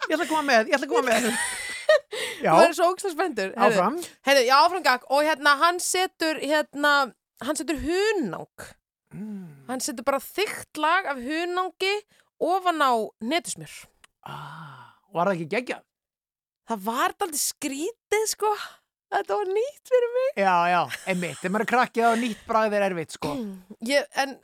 Ég ætla að koma með, ég ætla að koma með. (laughs) Já, Það er svo ógstlega spenntur. Áfram. Heyrðu, já, áfram gag og hérna hann setur hérna, hann setur hunang. Mm. hann setur bara þykkt lag af hunangi ofan á netusmjör. Var það ekki geggjað? Það var aldrei skrítið sko. Þetta var nýtt fyrir mig. Já, já, einmitt, þegar maður er krakkið á nýtt bragð er erfitt, sko. (clears throat) Ég, En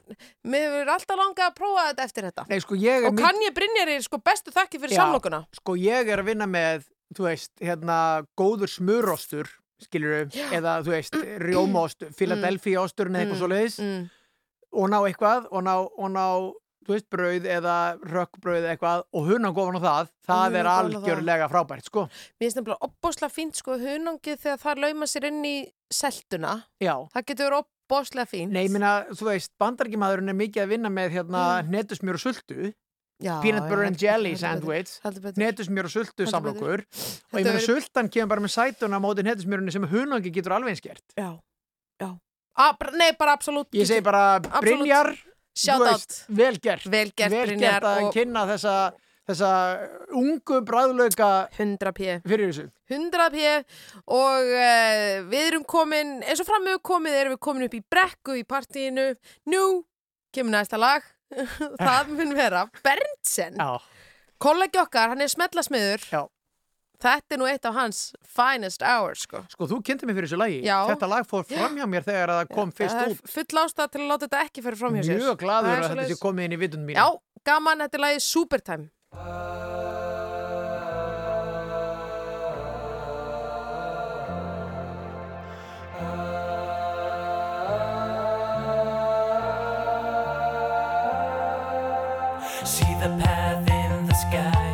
mér hefur alltaf langað að prófa þetta eftir þetta. Nei, sko, ég er Og kann ég Brynjari sko bestu þakki fyrir samlokuna. Sko, ég er að vinna með, þú veist, hérna, góður smurostur, skilur eða, þú veist, (clears throat) rjómaost, Philadelphia osturinn eða eitthvað Mm, svo leiðis mm. og ná eitthvað og ná, og ná þú veist, brauð eða rökkbrauð eitthvað og hunang ofan á það, það er algjörlega frábært, sko. Mér finnst nefnilega opbóslega fínt sko hunangið þegar það lauma sér inn í seltuna Já. Það getur verið opbóslega fínt. Nei, minna, þú veist, bandarkimaðurinn er mikið að vinna með hérna Mm. netusmjör og sultu. Já, peanut butter and jelly sandwich. netusmjör og sultu samlokur. Og ég meina sultan kemur bara með sætuna á móti netusmjörunni sem hunangi getur alveg eins gert. Já, já. Ah, bara, Nei, bara absolutt Ég segi bara. Brynjar Shout þú out. veist, vel gert. Vel gert, vel Brynjar, gert að og- kynna þessa, þessa ungu bræðlauka 100 p. fyrir þessu. 100 p. Og uh, við erum komin eins og fram með komið erum við komin upp í brekku í partíinu. Nú kemur næsta lag. (laughs) Það mun vera Berntsen. Já. kollegi okkar, hann er smetlasmiður Já. Þetta er nú eitt af hans finest hours sko. Sko, þú kynnti mig fyrir þessu lagi. Já. Þetta lag fór fram hjá mér þegar það kom fyrst það er út. full ástæð til að láta þetta ekki fyrir fram hjá sér. Mjög gladur að þetta sé komið inn í vitundum mín Já, gaman, þetta er lagið Supertime. See the path in the sky.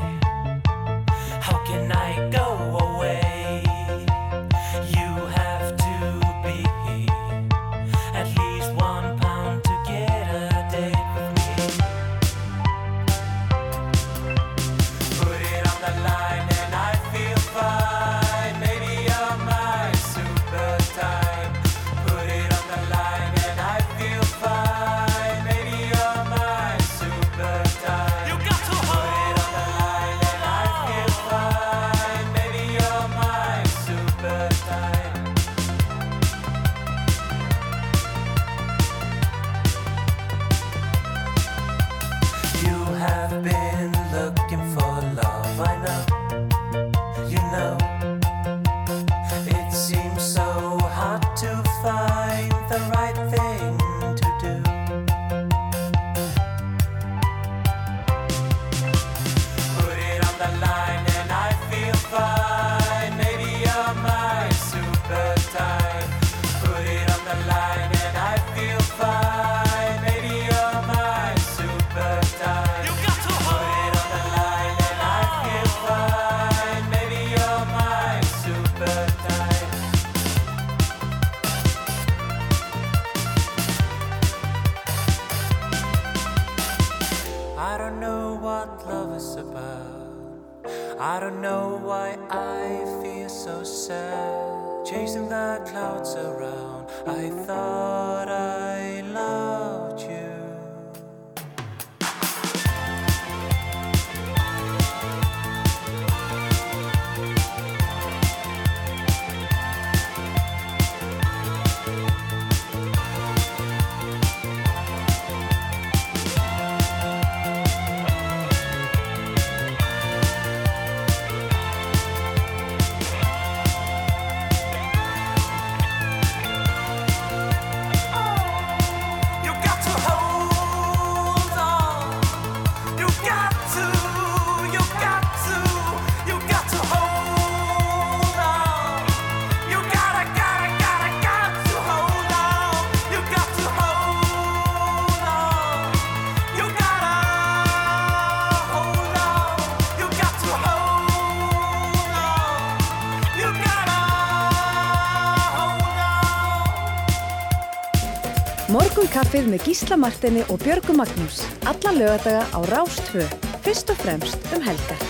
Kaffið með Gísla Martini og Björgu Magnús. Alla lögadaga á Rástvö. Fyrst og fremst um helgar.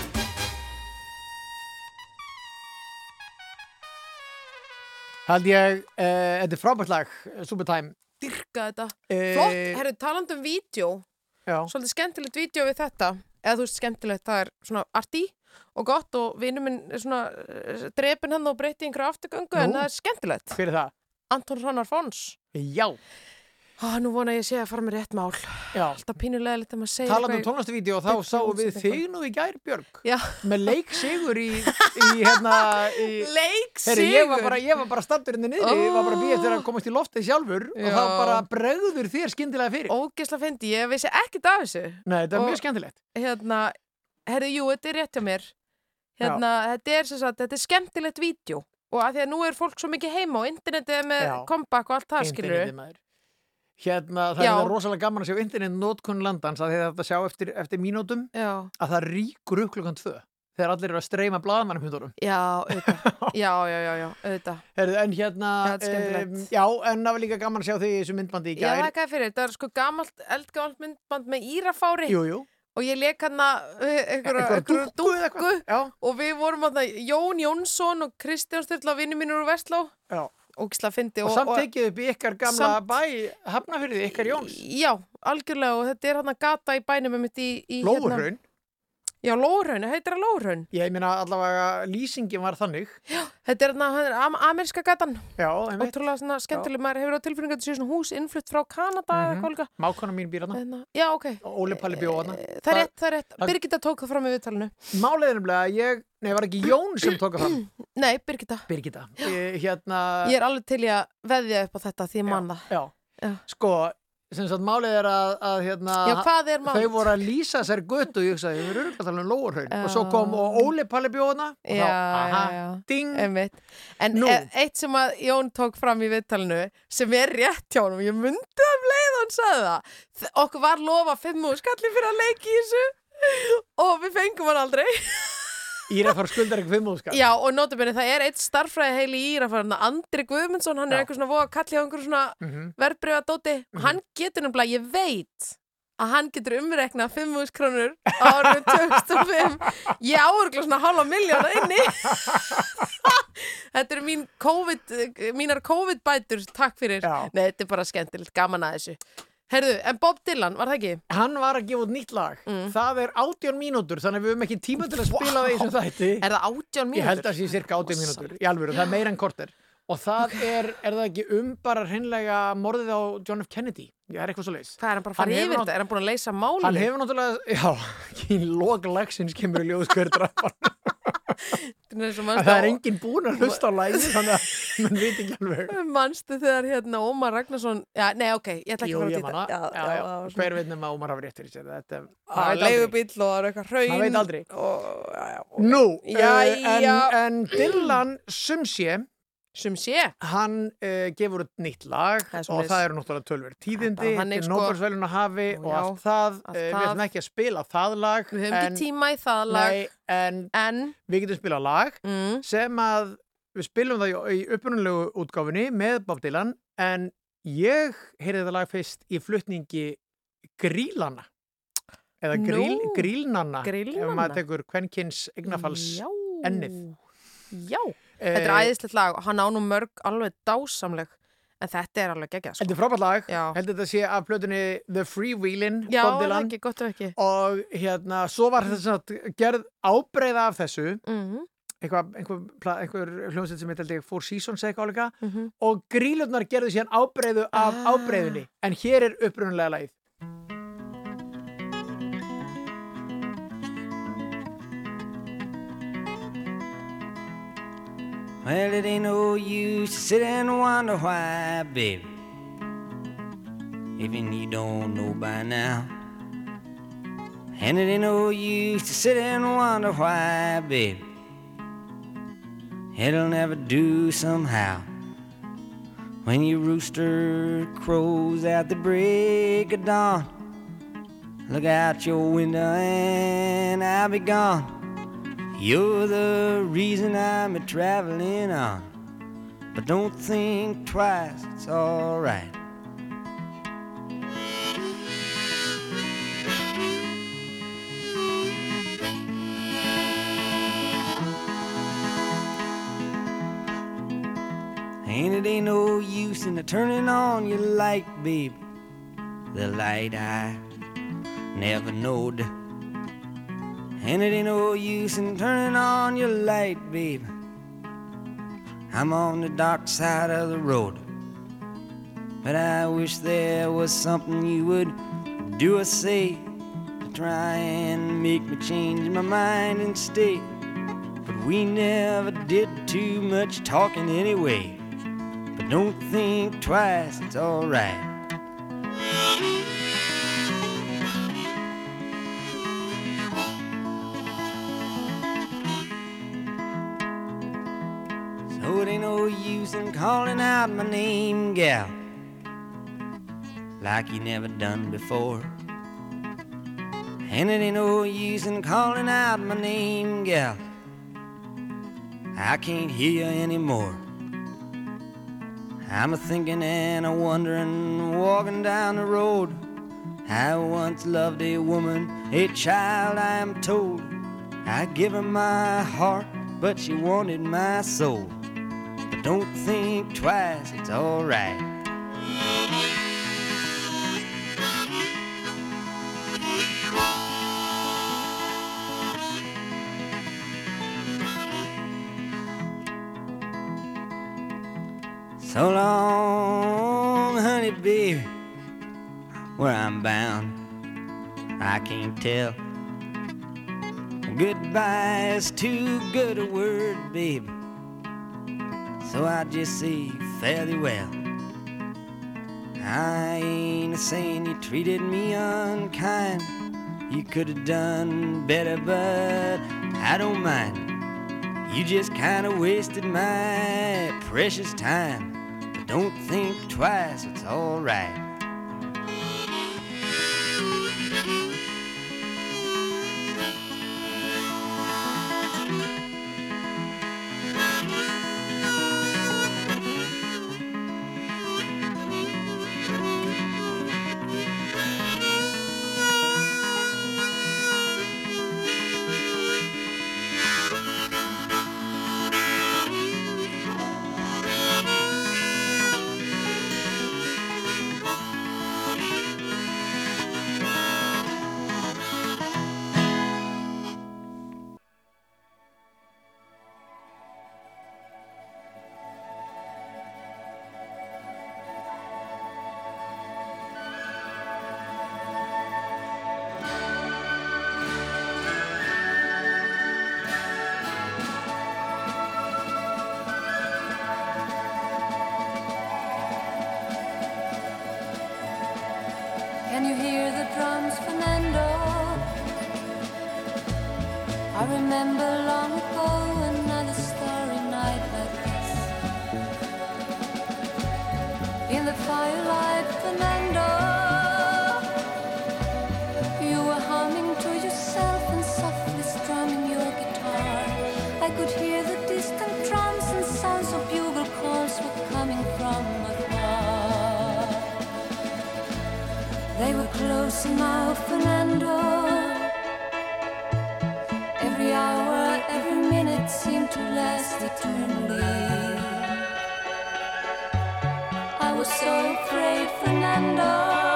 Hald ég, uh, þetta er frábært lag, Supertime. Dyrka þetta. Eh, Flott, herru, talandi um vídeo, Já. svolítið skemmtilegt vídeo við þetta, eða þú veist skemmtilegt, það er svona arti og gott og vinur minn er svona uh, drepin hann og breyti einhverju afturgöngu en Nú. það er skemmtilegt. Hver er það? Anton Hrannar Fons. Já. Á, nú vona ég sé að fara með rétt mál. Já. Alltaf pínulega litt að maður segja Talandi um eitthvað í- tónlistavídeó þá sáum við þig nú í gær, Björg. Já. Með leik í, í (laughs) hérna... Í, Leik Heyri, ég var bara, ég var bara standur inn niðri, ég var bara að býja eftir að komast í loftið sjálfur og Já. þá bara bregður þér skyndilega fyrir. Ógisla fyndi, ég vissi ekkert af þessu. Nei, þetta er Og- mjög skemmtilegt. Hérna, herðu, jú, þetta er rétt hjá mér. Hérna, þetta er sem sagt, þetta er skemmtilegt vídeo. Og að því að nú er fólk svo mikið heima og internetið er með comeback og allt það, skilur Internetið, maður. Hérna, það Já. er það rosalega gaman að sjá internet nótkun landans að þið þetta sjá eftir, eftir mínútum Já. að það ríkur upp klukkan tvö þegar allir eru að streyma blaðmannum hundunum. Já, auðvitað. (laughs) já, já, já, já, auðvitað. Herðu, en hérna, Já, þetta er skemmtilegt. em, já, en það var líka gaman að sjá þig í þessu myndbandi í Já, gær. það er hvað fyrir, þetta er sko gamalt, eldgamalt myndband með írafári. Jú, jú. Og ég leik hann að einhverja Einhverja dúkku, dúkku og við vorum að Jón Jónsson og Kristján Sturla vinnu mínur úr Vestló. Já. Ógisla fyndi. Og, samt tekið upp í ykkar gamla Samt- bæ, hafnafyrði, ykkar Jóns. Já, algjörlega og þetta er hann að gata í bænum um þetta í, í Lóurhraun. Já, Lóurhraun, heitir það Lóurhraun? Ég meina allavega lýsingin var þannig. Þetta er hann að am amerska gatan. Já, einmitt. Ótrúlega svona skemmtileg, maður hefur á tilfinningu að þetta sé svona hús innflutt frá Kanada eða eitthvað líka. Mákona mín býr hana. Hérna, Já, ok. Óli Palli bjó hana. Það er rétt, það er rétt. Birgitta tók það fram í viðtalinu. Er nefnilega að ég, nei, var ekki Jón sem tók það fram. (clears throat) Nei, Birgitta. Birgitta. Ég, hérna... Ég er alveg til í að veðja upp á þetta því ég man það. Já. Sko, sem sagt, málið er að, að hérna... Já, er? Þau voru að lýsa sér götu og ég hugsaði, við erum að tala um lóarhaun. Já. Og svo kom og Óli Palli bjó hana. Og Já, þá, aha, já, ding. Einmitt. En e eitt sem að Jón tók fram í viðtalinu sem er rétt hjá honum, ég myndi það um leið og hann sagði það. Okkur var lofa fimm úr skalli fyrir að leiki í þessu og við fengum hann aldrei. Írafár skuldar ekki fimm úrskall. Já, og notabene það er eitt starffræði heili í Írafærna, Andri Guðmundsson, hann er eitthvað svona voða að kalla hjá einhverju svona mm Mhm. verðbrifa dóti. Hann getur nefnilega, ég veit að hann getur umreknað 5.000 krónur árið 2005 (laughs) ég áurgla svona halva miljóna inni (laughs) þetta eru mín COVID, mínar COVID-bætur takk fyrir, nei þetta er bara skemmtilegt gaman að þessu Herðu, en Bob Dylan, var það ekki? Hann var að gefa út nýtt lag. Mm. Það er 18 mínútur, þannig að við höfum ekki tíma til að spila það í þessum þætti. Er það 18 mínútur? Ég held að það sé cirka 18 mínútur, í alvöru, það er meira en korter. Og það er, er það ekki um bara hreinlega morðið á John F. Kennedy? Það er eitthvað svo leis. Hvað er hann bara að fara yfir þetta? Er hann búin að leysa málið? Hann hefur náttúrulega, (laughs) já, í lók lagsins kemur í drafan. Það er enginn búin að hlusta á lægi, þannig að mann veit ekki alveg. Manstu þegar hérna Ómar Ragnarsson Já, nei, ok, ég ætla ekki að fara að týta hver veit nema Ómar hafa rétt fyrir sér. Þetta, er leigubíll og það er eitthvað hraun Maður veit aldrei. Nú, uh, en, já. en Sumsé Sumsé hann uh, gefur út nýtt lag Það og það eru náttúrulega tölver tíðindi sko. Nóbersvelun að hafi og Já, allt það. allt uh, við ætlum ekki að spila það lag Við höfum ekki tíma í það lag. Nei, en, en við getum spilað lag mm. sem að við spilum það í, í upprunalegu útgáfinni með Bob Dylan en ég heyrði það lag fyrst í flutningi Grílana eða Nú. gríl, Grílnanna ef maður tekur kvenkins eignafalls ennið Já, þetta er Eh, æðislegt lag og hann á nú mörg alveg dásamleg en þetta er alveg geggjað sko. Þetta er frábært lag, heldur þetta sé af plötunni The Freewheelin, Já, Bob Dylan. ekki, gott ef ekki. Og hérna, svo var þetta að gerð ábreyða af þessu. Mhm. eitthvað, einhver, pla- einhver hljómsveit sem heit held ég Four Seasons eitthvað álíka Mhm. og grílurnar gerðu síðan ábreyðu af Ah. ábreyðunni en hér er upprunalega lagið Well, it ain't no use to sit and wonder why, baby. Even you don't know by now. And it ain't no use to sit and wonder why, baby. It'll never do somehow. When your rooster crows at the break of dawn, look out your window and I'll be gone. You're the reason I'm a traveling on. But don't think twice, it's alright. And it ain't no use in turning on your light, baby. The light I never knowed. And it ain't no use in turning on your light, babe. I'm on the dark side of the road. But I wish there was something you would do or say to try and make me change my mind and stay. But we never did too much talking anyway. But don't think twice, it's alright. Use calling out my name, gal, like you never done before. And it ain't no use in calling out my name, gal. I can't hear you anymore. I'm a thinking and a wondering, walking down the road. I once loved a woman, a child, I am told. I give her my heart, but she wanted my soul. But don't think twice, it's alright. So long, honey, baby, where I'm bound, I can't tell. Goodbye is too good a word, babe. So I just say fairly well. I ain't a saying you treated me unkind. You could have done better, but I don't mind. You just kind of wasted my precious time. But don't think twice, it's alright. Afraid, Fernando.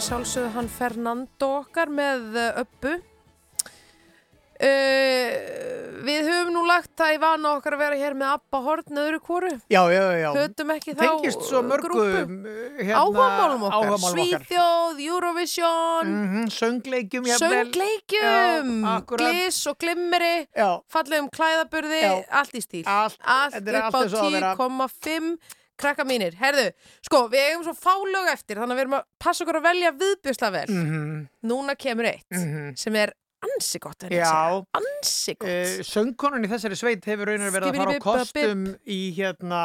Er sjálfsögðu hann Fernando okkar með uh, Öbbu. Uh, við höfum nú lagt það í vana okkar að vera hér með Abba Horn öðru kóru. Já, já, já. Höldum ekki þá Tengist svo mörgum grúpu. hérna, áhugamálum okkar. okkar. Svíþjóð, Eurovision, Söngleikjum jafnvel. söngleikjum, akkúrat. gliss og glimmeri, Já. fallegum klæðaburði, Já. allt í stíl. Allt, allt upp á eins og á að vera. 10,5 krakka mínir. Herðu, sko, við eigum svo fálög eftir, þannig að við erum að passa okkur að velja viðbjörsla vel. Mhm. Núna kemur eitt Mhm. sem er ansi gott. Ansi gott. Uh, söngkonan í þessari sveit hefur raunar verið að fara á kostum í hérna?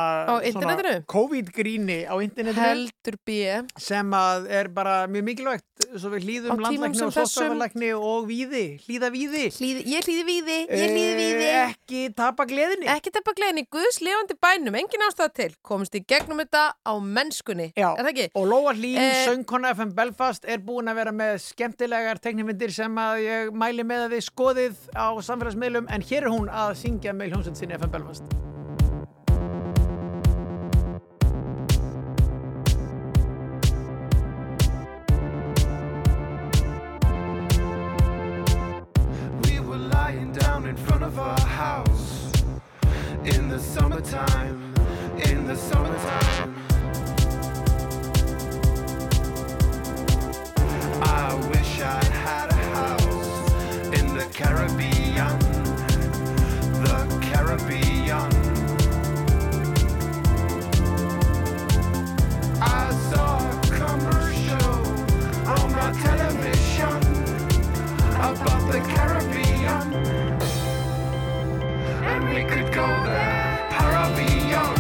COVID-gríni á internetinu sem að er bara mjög mikilvægt svo við hlýðum landlækni og þessum. sóttvarlækni og víði, hlýða víði Hlýði, ég hlýði víði, ég hlýði víði. Eh, ekki tapa gleðinni Ekki tapa gleðinni, Guðs lifandi bænum, engin ástæða til. Komst í gegnum þetta á mennskunni. Já, Er það ekki? og Lóa Hlín, Eh, söngkona FM Belfast er búin að vera með skemmtilegar teknimyndir sem að ég mæli með að þið skoðið á samfélagsmiðlum en hér er hún að syngja með hljómsveit sinni FM Belfast in front of our house in the summertime, in the summertime. I wish Caribbean, the Caribbean. I saw a commercial on my television about the Caribbean. And we could go there, Caribbean.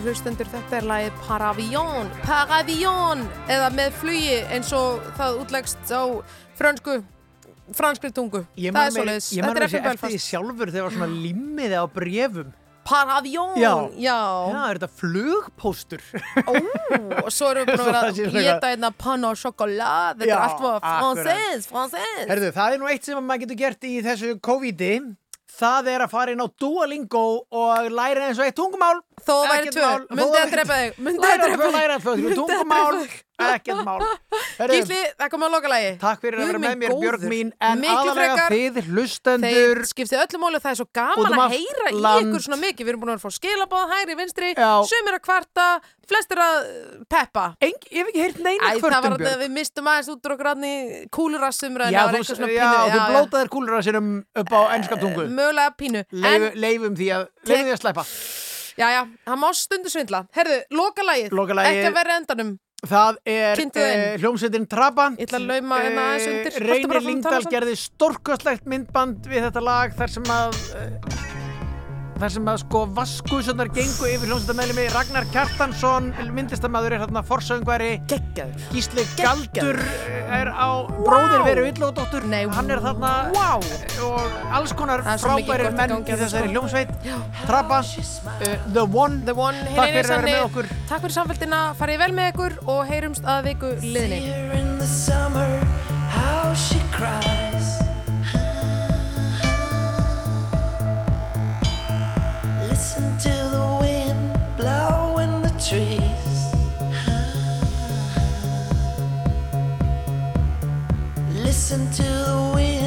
Kæru hlustendur, þetta er lagið Paravion, Paravion, eða með flugi eins og það útlegst á frönsku, franskri tungu. Ég það er svoleiðis. ég man er FM eftir því sjálfur þegar var svona limmiði á brefum Paravion, Já. já. Já, er þetta flugpóstur? og svo erum við búin að (laughs) það geta einna pann og sjokolad, þetta er allt akkurat. fransés, fransés. Herðu, það er nú eitt sem maður getur gert í þessu COVID-i það er að fara inn á Duolingo og læra eins og eitt tungumál Þó væri tvö, myndi að drepa þig, myndi að Læra drepa tvö, þig. læra tvö, Myndi að tungumál. Ekkert mál Herðu, Gísli, það kom að loka lagi. Takk fyrir að vera með mér Björg mín en Miklu aðalega frekar. þið hlustendur Þeir skiptið öllu máli og það er svo Út gaman um að allt heyra í land. ykkur svona mikið. Við erum búin að fá skilabóð, hægri, vinstri, Já. sumir að kvarta, flestir að uh, peppa. Eng, ég hef ekki heyrt neina Æ, það kvörtum, var að Björg. við mistum aðeins út úr okkur aðni kúlurassumræðin. Já, þú, já, þú blótaðir kúlur að sérum upp á ennska tungu Mögulega pínu. Leif, Leifum því að, leifum því að slæpa Já, já, það má stundu svindla. Herðu, loka lagið. Lokalagið. Ekki að vera endanum. Það er uh, hljómsveitin Trabant Ég ætla að lauma hérna aðeins undir. Varstu bara Reynir Lingdal gerði stórkostlegt myndband við þetta lag þar sem að uh, þar sem að sko vaskusundar gengu yfir hljómsveitamælimi Ragnar Kjartansson myndistamæður er hérna forsöngvari. Geggjaður. Gísli Galdur er á bróðir veru Villódóttur Nei, hann er þarna wow. og alls konar í menn í þessari sko. hljómsveit. Trabant, uh, The One. The One, Takk fyrir að vera með okkur. Takk fyrir samfélgina, farið vel með ykkur og heyrumst að viku liðni. Listen to the wind